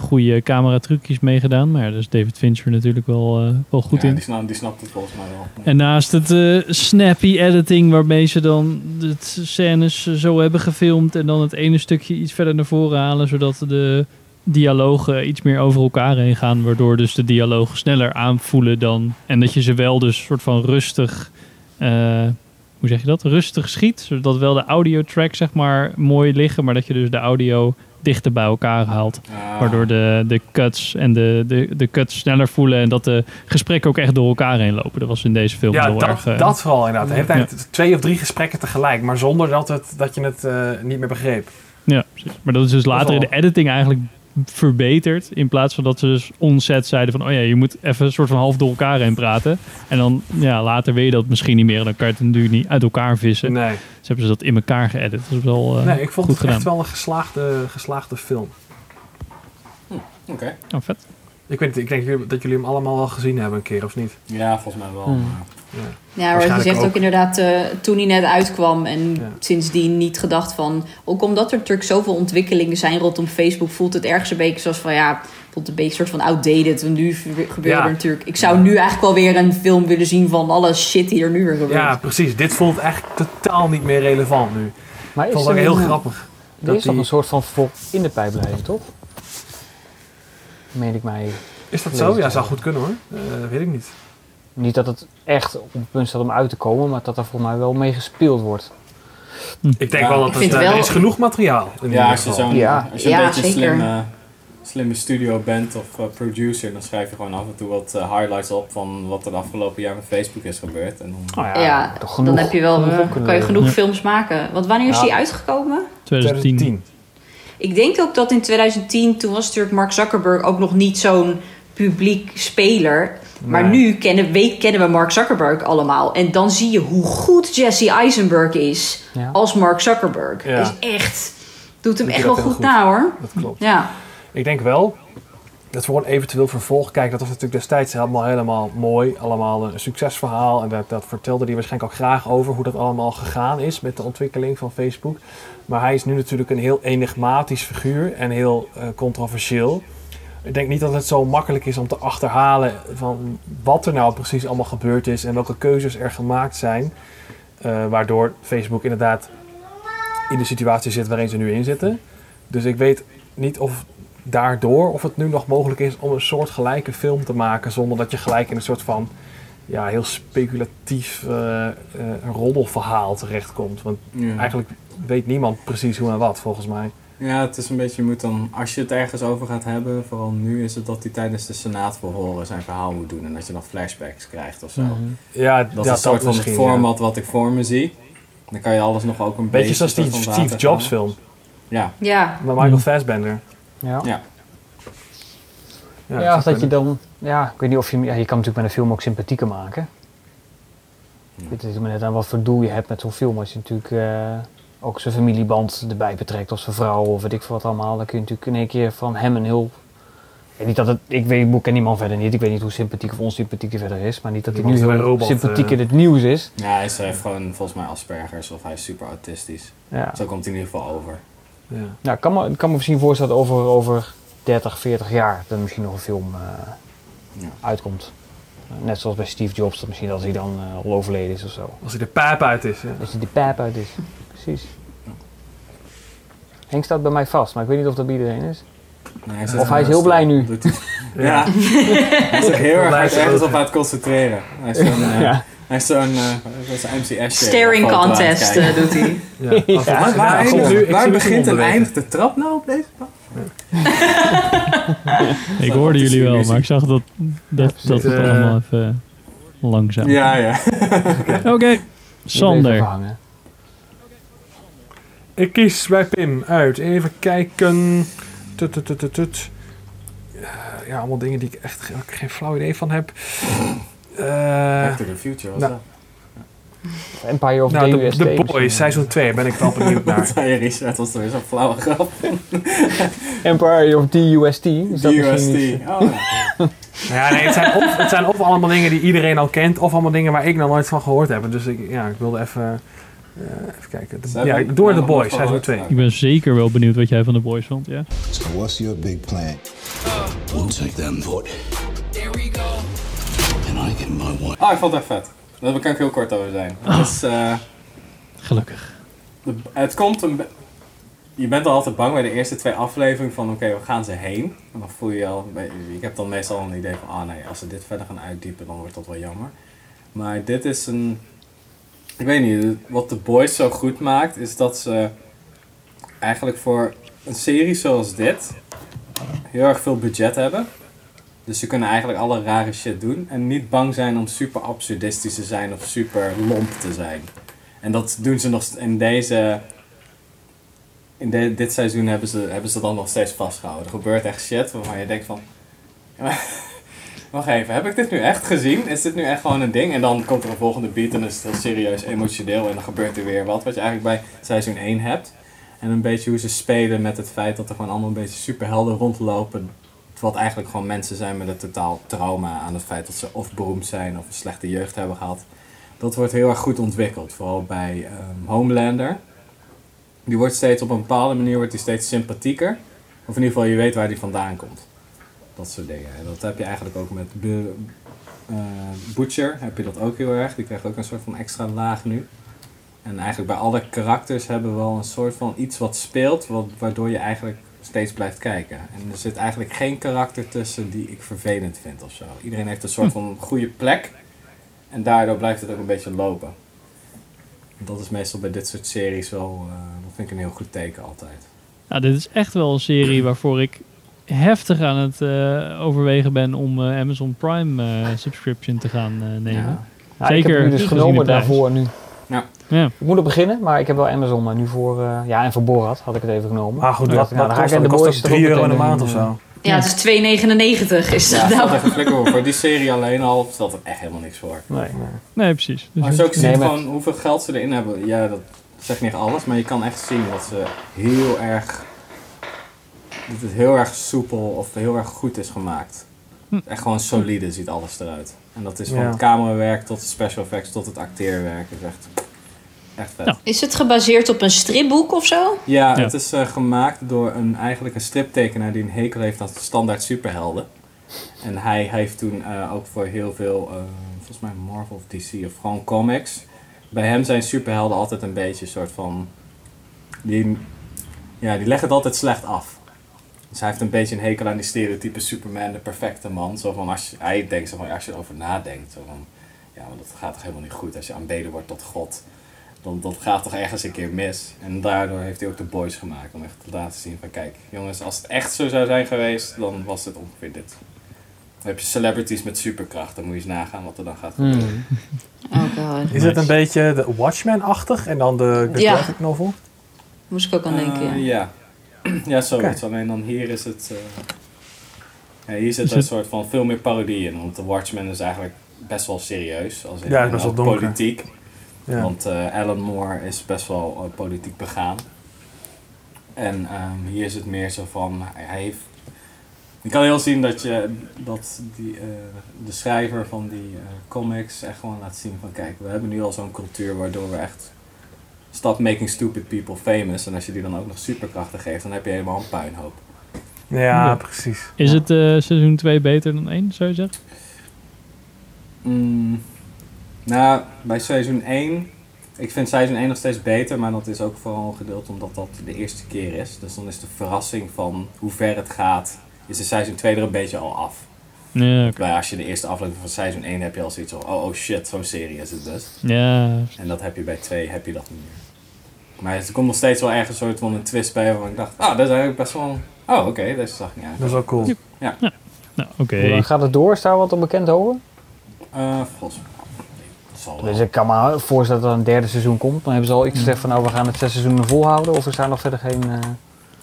goede cameratrucjes mee gedaan. Maar daar is David Fincher natuurlijk wel, eh, wel goed ja, in. Die, snapt, die snapt het volgens mij wel. En naast het eh, snappy editing waarmee ze dan de scènes zo hebben gefilmd en dan het ene stukje iets verder naar voren halen, zodat de dialogen iets meer over elkaar heen gaan, waardoor dus de dialogen sneller aanvoelen dan en dat je ze wel dus soort van rustig, eh, hoe zeg je dat, rustig schiet, zodat wel de audio track zeg maar mooi liggen, maar dat je dus de audio dichter bij elkaar haalt. Ah. Waardoor de, de cuts en de, de, de cuts sneller voelen en dat de gesprekken ook echt door elkaar heen lopen. Dat was in deze film Ja, heel dat, erg... eh, dat vooral inderdaad. De hele tijd twee of drie gesprekken tegelijk, maar zonder dat, het, dat je het eh, niet meer begreep. Ja, precies. Maar dat is dus later in de editing eigenlijk verbeterd. In plaats van dat ze dus onzet zeiden van... oh ja, je moet even een soort van half door elkaar heen praten. En dan ja, later weet je dat misschien niet meer. En dan kan je het natuurlijk niet uit elkaar vissen. Nee. Dus hebben ze dat in elkaar geëdit. Dat is wel eh, nee, ik vond goed het gedaan. echt wel een geslaagde, geslaagde film. Oké. Oh, vet. Ik, weet, niet, ik denk dat jullie hem allemaal wel gezien hebben een keer, of niet? Ja, volgens mij wel. Hmm. Ja. Ja, maar je zegt ook, ook. inderdaad eh, toen hij net uitkwam en Ja. sindsdien niet gedacht van... Ook omdat er natuurlijk zoveel ontwikkelingen zijn rondom Facebook... voelt het ergens een beetje zoals van ja... voelt een beetje een soort van outdated. Want nu gebeurt Ja. er natuurlijk... Ik zou nu eigenlijk wel weer een film willen zien van alle shit die er nu weer gebeurt. Ja, precies. Dit voelt eigenlijk totaal niet meer relevant nu. Maar Ik is vond heel een- grappig. Er dat is toch die- een soort van vervolg in de pijpleiding, toch? Meen ik mij. Is dat zo? Ja, zou goed kunnen hoor. Eh, weet ik niet. Niet dat het echt op het punt staat om uit te komen, maar dat er volgens mij wel mee gespeeld wordt. Ik denk Ja, wel dat het, eh, wel- er is genoeg materiaal. In Ja, als je, zo'n, Ja. als je een Ja, beetje zeker. slim, slimme studio bent of eh, producer, dan schrijf je gewoon af en toe wat eh, highlights op van wat er de afgelopen jaar met Facebook is gebeurd. En dan, Nou Ja, toch genoeg- dan heb je wel, kan je genoeg films maken. Want wanneer is die uitgekomen? 2010. 2010. Ik denk ook dat in 2010, toen was natuurlijk Mark Zuckerberg ook nog niet zo'n publiek speler. Maar nu kennen, weet, kennen we Mark Zuckerberg allemaal. En dan zie je hoe goed Jesse Eisenberg is Ja. als Mark Zuckerberg. Ja. Is echt, doet hem Doet echt wel goed, goed. na hoor. Dat klopt. Ja. Ik denk wel dat voor een eventueel vervolg, kijk, dat was natuurlijk destijds helemaal, helemaal mooi. Allemaal een succesverhaal. En dat, dat vertelde hij waarschijnlijk ook graag over hoe dat allemaal gegaan is met de ontwikkeling van Facebook. Maar hij is nu natuurlijk een heel enigmatisch figuur en heel eh, controversieel. Ik denk niet dat het zo makkelijk is om te achterhalen van wat er nou precies allemaal gebeurd is en welke keuzes er gemaakt zijn. Eh, waardoor Facebook inderdaad in de situatie zit waarin ze nu in zitten. Dus ik weet niet of daardoor of het nu nog mogelijk is om een soort gelijke film te maken zonder dat je gelijk in een soort van ja, heel speculatief eh, eh, roddelverhaal terechtkomt. Want Ja. eigenlijk weet niemand precies hoe en wat volgens mij. Ja, het is een beetje, je moet dan, als je het ergens over gaat hebben, vooral nu, is het dat hij tijdens de senaatverhoren zijn verhaal moet doen en dat je dan flashbacks krijgt of zo. Mhm. Ja, Dat is een soort van het format wat ik voor me zie. Dan kan je alles nog ook een beetje... Beetje zoals die Steve Jobs gaan. film Ja. Ja. met Michael Mm. Fassbender. Ja. Ja. Ja, dat je dan... Ja, ik weet niet of je... Ja, je kan natuurlijk met een film ook sympathieker maken. Ik weet niet maar net aan wat voor doel je hebt met zo'n film. Als je natuurlijk eh, ook zijn familieband erbij betrekt. Of zijn vrouw of weet ik veel wat allemaal. Dan kun je natuurlijk in één keer van hem een heel... Ik weet niet dat het... Ik, weet, ik ken die man verder niet. Ik weet niet hoe sympathiek of onsympathiek hij verder is. Maar niet dat Die hij nu heel robot, sympathiek eh. in het nieuws is. Ja, hij is, hij heeft gewoon volgens mij Aspergers of hij is super autistisch. Ja. Zo komt hij in ieder geval over. Ja. Nou, ik kan me, kan me misschien voorstellen dat over, over 30, 40 jaar dat er misschien nog een film eh, uitkomt. Eh, net zoals bij Steve Jobs, dat misschien als hij dan eh, al overleden is of zo. Als hij de paap uit is. Ja. Als hij de pijp uit is. Precies. Henk staat bij mij vast, maar ik weet niet of dat bij iedereen is. Nee, hij of hij is heel blij eh, nu. hij- Ja. hij is ook heel erg hij is ergens op aan het concentreren. Hij is zo'n... eh, Ja. Hij zo'n... eh, zo'n MC Escher Staring contest eh, doet hij. Ja. Waar, Ja, eindigt- begint en eindigt de trap nou op deze? Ik hoorde jullie wel, maar ik zag dat, dat, dat het Eh, allemaal even langzaam Ja, ja. Oké, Sander. Ik kies bij Pim uit. Even kijken. Tut, tut, tut, tut, tut. Eh, Ja, allemaal dingen die ik echt ge- geen flauw idee van heb. Eh, Back to the Future was nou, dat. Empire of nou, the UST. The. Boys, seizoen 2, ben ik wel benieuwd naar. Dat zei Richard, was er weer zo'n flauwe grap. Empire of the UST. Is dat misschien UST. iets- Oh, ja. Nee, het zijn, of, het zijn of allemaal dingen die iedereen al kent, of allemaal dingen waar ik nog nooit van gehoord heb. Dus ik, ja, ik wilde even, even kijken. De- ja, door The nog Boys, seizoen gehoord. 2. Ik ben zeker wel benieuwd wat jij van de boys vond, ja. So what's your big plan? We'll take them vote. And I get my way. Ah, ik vond het echt vet. Daar kan ik heel kort over zijn. Dus, eh, Gelukkig. de- het komt een... Je bent al altijd bang bij de eerste twee afleveringen van oké, waar gaan ze heen? En dan voel je je al... Ik heb dan meestal een idee van, ah nee, als ze dit verder gaan uitdiepen, dan wordt dat wel jammer. Maar dit is een... Ik weet niet, wat The Boys zo goed maakt, is dat ze eigenlijk voor een serie zoals dit heel erg veel budget hebben. Dus ze kunnen eigenlijk alle rare shit doen en niet bang zijn om super absurdistisch te zijn of super lomp te zijn. En dat doen ze nog in deze. In dit seizoen hebben ze, hebben ze dan nog steeds vastgehouden. Er gebeurt echt shit waarvan je denkt van. Wacht even, heb ik dit nu echt gezien? Is dit nu echt gewoon een ding? En dan komt er een volgende beat en is het heel serieus emotioneel en dan gebeurt er weer wat. Wat je eigenlijk bij seizoen 1 hebt. En een beetje hoe ze spelen met het feit dat er gewoon allemaal een beetje superhelden rondlopen. Wat eigenlijk gewoon mensen zijn met een totaal trauma aan het feit dat ze of beroemd zijn of een slechte jeugd hebben gehad. Dat wordt heel erg goed ontwikkeld. Vooral bij ehm, Homelander. Die wordt steeds op een bepaalde manier wordt die steeds sympathieker. Of in ieder geval je weet waar die vandaan komt. Dat soort dingen. En dat heb je eigenlijk ook met eh, Butcher. Heb je dat ook heel erg. Die krijgt ook een soort van extra laag nu. En eigenlijk bij alle karakters hebben we wel een soort van iets wat speelt. Wat, waardoor je eigenlijk steeds blijft kijken. En er zit eigenlijk geen karakter tussen die ik vervelend vind of zo. Iedereen heeft een soort van goede plek. En daardoor blijft het ook een beetje lopen. Dat is meestal bij dit soort series wel, eh, dat vind ik een heel goed teken altijd. Nou, dit is echt wel een serie waarvoor ik heftig aan het eh, overwegen ben om eh, Amazon Prime eh, subscription te gaan nemen. Ja. Zeker ik heb nu dus genomen daarvoor nu. Ja. Ja. Ik moet nog beginnen, maar ik heb wel Amazon maar nu voor... eh, ja, en voor Borat had ik het even genomen. Maar goed, dacht ik, nou, kost dat? de Kost boys dat er ook 3 euro in de maand of zo? Ja, het is 2,99 is Ja, dat dat nou. even flikker hoor. Voor die serie alleen al stelt het echt helemaal niks voor. Nee, nee. Nee, precies. Dus Maar als je ook ziet Nee, maar- gewoon hoeveel geld ze erin hebben, ja, dat zegt niet alles, maar je kan echt zien dat ze heel erg, dat het heel erg soepel of heel erg goed is gemaakt. Echt gewoon solide ziet alles eruit. En dat is van Ja. het camerawerk tot de special effects tot het acteerwerk. is echt, echt vet. Ja. Is het gebaseerd op een stripboek of zo? Ja, Ja. het is eh, gemaakt door een, eigenlijk een striptekenaar die een hekel heeft aan standaard superhelden. En hij heeft toen eh, ook voor heel veel, eh, volgens mij Marvel of DC of gewoon comics. Bij hem zijn superhelden altijd een beetje een soort van. Die, ja, die leggen het altijd slecht af. Dus hij heeft een beetje een hekel aan die stereotype Superman, de perfecte man. Zo van als je, hij denkt zo van, als je erover nadenkt, zo van, ja, maar dat gaat toch helemaal niet goed als je aanbeden wordt tot God. Dan dat gaat toch ergens een keer mis. En daardoor heeft hij ook de boys gemaakt. Om echt te laten zien van kijk, jongens, als het echt zo zou zijn geweest, dan was het ongeveer dit. Dan heb je celebrities met superkracht. Dan moet je eens nagaan wat er dan gaat gebeuren. Oh god. Is het een beetje de Watchmen-achtig en dan de, de Ja. graphic novel? Moest ik ook aan denken, Eh, ja. Ja. zoiets. Alleen dan hier is het... eh, ja, hier zit een het- soort van veel meer parodie in. Want The Watchmen is eigenlijk best wel serieus. Als in, Ja, het is en best wel donker. politiek. Ja. Want eh, Alan Moore is best wel eh, politiek begaan. En ehm, hier is het meer zo van, hij, hij heeft... Je kan heel zien dat, je, dat die, eh, de schrijver van die eh, comics echt gewoon laat zien van... Kijk, we hebben nu al zo'n cultuur waardoor we echt stop making stupid people famous. En als je die dan ook nog superkrachten geeft, dan heb je helemaal een puinhoop. Ja, Ja. precies. Is het eh, seizoen 2 beter dan 1, zou je zeggen? Mm, nou, bij seizoen 1. Ik vind seizoen 1 nog steeds beter, maar dat is ook vooral gedeeld omdat dat de eerste keer is. Dus dan is de verrassing van hoe ver het gaat, is de seizoen 2 er een beetje al af. Ja, oké. Bij als je de eerste aflevering van seizoen 1 heb je al zoiets van, oh, oh shit, zo'n serie is het dus. Ja. En dat heb je bij 2, heb je dat niet meer. Maar er komt nog steeds wel ergens een soort van een twist bij waarvan ik dacht, ah, dat is eigenlijk best wel, oh oké, deze zag ik niet uit. Dat is wel cool. Ja. Nou, oké. Hoe lang gaat het door? Is daar wat al bekend over? Eh, volgens mij. Dus ik kan me voorstellen dat er een derde seizoen komt. Dan hebben ze al iets gezegd van nou, we gaan het zes seizoenen volhouden. Of is daar nog verder geen... eh,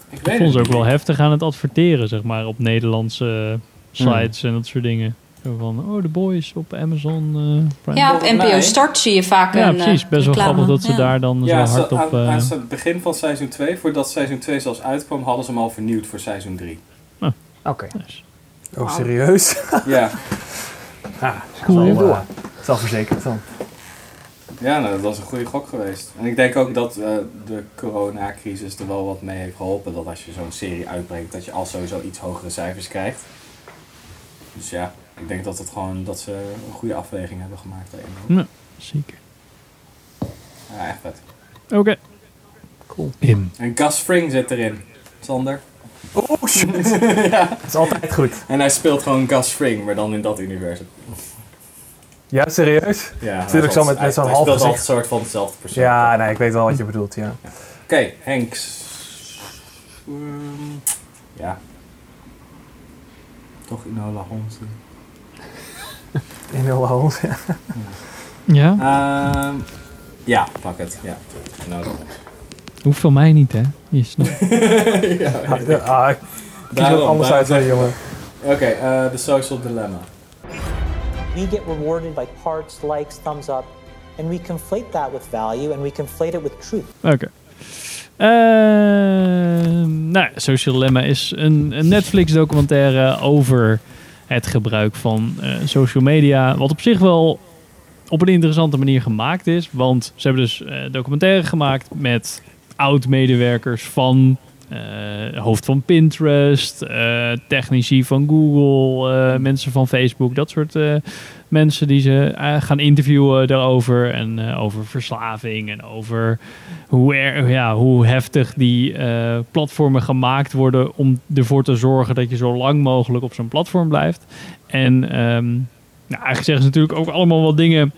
Ik Ik vond ze ook wel heftig aan het adverteren, zeg maar, op Nederlandse eh, sites en dat soort dingen. Zo van, oh, de boys op Amazon eh, Prime. Ja, op NPO Start zie je vaak Ja, een precies. eh, Best wel grappig dat ze Ja. daar dan Ja, zo hard op... aan, eh, aan het begin van seizoen 2, voordat seizoen 2 zelfs uitkwam, hadden ze hem al vernieuwd voor seizoen 3. Oké. Oh, serieus? Ja. ah, Cool. Wel, eh, zelfverzekerd dan. Ja, nou, dat was een goede gok geweest. En ik denk ook dat eh, de coronacrisis er wel wat mee heeft geholpen. Dat als je zo'n serie uitbrengt, dat je al sowieso iets hogere cijfers krijgt. Dus ja, ik denk dat, het gewoon, dat ze een goede afweging hebben gemaakt daarin. Ja, zeker. Ja, echt vet. Oké. Cool. Im. En Gus Fring zit erin. Sander. Oh shit. ja. Dat is altijd goed. En hij speelt gewoon Gus Fring, maar dan in dat universum. Ja, serieus? Ja, Natuurlijk zo met, met zo'n hij half speelt altijd gezicht. een soort van dezelfde persoon. Ja, nee, ik weet wel wat je bedoelt, ja. Oké, Hanks. Ehm, ja. Toch Enola Holmes. In heel Holmes, ja. Ja? Ehm, ja, pak het. Ja, Holmes. Hoeft van mij niet, hè? Je snapt. ja, Ah, ja, ah, ik kies Daarom, wat anders uit, hè, jongen. Oké, eh, de social dilemma. We get rewarded by parts, likes, thumbs up, and we conflate that with value and we conflate it with truth. Oké. Ehm, nou, ja, Social Dilemma is een, een Netflix-documentaire over het gebruik van eh, social media. Wat op zich wel op een interessante manier gemaakt is. Want ze hebben dus eh documentaire gemaakt met oud-medewerkers van eh, hoofd van Pinterest, technici van Google, eh, mensen van Facebook, dat soort mensen die ze eh, gaan interviewen daarover. En eh, over verslaving en over hoe, ja, hoe heftig die eh, platformen gemaakt worden om ervoor te zorgen dat je zo lang mogelijk op zo'n platform blijft. En ehm, nou, eigenlijk zeggen ze natuurlijk ook allemaal wel dingen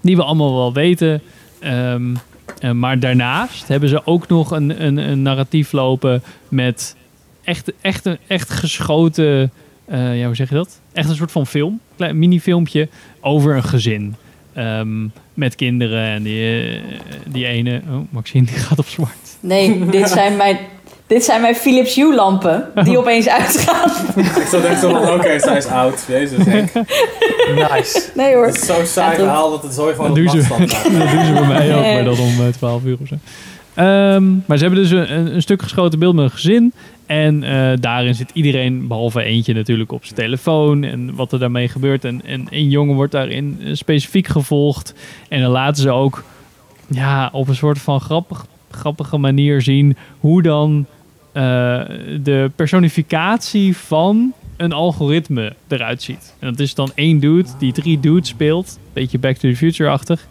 die we allemaal wel weten. Ehm, eh, maar daarnaast hebben ze ook nog een, een, een narratief lopen met echt, echt, echt geschoten, ja, hoe zeg je dat? Echt een soort van film, klein mini-filmpje over een gezin. Ehm, met kinderen en die, eh, die ene, oh, Maxine die gaat op zwart. Nee, dit zijn mijn, dit zijn mijn Philips Hue lampen die opeens uitgaan. ik zat echt zo van, oké, zij is oud. Jezus, Henk. Nice. Nee hoor. Het is zo'n saai Ja, dat- verhaal dat het zo gewoon Dat op doen, ze, afstand dat doen ze bij mij ook, Nee. maar dan om eh, 12 uur of zo. Ehm, maar ze hebben dus een, een stuk geschoten beeld met een gezin. En eh, daarin zit iedereen, behalve eentje natuurlijk, op zijn telefoon. En wat er daarmee gebeurt. En, en een jongen wordt daarin eh, specifiek gevolgd. En dan laten ze ook ja, op een soort van grappig, grappige manier zien hoe dan eh, de personificatie van een algoritme eruit ziet. En dat is dan één dude die drie dudes speelt. Beetje Back to the Future-achtig.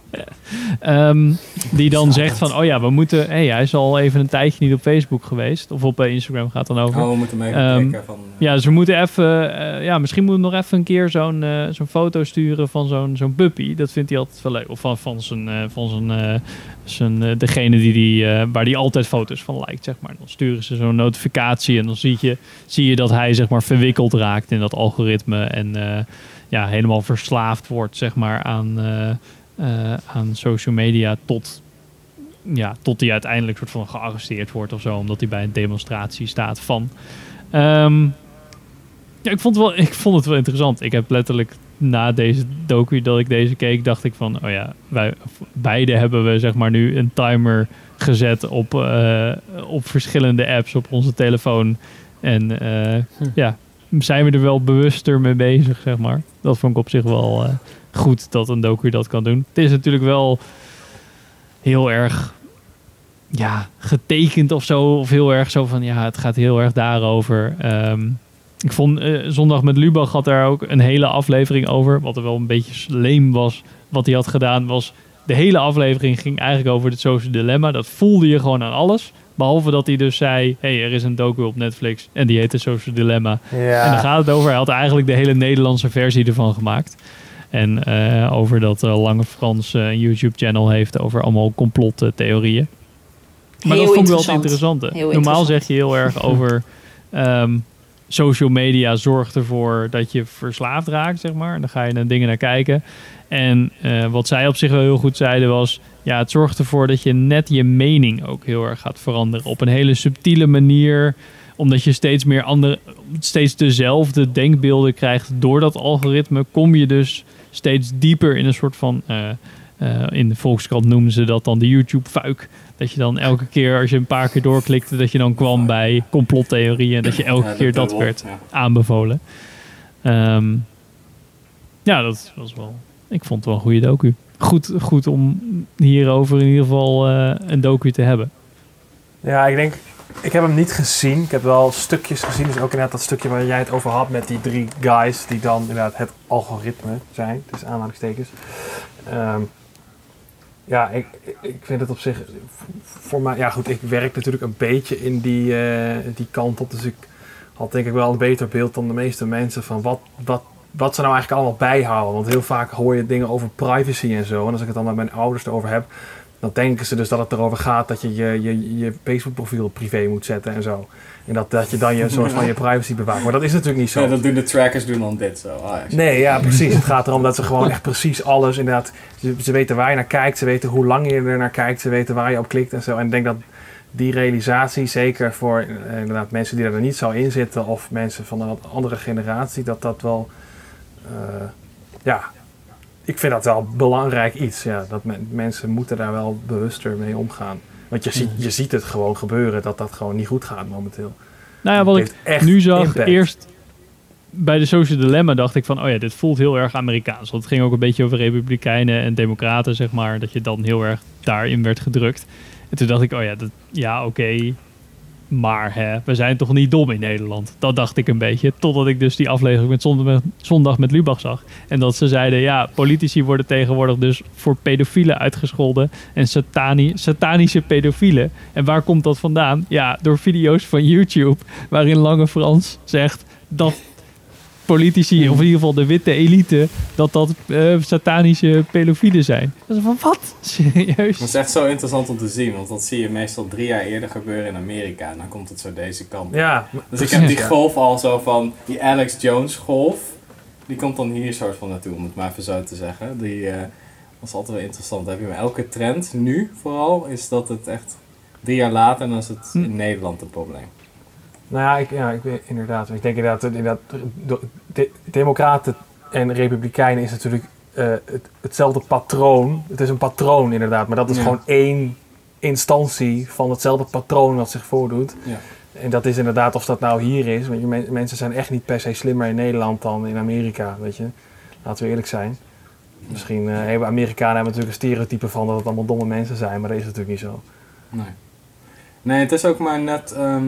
Ehm, die dan zegt van, oh ja, we moeten... hey, hij is al even een tijdje niet op Facebook geweest. Of op eh, Instagram gaat dan over. Oh, we moeten even Ehm, van, Ja, dus we moeten even... eh, ja, misschien moeten we nog even een keer zo'n eh, zo'n foto sturen van zo'n zo'n puppy. Dat vindt hij altijd wel leuk. Of van, van zijn... eh, van zijn, eh, zijn eh, degene die die, eh, waar hij altijd foto's van lijkt, zeg maar. Dan sturen ze zo'n notificatie en dan zie je, zie je dat hij, zeg maar, verwikkeld raakt in dat algoritme. En eh, ja, helemaal verslaafd wordt, zeg maar, aan, eh, eh, aan social media tot ja, tot hij uiteindelijk soort van gearresteerd wordt of zo, omdat hij bij een demonstratie staat van. Ehm, ja, ik vond, het wel, ik vond het wel interessant. Ik heb letterlijk na deze docu dat ik deze keek, dacht ik van, oh ja, wij beide hebben we zeg maar nu een timer gezet op, eh, op verschillende apps op onze telefoon. En eh, ja, zijn we er wel bewuster mee bezig, zeg maar. Dat vond ik op zich wel eh, goed dat een docu dat kan doen. Het is natuurlijk wel heel erg ja, getekend of zo. Of heel erg zo van, ja, het gaat heel erg daarover. Ehm, ik vond eh, Zondag met Lubach had daar ook een hele aflevering over. Wat er wel een beetje leem was. Wat hij had gedaan was... De hele aflevering ging eigenlijk over het social dilemma. Dat voelde je gewoon aan alles. Behalve dat hij dus zei... hey, er is een docu op Netflix en die heet The Social Dilemma. Ja. En daar gaat het over. Hij had eigenlijk de hele Nederlandse versie ervan gemaakt. En eh, over dat eh, Lange Frans eh, een YouTube-channel heeft over allemaal complottheorieën. Maar Heel dat vond ik wel het interessant. interessante. Heel Normaal interessant. zeg je heel erg over ehm, social media zorgt ervoor dat je verslaafd raakt, zeg maar. Dan ga je naar dingen naar kijken. En eh, wat zij op zich wel heel goed zeiden was... ja, het zorgt ervoor dat je net je mening ook heel erg gaat veranderen. Op een hele subtiele manier omdat je steeds meer andere, steeds dezelfde denkbeelden krijgt door dat algoritme, kom je dus steeds dieper in een soort van. eh, eh, in de Volkskrant noemen ze dat dan de YouTube-fuik. Dat je dan elke keer, als je een paar keer doorklikte, dat je dan kwam bij complottheorieën. En dat je elke keer dat werd ja. aanbevolen. Ehm, ja, dat was wel. Ik vond het wel een goede docu. Goed, goed om hierover in ieder geval eh, een docu te hebben. Ja, ik denk, ik heb hem niet gezien. Ik heb wel stukjes gezien. Dus ook inderdaad dat stukje waar jij het over had met die drie guys die dan inderdaad het algoritme zijn. Dus aanhalingstekens. Ehm, ja, ik, ik vind het op zich voor mij. Ja, goed, ik werk natuurlijk een beetje in die, eh, die kant op. Dus ik had denk ik wel een beter beeld dan de meeste mensen van wat, wat, wat ze nou eigenlijk allemaal bijhouden. Want heel vaak hoor je dingen over privacy en zo. En als ik het dan met mijn ouders erover heb, dan denken ze dus dat het erover gaat dat je je, je, je Facebook-profiel privé moet zetten en zo. En dat, dat je dan je soort van je privacy bewaakt. Maar dat is natuurlijk niet zo. Ja, dat doen de trackers doen dan dit zo. Ah, ja. Nee, ja, precies. Het gaat erom dat ze gewoon echt precies alles, inderdaad, ze, ze weten waar je naar kijkt, ze weten hoe lang je er naar kijkt, ze weten waar je op klikt en zo. En ik denk dat die realisatie, zeker voor eh, inderdaad mensen die er niet zo in zitten of mensen van een andere generatie, dat dat wel, eh, ja, ik vind dat wel belangrijk iets. Ja, dat men- mensen moeten daar wel bewuster mee omgaan. Want je ziet, je ziet het gewoon gebeuren dat dat gewoon niet goed gaat momenteel. Nou ja, wat ik echt nu zag, impact. eerst bij de Social Dilemma dacht ik van, oh ja, dit voelt heel erg Amerikaans. Want het ging ook een beetje over republikeinen en democraten, zeg maar. Dat je dan heel erg daarin werd gedrukt. En toen dacht ik, oh ja, dat, ja, oké. Maar hè, we zijn toch niet dom in Nederland. Dat dacht ik een beetje. Totdat ik dus die aflevering met zondag met, Lubach zag. En dat ze zeiden, ja, politici worden tegenwoordig dus voor pedofielen uitgescholden. En satani satanische pedofielen. En waar komt dat vandaan? Ja, door video's van YouTube. Waarin Lange Frans zegt dat politici, of in ieder geval de witte elite, dat dat eh, satanische pedofielen zijn. Dat is van, wat? Serieus? Dat is echt zo interessant om te zien, want dat zie je meestal drie jaar eerder gebeuren in Amerika. En dan komt het zo deze kant. op. Ja, dus ik heb die ja. golf al zo van, die Alex Jones golf, die komt dan hier soort van naartoe, om het maar even zo te zeggen. Die eh was altijd wel interessant. Dan heb je maar elke trend, nu vooral, is dat het echt drie jaar later, en dan is het Hm. in Nederland een probleem. Nou ja, ik, ja, ik weet inderdaad. Ik denk inderdaad, dat inderdaad de, de- democraten en republikeinen is natuurlijk eh, het, hetzelfde patroon. Het is een patroon inderdaad, maar dat is Ja. gewoon één instantie van hetzelfde patroon wat zich voordoet. Ja. En dat is inderdaad of dat nou hier is, want je, men- mensen zijn echt niet per se slimmer in Nederland dan in Amerika, weet je. Laten we eerlijk zijn. Misschien eh, hebben Amerikanen hebben natuurlijk een stereotype van dat het allemaal domme mensen zijn, maar dat is natuurlijk niet zo. Nee. Nee, het is ook maar net. ehm,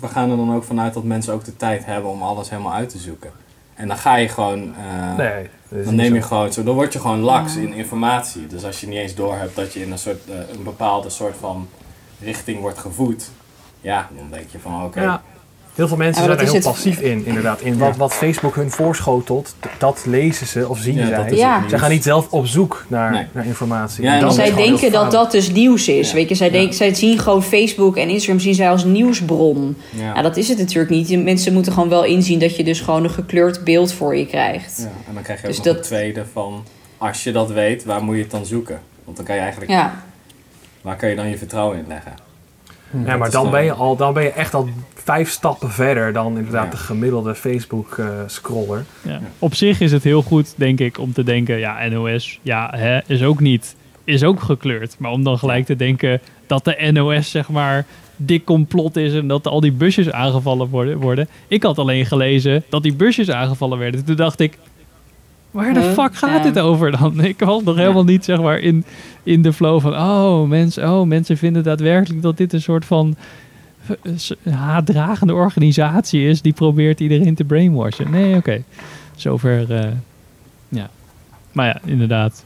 we gaan er dan ook vanuit dat mensen ook de tijd hebben om alles helemaal uit te zoeken. En dan ga je gewoon. eh, Nee, dan neem je zo. gewoon zo. Dan word je gewoon laks in informatie. Dus als je niet eens doorhebt dat je in een, soort, eh, een bepaalde soort van richting wordt gevoed. Ja, dan denk je van oké. Ja. Heel veel mensen zijn er heel het- passief in, inderdaad. In wat, wat Facebook hun voorschotelt, dat lezen ze of zien Ja, zij. dat is Ja. Ze gaan niet zelf op zoek naar, Nee. naar informatie. Ja, En zij denken dat dat dus nieuws is. Weet je, zij, denken, zij zien gewoon Facebook en Instagram zien zij als nieuwsbron. Ja. Ja. dat is het natuurlijk niet. Mensen moeten gewoon wel inzien dat je dus gewoon een gekleurd beeld voor je krijgt. Ja, en dan krijg je ook Dus nog dat- een tweede van. Als je dat weet, waar moet je het dan zoeken? Want dan kan je eigenlijk. Ja. Waar kan je dan je vertrouwen in leggen? Ja, maar dan ben, je al, dan ben je echt al vijf stappen verder dan inderdaad de gemiddelde Facebook-scroller. Ja. Op zich is het heel goed, denk ik, om te denken, ja, NOS, ja, hè, is ook niet, is ook gekleurd. Maar om dan gelijk te denken dat de NOS, zeg maar, dik complot is en dat al die busjes aangevallen worden. worden. Ik had alleen gelezen dat die busjes aangevallen werden. Toen dacht ik, Waar de fuck gaat dit over dan? Ik was nog helemaal niet zeg maar in, in de flow van... Oh mensen, oh, mensen vinden daadwerkelijk dat dit een soort van... eh, s- haatdragende organisatie is... die probeert iedereen te brainwashen. Nee, oké. Zover, eh, ja. Maar ja, inderdaad.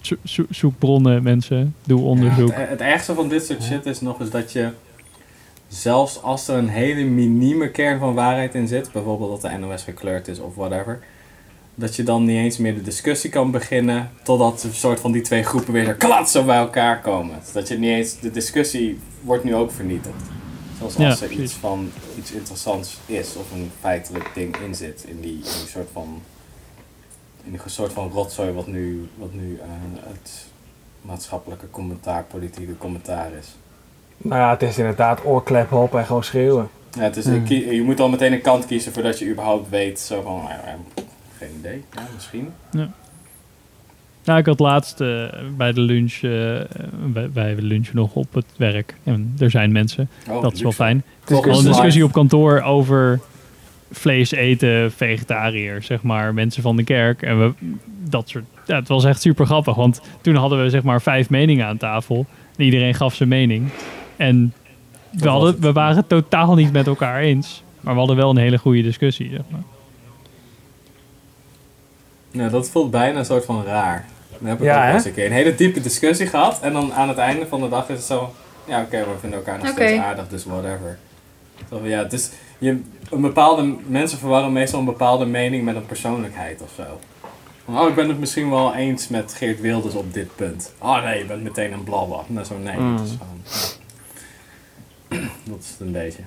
Zo- zo- zoek bronnen, mensen. Doe onderzoek. Ja, het, het ergste van dit soort shit is nog eens dat je, zelfs als er een hele minieme kern van waarheid in zit, bijvoorbeeld dat de NOS gekleurd is of whatever, dat je dan niet eens meer de discussie kan beginnen totdat een soort van die twee groepen weer zo klats zo bij elkaar komen. Dat je niet eens, de discussie wordt nu ook vernietigd. Zoals Ja, als er precies. iets van iets interessants is of een feitelijk ding in zit in die, in die soort van in die soort van rotzooi wat nu, wat nu eh, het maatschappelijke commentaar, politieke commentaar is. Nou ja, het is inderdaad oorklep op en gewoon schreeuwen. Ja, het is, Hmm. je moet al meteen een kant kiezen voordat je überhaupt weet, zo van, nou ja, geen idee, ja, misschien. Ja. Nou, ik had laatst eh, bij de lunch, eh, wij, wij lunchen nog op het werk. En er zijn mensen. Oh, dat is wel fijn. Het is Al een discussie op kantoor over vlees eten, vegetariër, zeg maar, mensen van de kerk. En we, dat soort, ja, het was echt super grappig, want toen hadden we zeg maar vijf meningen aan tafel. En iedereen gaf zijn mening. En we, hadden, we waren het totaal niet met elkaar eens. Maar we hadden wel een hele goede discussie, zeg maar. Nou, dat voelt bijna een soort van raar. Dan heb ik Ja, ook wel hè? eens een keer een hele diepe discussie gehad en dan aan het einde van de dag is het zo, ja oké, we vinden elkaar nog Oké. steeds aardig, dus whatever. Zo ja, het is, je, een bepaalde, mensen verwarren meestal een bepaalde mening met een persoonlijkheid of zo. Van, oh, ik ben het misschien wel eens met Geert Wilders op dit punt. Oh nee, je bent meteen een blabla. Nou, zo nee, Mm. dat is gewoon... ja. Dat is het een beetje.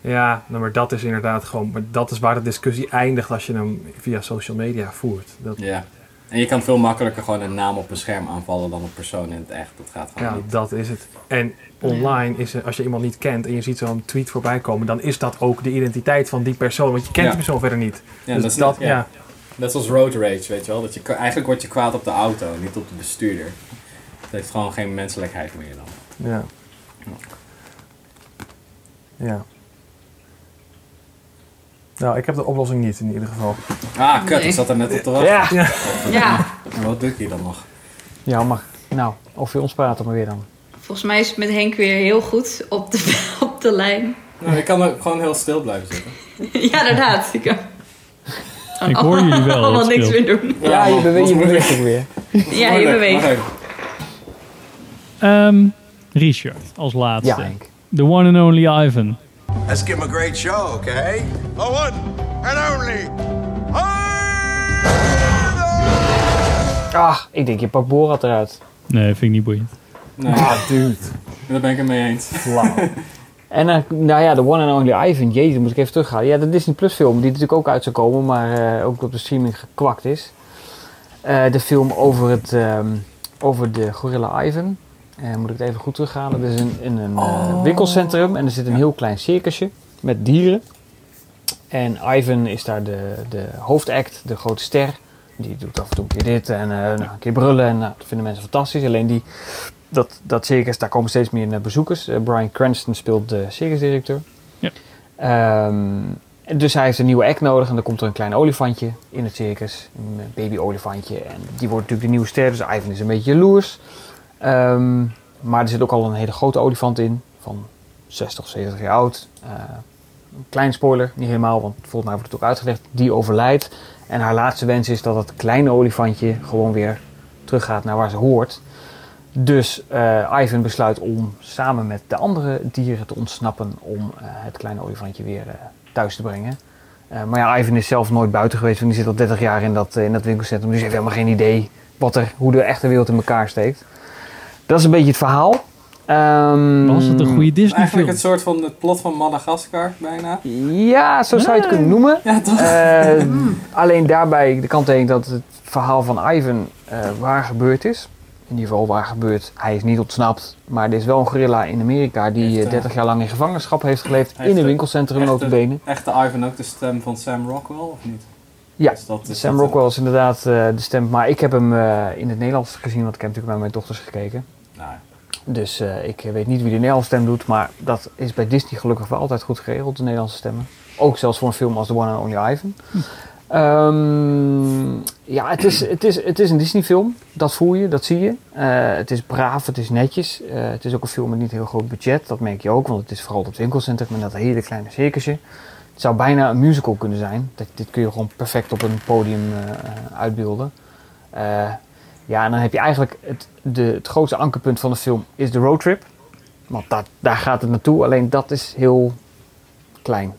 Ja, nou, maar dat is inderdaad gewoon... Maar dat is waar de discussie eindigt als je hem via social media voert. Dat, Ja. En je kan veel makkelijker gewoon een naam op een scherm aanvallen dan een persoon in het echt. Dat gaat gewoon Ja, niet. dat is het. En online is als je iemand niet kent en je ziet zo'n tweet voorbij komen, dan is dat ook de identiteit van die persoon, want je kent Ja. die persoon verder niet. Ja, dus dat is dat, net- ja. ja. Net zoals road rage, weet je wel. Dat je, eigenlijk word je kwaad op de auto, niet op de bestuurder. Het heeft gewoon geen menselijkheid meer dan. Ja. Ja. Nou, ik heb de oplossing niet in ieder geval. Ah, kut, Nee. ik zat er net op te wachten. Ja. Ja. Ja, En wat doe ik hier dan nog? Ja, mag. Nou, over ons praten maar weer dan. volgens mij is het met Henk weer heel goed op de, op de lijn. Nou, ik kan er gewoon heel stil blijven zitten. ja, inderdaad. Ik, Ik hoor jullie wel, Allemaal dat niks meer doen. Ja, je, man, bewe- dat je beweegt ook weer. Ja, je beweegt. Ehm, Richard, als laatste. Ja, Henk. The one and only Ivan. Let's give him a great show, okay? The one and only. Ah, ik denk je pakt Borat eruit. Nee, vind ik niet boeiend. Nee, Ah, dude. daar ben ik het mee eens. Flauw. En eh, nou ja, de one and only Ivan, jezus, dan moet ik even teruggaan. Ja, de Disney Plus film, die natuurlijk ook uit zou komen, maar eh, ook op de streaming gekwakt is. Eh, de film over, het, ehm, over de gorilla Ivan. Eh, moet ik het even goed teruggaan. Dat is in, in een eh, winkelcentrum en er zit een heel klein circusje met dieren. En Ivan is daar de, de hoofdact, de grote ster. Die doet af en toe een keer dit en eh, nou, een keer brullen. En nou, dat vinden mensen fantastisch. Alleen die, dat, dat circus, daar komen steeds meer bezoekers. Brian Cranston speelt de circusdirecteur. Ja. Ehm, dus hij heeft een nieuwe act nodig en dan komt er een klein olifantje in het circus. Een baby olifantje. En die wordt natuurlijk de nieuwe ster, dus Ivan is een beetje jaloers. Ehm, maar er zit ook al een hele grote olifant in, van 60, 70 jaar oud. Eh, een klein spoiler, niet helemaal, want volgens mij wordt het ook uitgelegd. Die overlijdt. En haar laatste wens is dat het kleine olifantje gewoon weer teruggaat naar waar ze hoort. Dus eh, Ivan besluit om samen met de andere dieren te ontsnappen om eh, het kleine olifantje weer thuis te brengen. Maar ja, Ivan is zelf nooit buiten geweest, want die zit al 30 jaar in dat, in dat winkelcentrum. Dus heeft helemaal geen idee wat er, hoe de echte wereld in elkaar steekt. Dat is een beetje het verhaal. Ehm, Was het een goede Disney Eigenlijk film? het soort van het plot van Madagaskar, bijna. Ja, zo zou je het kunnen noemen. Ja, toch? Eh, alleen daarbij de kanttekening dat het verhaal van Ivan eh, waar gebeurd is. In ieder geval waar gebeurd. Hij is niet ontsnapt, maar er is wel een gorilla in Amerika die Heeft, eh, eh, 30 jaar lang in gevangenschap heeft geleefd Heeft, in een winkelcentrum echte- notabene. Echte Ivan ook de stem van Sam Rockwell, of niet? Ja, dat- Sam dat- Rockwell is inderdaad eh, de stem, maar ik heb hem eh, in het Nederlands gezien, want ik heb natuurlijk naar mijn dochters gekeken. Dus eh, ik weet niet wie de Nederlandse stem doet, maar dat is bij Disney gelukkig wel altijd goed geregeld, de Nederlandse stemmen. Ook zelfs voor een film als The One and Only Ivan. Ehm, ja, het is, het, is, het is een Disney-film. Dat voel je, dat zie je. Eh, het is braaf, het is netjes. Eh, het is ook een film met niet heel groot budget. Dat merk je ook, want het is vooral op het winkelcentrum met dat hele kleine circusje. Het zou bijna een musical kunnen zijn. Dat, dit kun je gewoon perfect op een podium uitbeelden. Ja, en dan heb je eigenlijk het, de, het grootste ankerpunt van de film is de roadtrip. Want dat, daar gaat het naartoe, alleen dat is heel klein.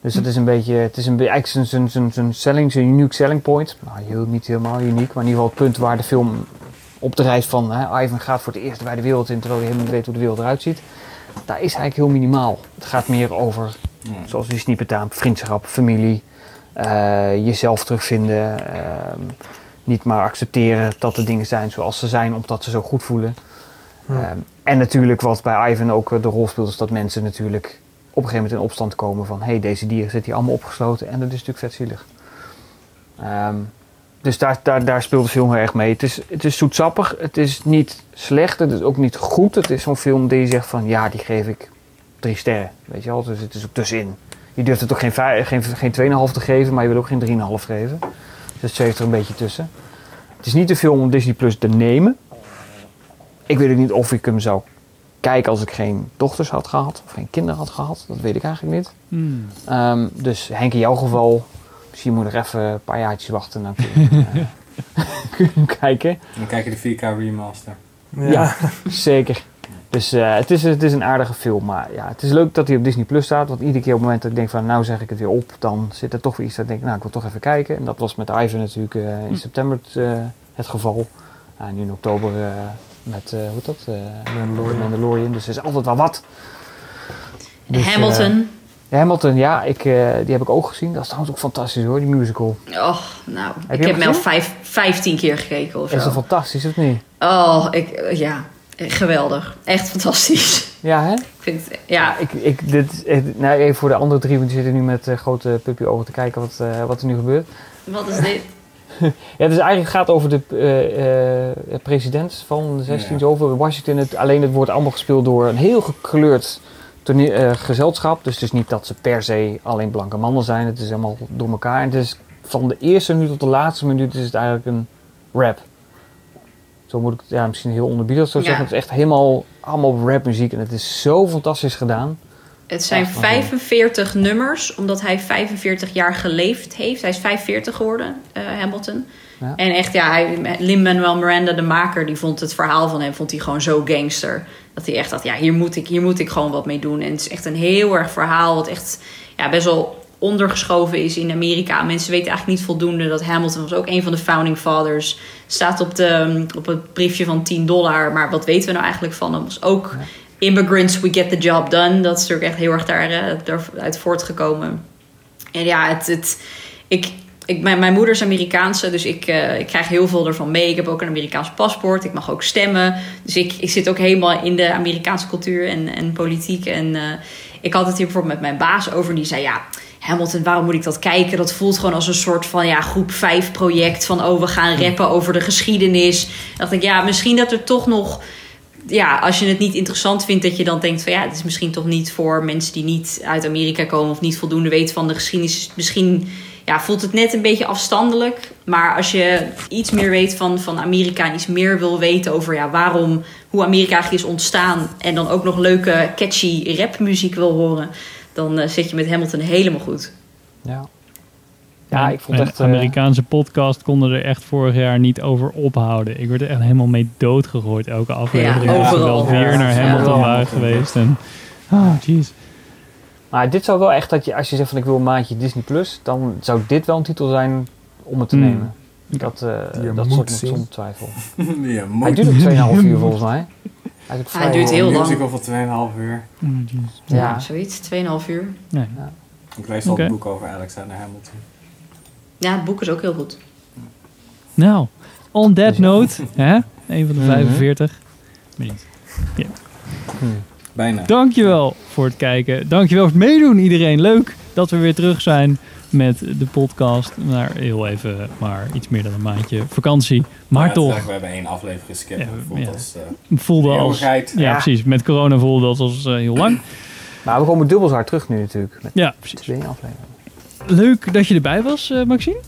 Dus het is een beetje, het is een, eigenlijk zijn, zijn, zijn, zijn selling, zijn unique selling point. Nou, heel, niet helemaal uniek, maar in ieder geval het punt waar de film op de reis van hè, Ivan gaat voor het eerst bij de wereld in, terwijl hij helemaal niet weet hoe de wereld eruit ziet. Daar is eigenlijk heel minimaal. Het gaat meer over, zoals die snippet betaamt, vriendschap, familie, eh, jezelf terugvinden. ehm, niet maar accepteren dat de dingen zijn zoals ze zijn, omdat ze zo goed voelen. Ehm, en natuurlijk wat bij Ivan ook eh, de rol speelt, is dat mensen natuurlijk op een gegeven moment in opstand komen van... hé, hey, deze dieren zitten hier allemaal opgesloten en dat is natuurlijk vet zielig. Ehm, dus daar, daar, daar speelt de film heel erg mee. Het is, het is zoetsappig, het is niet slecht, het is ook niet goed. Het is zo'n film die je zegt van, ja, die geef ik drie sterren. Weet je wel, dus het is ook tussenin. Je durft het ook geen, geen, geen 2,5 te geven, maar je wil ook geen 3,5 geven. Het zweeft er een beetje tussen. Het is niet de film om Disney Plus te nemen. Ik weet ook niet of ik hem zou kijken als ik geen dochters had gehad of geen kinderen had gehad. Dat weet ik eigenlijk niet. Hmm. Ehm, dus Henk, in jouw geval, misschien moet je nog even een paar jaartjes wachten. Dan kun je, kun je hem kijken. Dan kijk je de 4K remaster. Ja, zeker. Dus eh, het, is, het is een aardige film. Maar ja, het is leuk dat hij op Disney Plus staat. Want iedere keer op het moment dat ik denk van nou zeg ik het weer op, dan zit er toch weer iets dat ik denk, nou ik wil toch even kijken. En dat was met Ivan natuurlijk eh, in september het, eh, het geval. Ja, nu in oktober met, hoe heet dat? Mandalorian. Mandalorian. Dus er is altijd wel wat. Dus, Hamilton. Hamilton, ja, ik, die heb ik ook gezien. Dat is trouwens ook fantastisch hoor, die musical. Oh, nou, Heb ik heb hem al vijf, vijftien keer gekeken of Is zo. dat fantastisch of niet? Oh, ik, ja, geweldig. Echt fantastisch. Ja, hè? Ik vind het, ja, Ik, ik, dit, nou, even voor de andere drie, want die zitten nu met eh, grote puppyogen te kijken wat, eh, wat er nu gebeurt. wat is dit? Ja, dus eigenlijk gaat het over de eh, eh, president van de 16 Ja. over Washington. Het, alleen het wordt allemaal gespeeld door een heel gekleurd toneel- eh, gezelschap. Dus het is niet dat ze per se alleen blanke mannen zijn. Het is helemaal door elkaar. En het is van de eerste minuut tot de laatste minuut is het eigenlijk een rap. Zo moet ik het ja, misschien heel onderbiedig zo Ja. zeggen. Het is echt helemaal allemaal rapmuziek. En het is zo fantastisch gedaan. Het zijn Echt waanzinnig. 45 nummers, omdat hij 45 jaar geleefd heeft. Hij is 45 geworden, eh, Hamilton. Ja. En echt, ja, hij, Lin-Manuel Miranda, de maker, die vond het verhaal van hem vond hij gewoon zo gangster. Dat hij echt dacht, ja, hier moet, ik, hier moet ik gewoon wat mee doen. En het is echt een heel erg verhaal, wat echt ja, best wel ondergeschoven is in Amerika. Mensen weten eigenlijk niet voldoende dat Hamilton was ook een van de founding fathers. Staat op, de, op het briefje van 10 dollar. Maar wat weten we nou eigenlijk van hem? Was ook immigrants, we get the job done. Dat is natuurlijk echt heel erg daar, eh, daaruit voortgekomen. En ja, het, het, ik, ik, mijn, mijn moeder is Amerikaanse, dus ik, eh, ik krijg heel veel ervan mee. Ik heb ook een Amerikaans paspoort, ik mag ook stemmen. Dus ik, ik zit ook helemaal in de Amerikaanse cultuur en, en politiek. En eh, ik had het hier bijvoorbeeld met mijn baas over. Die zei, ja, Hamilton, waarom moet ik dat kijken? Dat voelt gewoon als een soort van ja, groep 5 project. Van, oh, we gaan rappen over de geschiedenis. Dan dacht ik, ja, misschien dat er toch nog ja, als je het niet interessant vindt, dat je dan denkt van ja, het is misschien toch niet voor mensen die niet uit Amerika komen of niet voldoende weten van de geschiedenis. Misschien ja, voelt het net een beetje afstandelijk. Maar als je iets meer weet van, van Amerika en iets meer wil weten over ja, waarom, hoe Amerika is ontstaan. En dan ook nog leuke, catchy rapmuziek wil horen. Dan eh, zit je met Hamilton helemaal goed. Ja. Ja, ik vond echt... eh, Amerikaanse podcast konden er echt vorig jaar niet over ophouden. Ik werd er echt helemaal mee doodgegooid elke aflevering. Ja, overal. wel weer Ja, naar. Hamilton Ja. waren geweest. En, oh, jeez. Maar dit zou wel echt dat je, als je zegt van ik wil een maandje Disney Plus, dan zou dit wel een titel zijn om het te Hmm. nemen. Dat, eh Die je dat moet stond nog zien. zonder twijfel. Ja, Hij ook 2,5 uur volgens mij. Ook Hij vrij- duurt heel Een lang. musical van 2,5 uur. Ja, Ja. zoiets. 2,5 uur. Nee. Ik lees al Oké. het boek over Alexander Hamilton. Ja, het boek is ook heel goed. Nou, on that note, hè? een van de Mhm. 45. Benieuwd. Bijna. Dankjewel voor het kijken. Dankjewel voor het meedoen iedereen. Leuk dat we weer terug zijn met de podcast. Maar heel even, maar iets meer dan een maandje vakantie. Maar Ja, toch, We hebben één aflevering geskipt. Ja, als... eh, voelde als... Ja, Ja. precies. Met corona voelde dat als eh, heel lang. Maar we komen dubbel zo hard terug nu natuurlijk. Met Ja, precies. twee afleveringen. leuk dat je erbij was, eh, Maxine.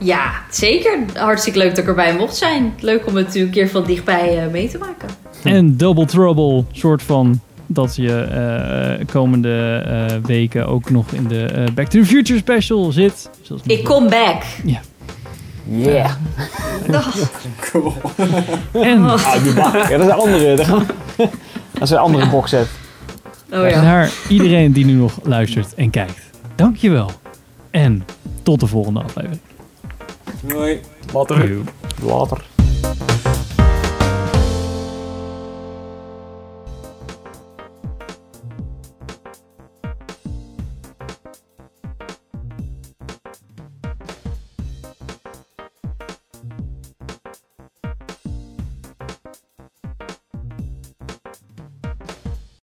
Ja, zeker. Hartstikke leuk dat ik erbij mocht zijn. Leuk om het natuurlijk een keer van dichtbij eh, mee te maken. En Double Trouble, soort van dat je eh, komende eh, weken ook nog in de eh, Back to the Future special zit. Zoals Ik kom back. Ja. Yeah. Cool. En Ah. Ja, dat is een andere. Dat is een andere boxset. Oh ja. naar iedereen die nu nog luistert en kijkt. Dankjewel. En tot de volgende aflevering. Hoi. Later. Later.